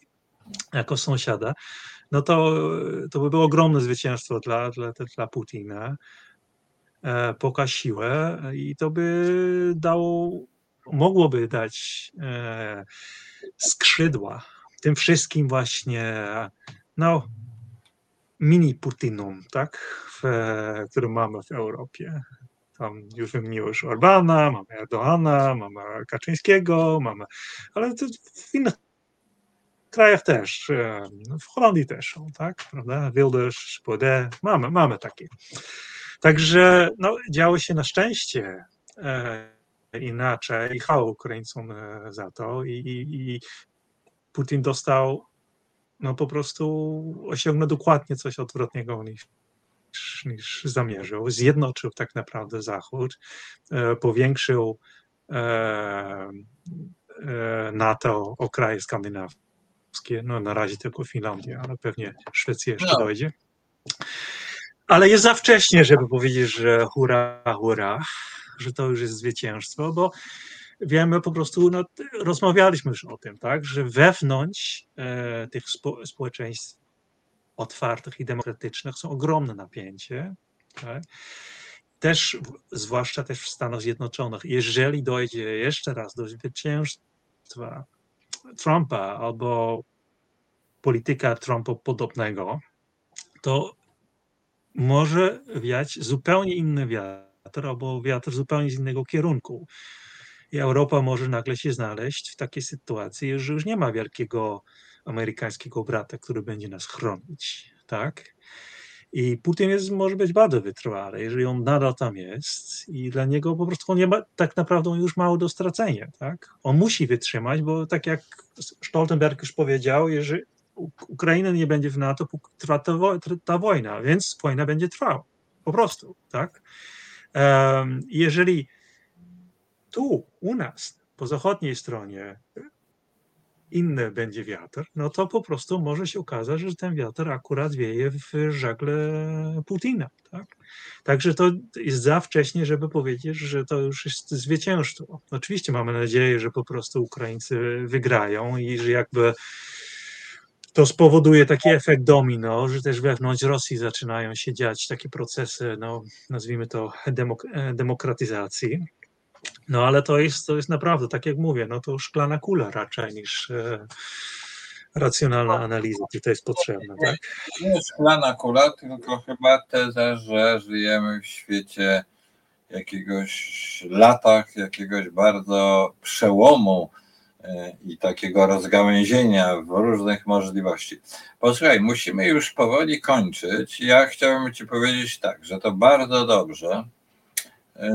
jako sąsiada, no to, to by było ogromne zwycięstwo dla, dla, dla Putina. E, Poka siłę i to by dało, mogłoby dać e, skrzydła tym wszystkim właśnie, no, mini Putinom, tak, w, które mamy w Europie. Tam już wymieniłeś Orbana, mamy Erdoana, mamy Kaczyńskiego, mamy, ale w innych krajach też, e, w Holandii też są, tak, prawda, Wilders, Baudet, mamy, mamy takie. Także no, działo się na szczęście e, inaczej i chwała Ukraińcom e, za to i, i, i Putin dostał no po prostu osiągnął dokładnie coś odwrotnego niż, niż zamierzył. Zjednoczył tak naprawdę Zachód, e, powiększył e, e, NATO o kraje skandynawskie, no na razie tylko Finlandię, ale pewnie Szwecja jeszcze No. dojdzie. Ale jest za wcześnie, żeby powiedzieć, że hurra, hurra, że to już jest zwycięstwo, bo wiemy po prostu, no, rozmawialiśmy już o tym, tak, że wewnątrz e, tych spo, społeczeństw otwartych i demokratycznych są ogromne napięcie. Tak? Też, zwłaszcza też w Stanach Zjednoczonych, jeżeli dojdzie jeszcze raz do zwycięstwa Trumpa albo polityka Trumpa podobnego, to może wiać zupełnie inny wiatr albo wiatr zupełnie z innego kierunku. I Europa może nagle się znaleźć w takiej sytuacji, że już nie ma wielkiego amerykańskiego brata, który będzie nas chronić, tak? I Putin jest, może być bardzo wytrwały, jeżeli on nadal tam jest i dla niego po prostu on nie ma, tak naprawdę on już mało do stracenia, tak? On musi wytrzymać, bo tak jak Stoltenberg już powiedział, jeżeli Ukraina nie będzie w NATO, trwa ta, ta wojna, więc wojna będzie trwała, po prostu, tak? Em, Jeżeli tu, u nas, po zachodniej stronie, inny będzie wiatr, no to po prostu może się okazać, że ten wiatr akurat wieje w żagle Putina. Tak? Także to jest za wcześnie, żeby powiedzieć, że to już jest zwycięstwo. Oczywiście mamy nadzieję, że po prostu Ukraińcy wygrają i że jakby to spowoduje taki efekt domino, że też wewnątrz Rosji zaczynają się dziać takie procesy, no, nazwijmy to demok- demokratyzacji. No ale to jest, to jest naprawdę, tak jak mówię, no to szklana kula raczej niż e, racjonalna analiza tutaj jest potrzebna, tak? Nie szklana kula, tylko chyba teza, że żyjemy w świecie jakiegoś latach, jakiegoś bardzo przełomu e, i takiego rozgałęzienia w różnych możliwości. Posłuchaj, musimy już powoli kończyć. Ja chciałbym Ci powiedzieć tak, że to bardzo dobrze,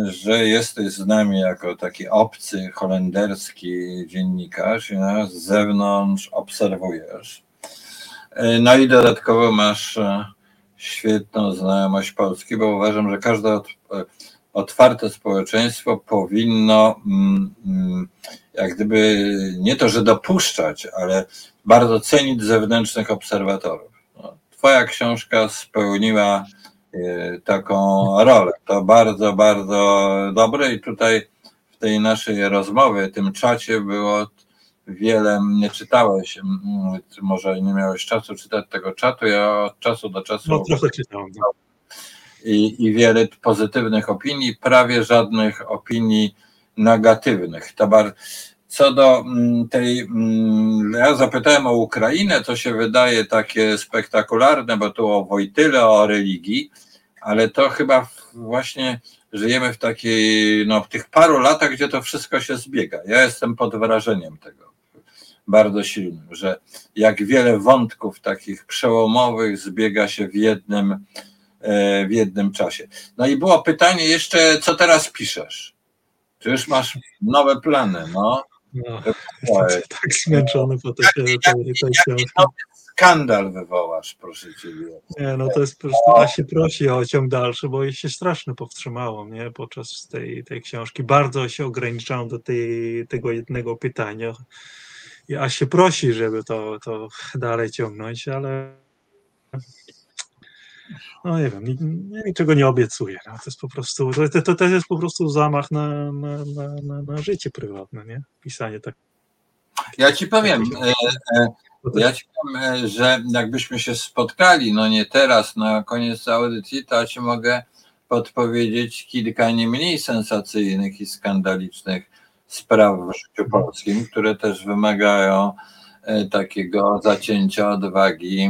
że jesteś z nami jako taki obcy holenderski dziennikarz i nas z zewnątrz obserwujesz. E, No i dodatkowo masz e, świetną znajomość Polski, bo uważam, że każde e, otwarte społeczeństwo powinno mm, mm, jak gdyby nie to, że dopuszczać, ale bardzo cenić zewnętrznych obserwatorów. No, Twoja książka spełniła taką rolę. To bardzo, bardzo dobre i tutaj w tej naszej rozmowie, tym czacie było wiele, nie czytałeś, może nie miałeś czasu czytać tego czatu, ja od czasu do czasu No trochę czytałem. no. i, i wiele pozytywnych opinii, prawie żadnych opinii negatywnych. To bar... Co do mm, tej, mm, ja zapytałem o Ukrainę, to się wydaje takie spektakularne, bo tu o Wojtyle, o religii, ale to chyba właśnie żyjemy w takiej, no w tych paru latach, gdzie to wszystko się zbiega. Ja jestem pod wrażeniem tego bardzo silnym, że jak wiele wątków takich przełomowych zbiega się w jednym, e, w jednym czasie. No i było pytanie jeszcze, co teraz piszesz? Czy już masz nowe plany? No. No, jestem tak zmęczony po tej książki. Skandal wywołasz, proszę ciebie. Nie, no to jest po prostu, a się prosi o ciąg dalszy, bo się strasznie powstrzymałem, nie, podczas tej, tej książki. Bardzo się ograniczałem do tej, tego jednego pytania. I a się prosi, żeby to, to dalej ciągnąć, ale no nie wiem, niczego nie obiecuję. No, to jest po prostu, to, to też jest po prostu zamach na, na, na, na życie prywatne, nie? Pisanie tak. Ja ci powiem, e, e, ja ci powiem, e, że jakbyśmy się spotkali, no nie teraz, na koniec audycji, to ja ci mogę podpowiedzieć kilka nie mniej sensacyjnych i skandalicznych spraw w życiu polskim, które też wymagają takiego zacięcia odwagi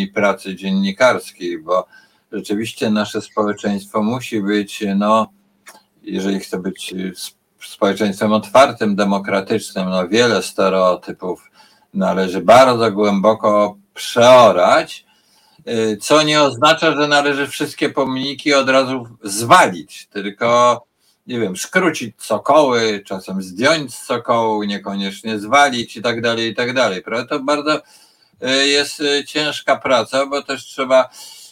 i pracy dziennikarskiej, bo rzeczywiście nasze społeczeństwo musi być, no, jeżeli chce być społeczeństwem otwartym, demokratycznym, no wiele stereotypów należy bardzo głęboko przeorać, co nie oznacza, że należy wszystkie pomniki od razu zwalić, tylko nie wiem, skrócić cokoły, czasem zdjąć z niekoniecznie zwalić i tak dalej, i tak dalej. To bardzo y, jest y, ciężka praca, bo też trzeba.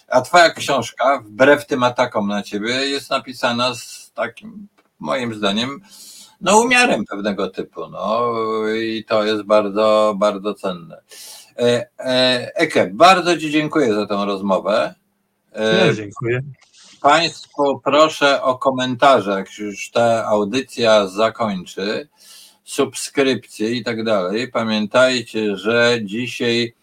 A twoja książka, wbrew tym atakom na ciebie, jest napisana z takim, moim zdaniem, no umiarem pewnego typu, no i to jest bardzo, bardzo cenne. E, e, Eke, bardzo Ci dziękuję za tę rozmowę. E, ja dziękuję. Państwu proszę o komentarze, jak już ta audycja zakończy, subskrypcje i tak dalej. Pamiętajcie, że dzisiaj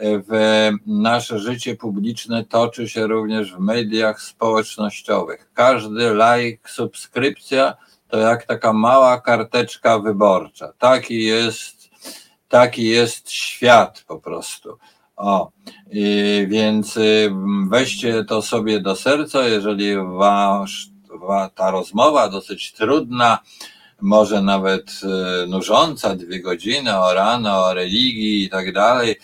w nasze życie publiczne toczy się również w mediach społecznościowych. Każdy like, subskrypcja to jak taka mała karteczka wyborcza. Taki jest, taki jest świat po prostu. O, więc y, weźcie to sobie do serca, jeżeli wasz, ta rozmowa dosyć trudna, może nawet y, nużąca, dwie godziny o rano, o religii i tak dalej,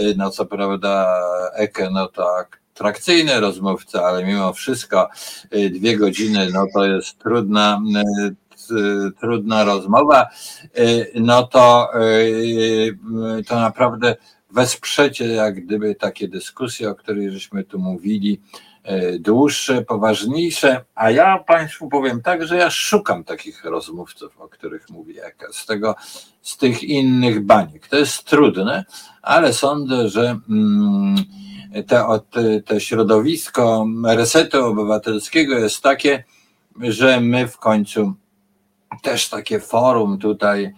y, no co prawda Eke, no tak, atrakcyjny rozmówca, ale mimo wszystko dwie godziny, no to jest trudna, trudna rozmowa, no to, to naprawdę wesprzecie jak gdyby takie dyskusje, o których żeśmy tu mówili, dłuższe, poważniejsze, a ja Państwu powiem tak, że ja szukam takich rozmówców, o których mówi Eka, z tego, z tych innych baniek. To jest trudne, ale sądzę, że mm, te, te środowisko resetu obywatelskiego jest takie, że my w końcu też takie forum tutaj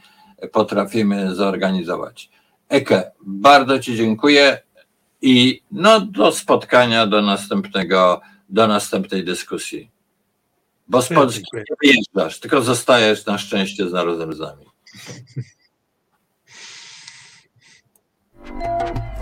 potrafimy zorganizować. Eke, bardzo Ci dziękuję i no do spotkania, do następnego, do następnej dyskusji. Bo z Polski nie wyjeżdżasz, tylko zostajesz na szczęście z narodem z nami.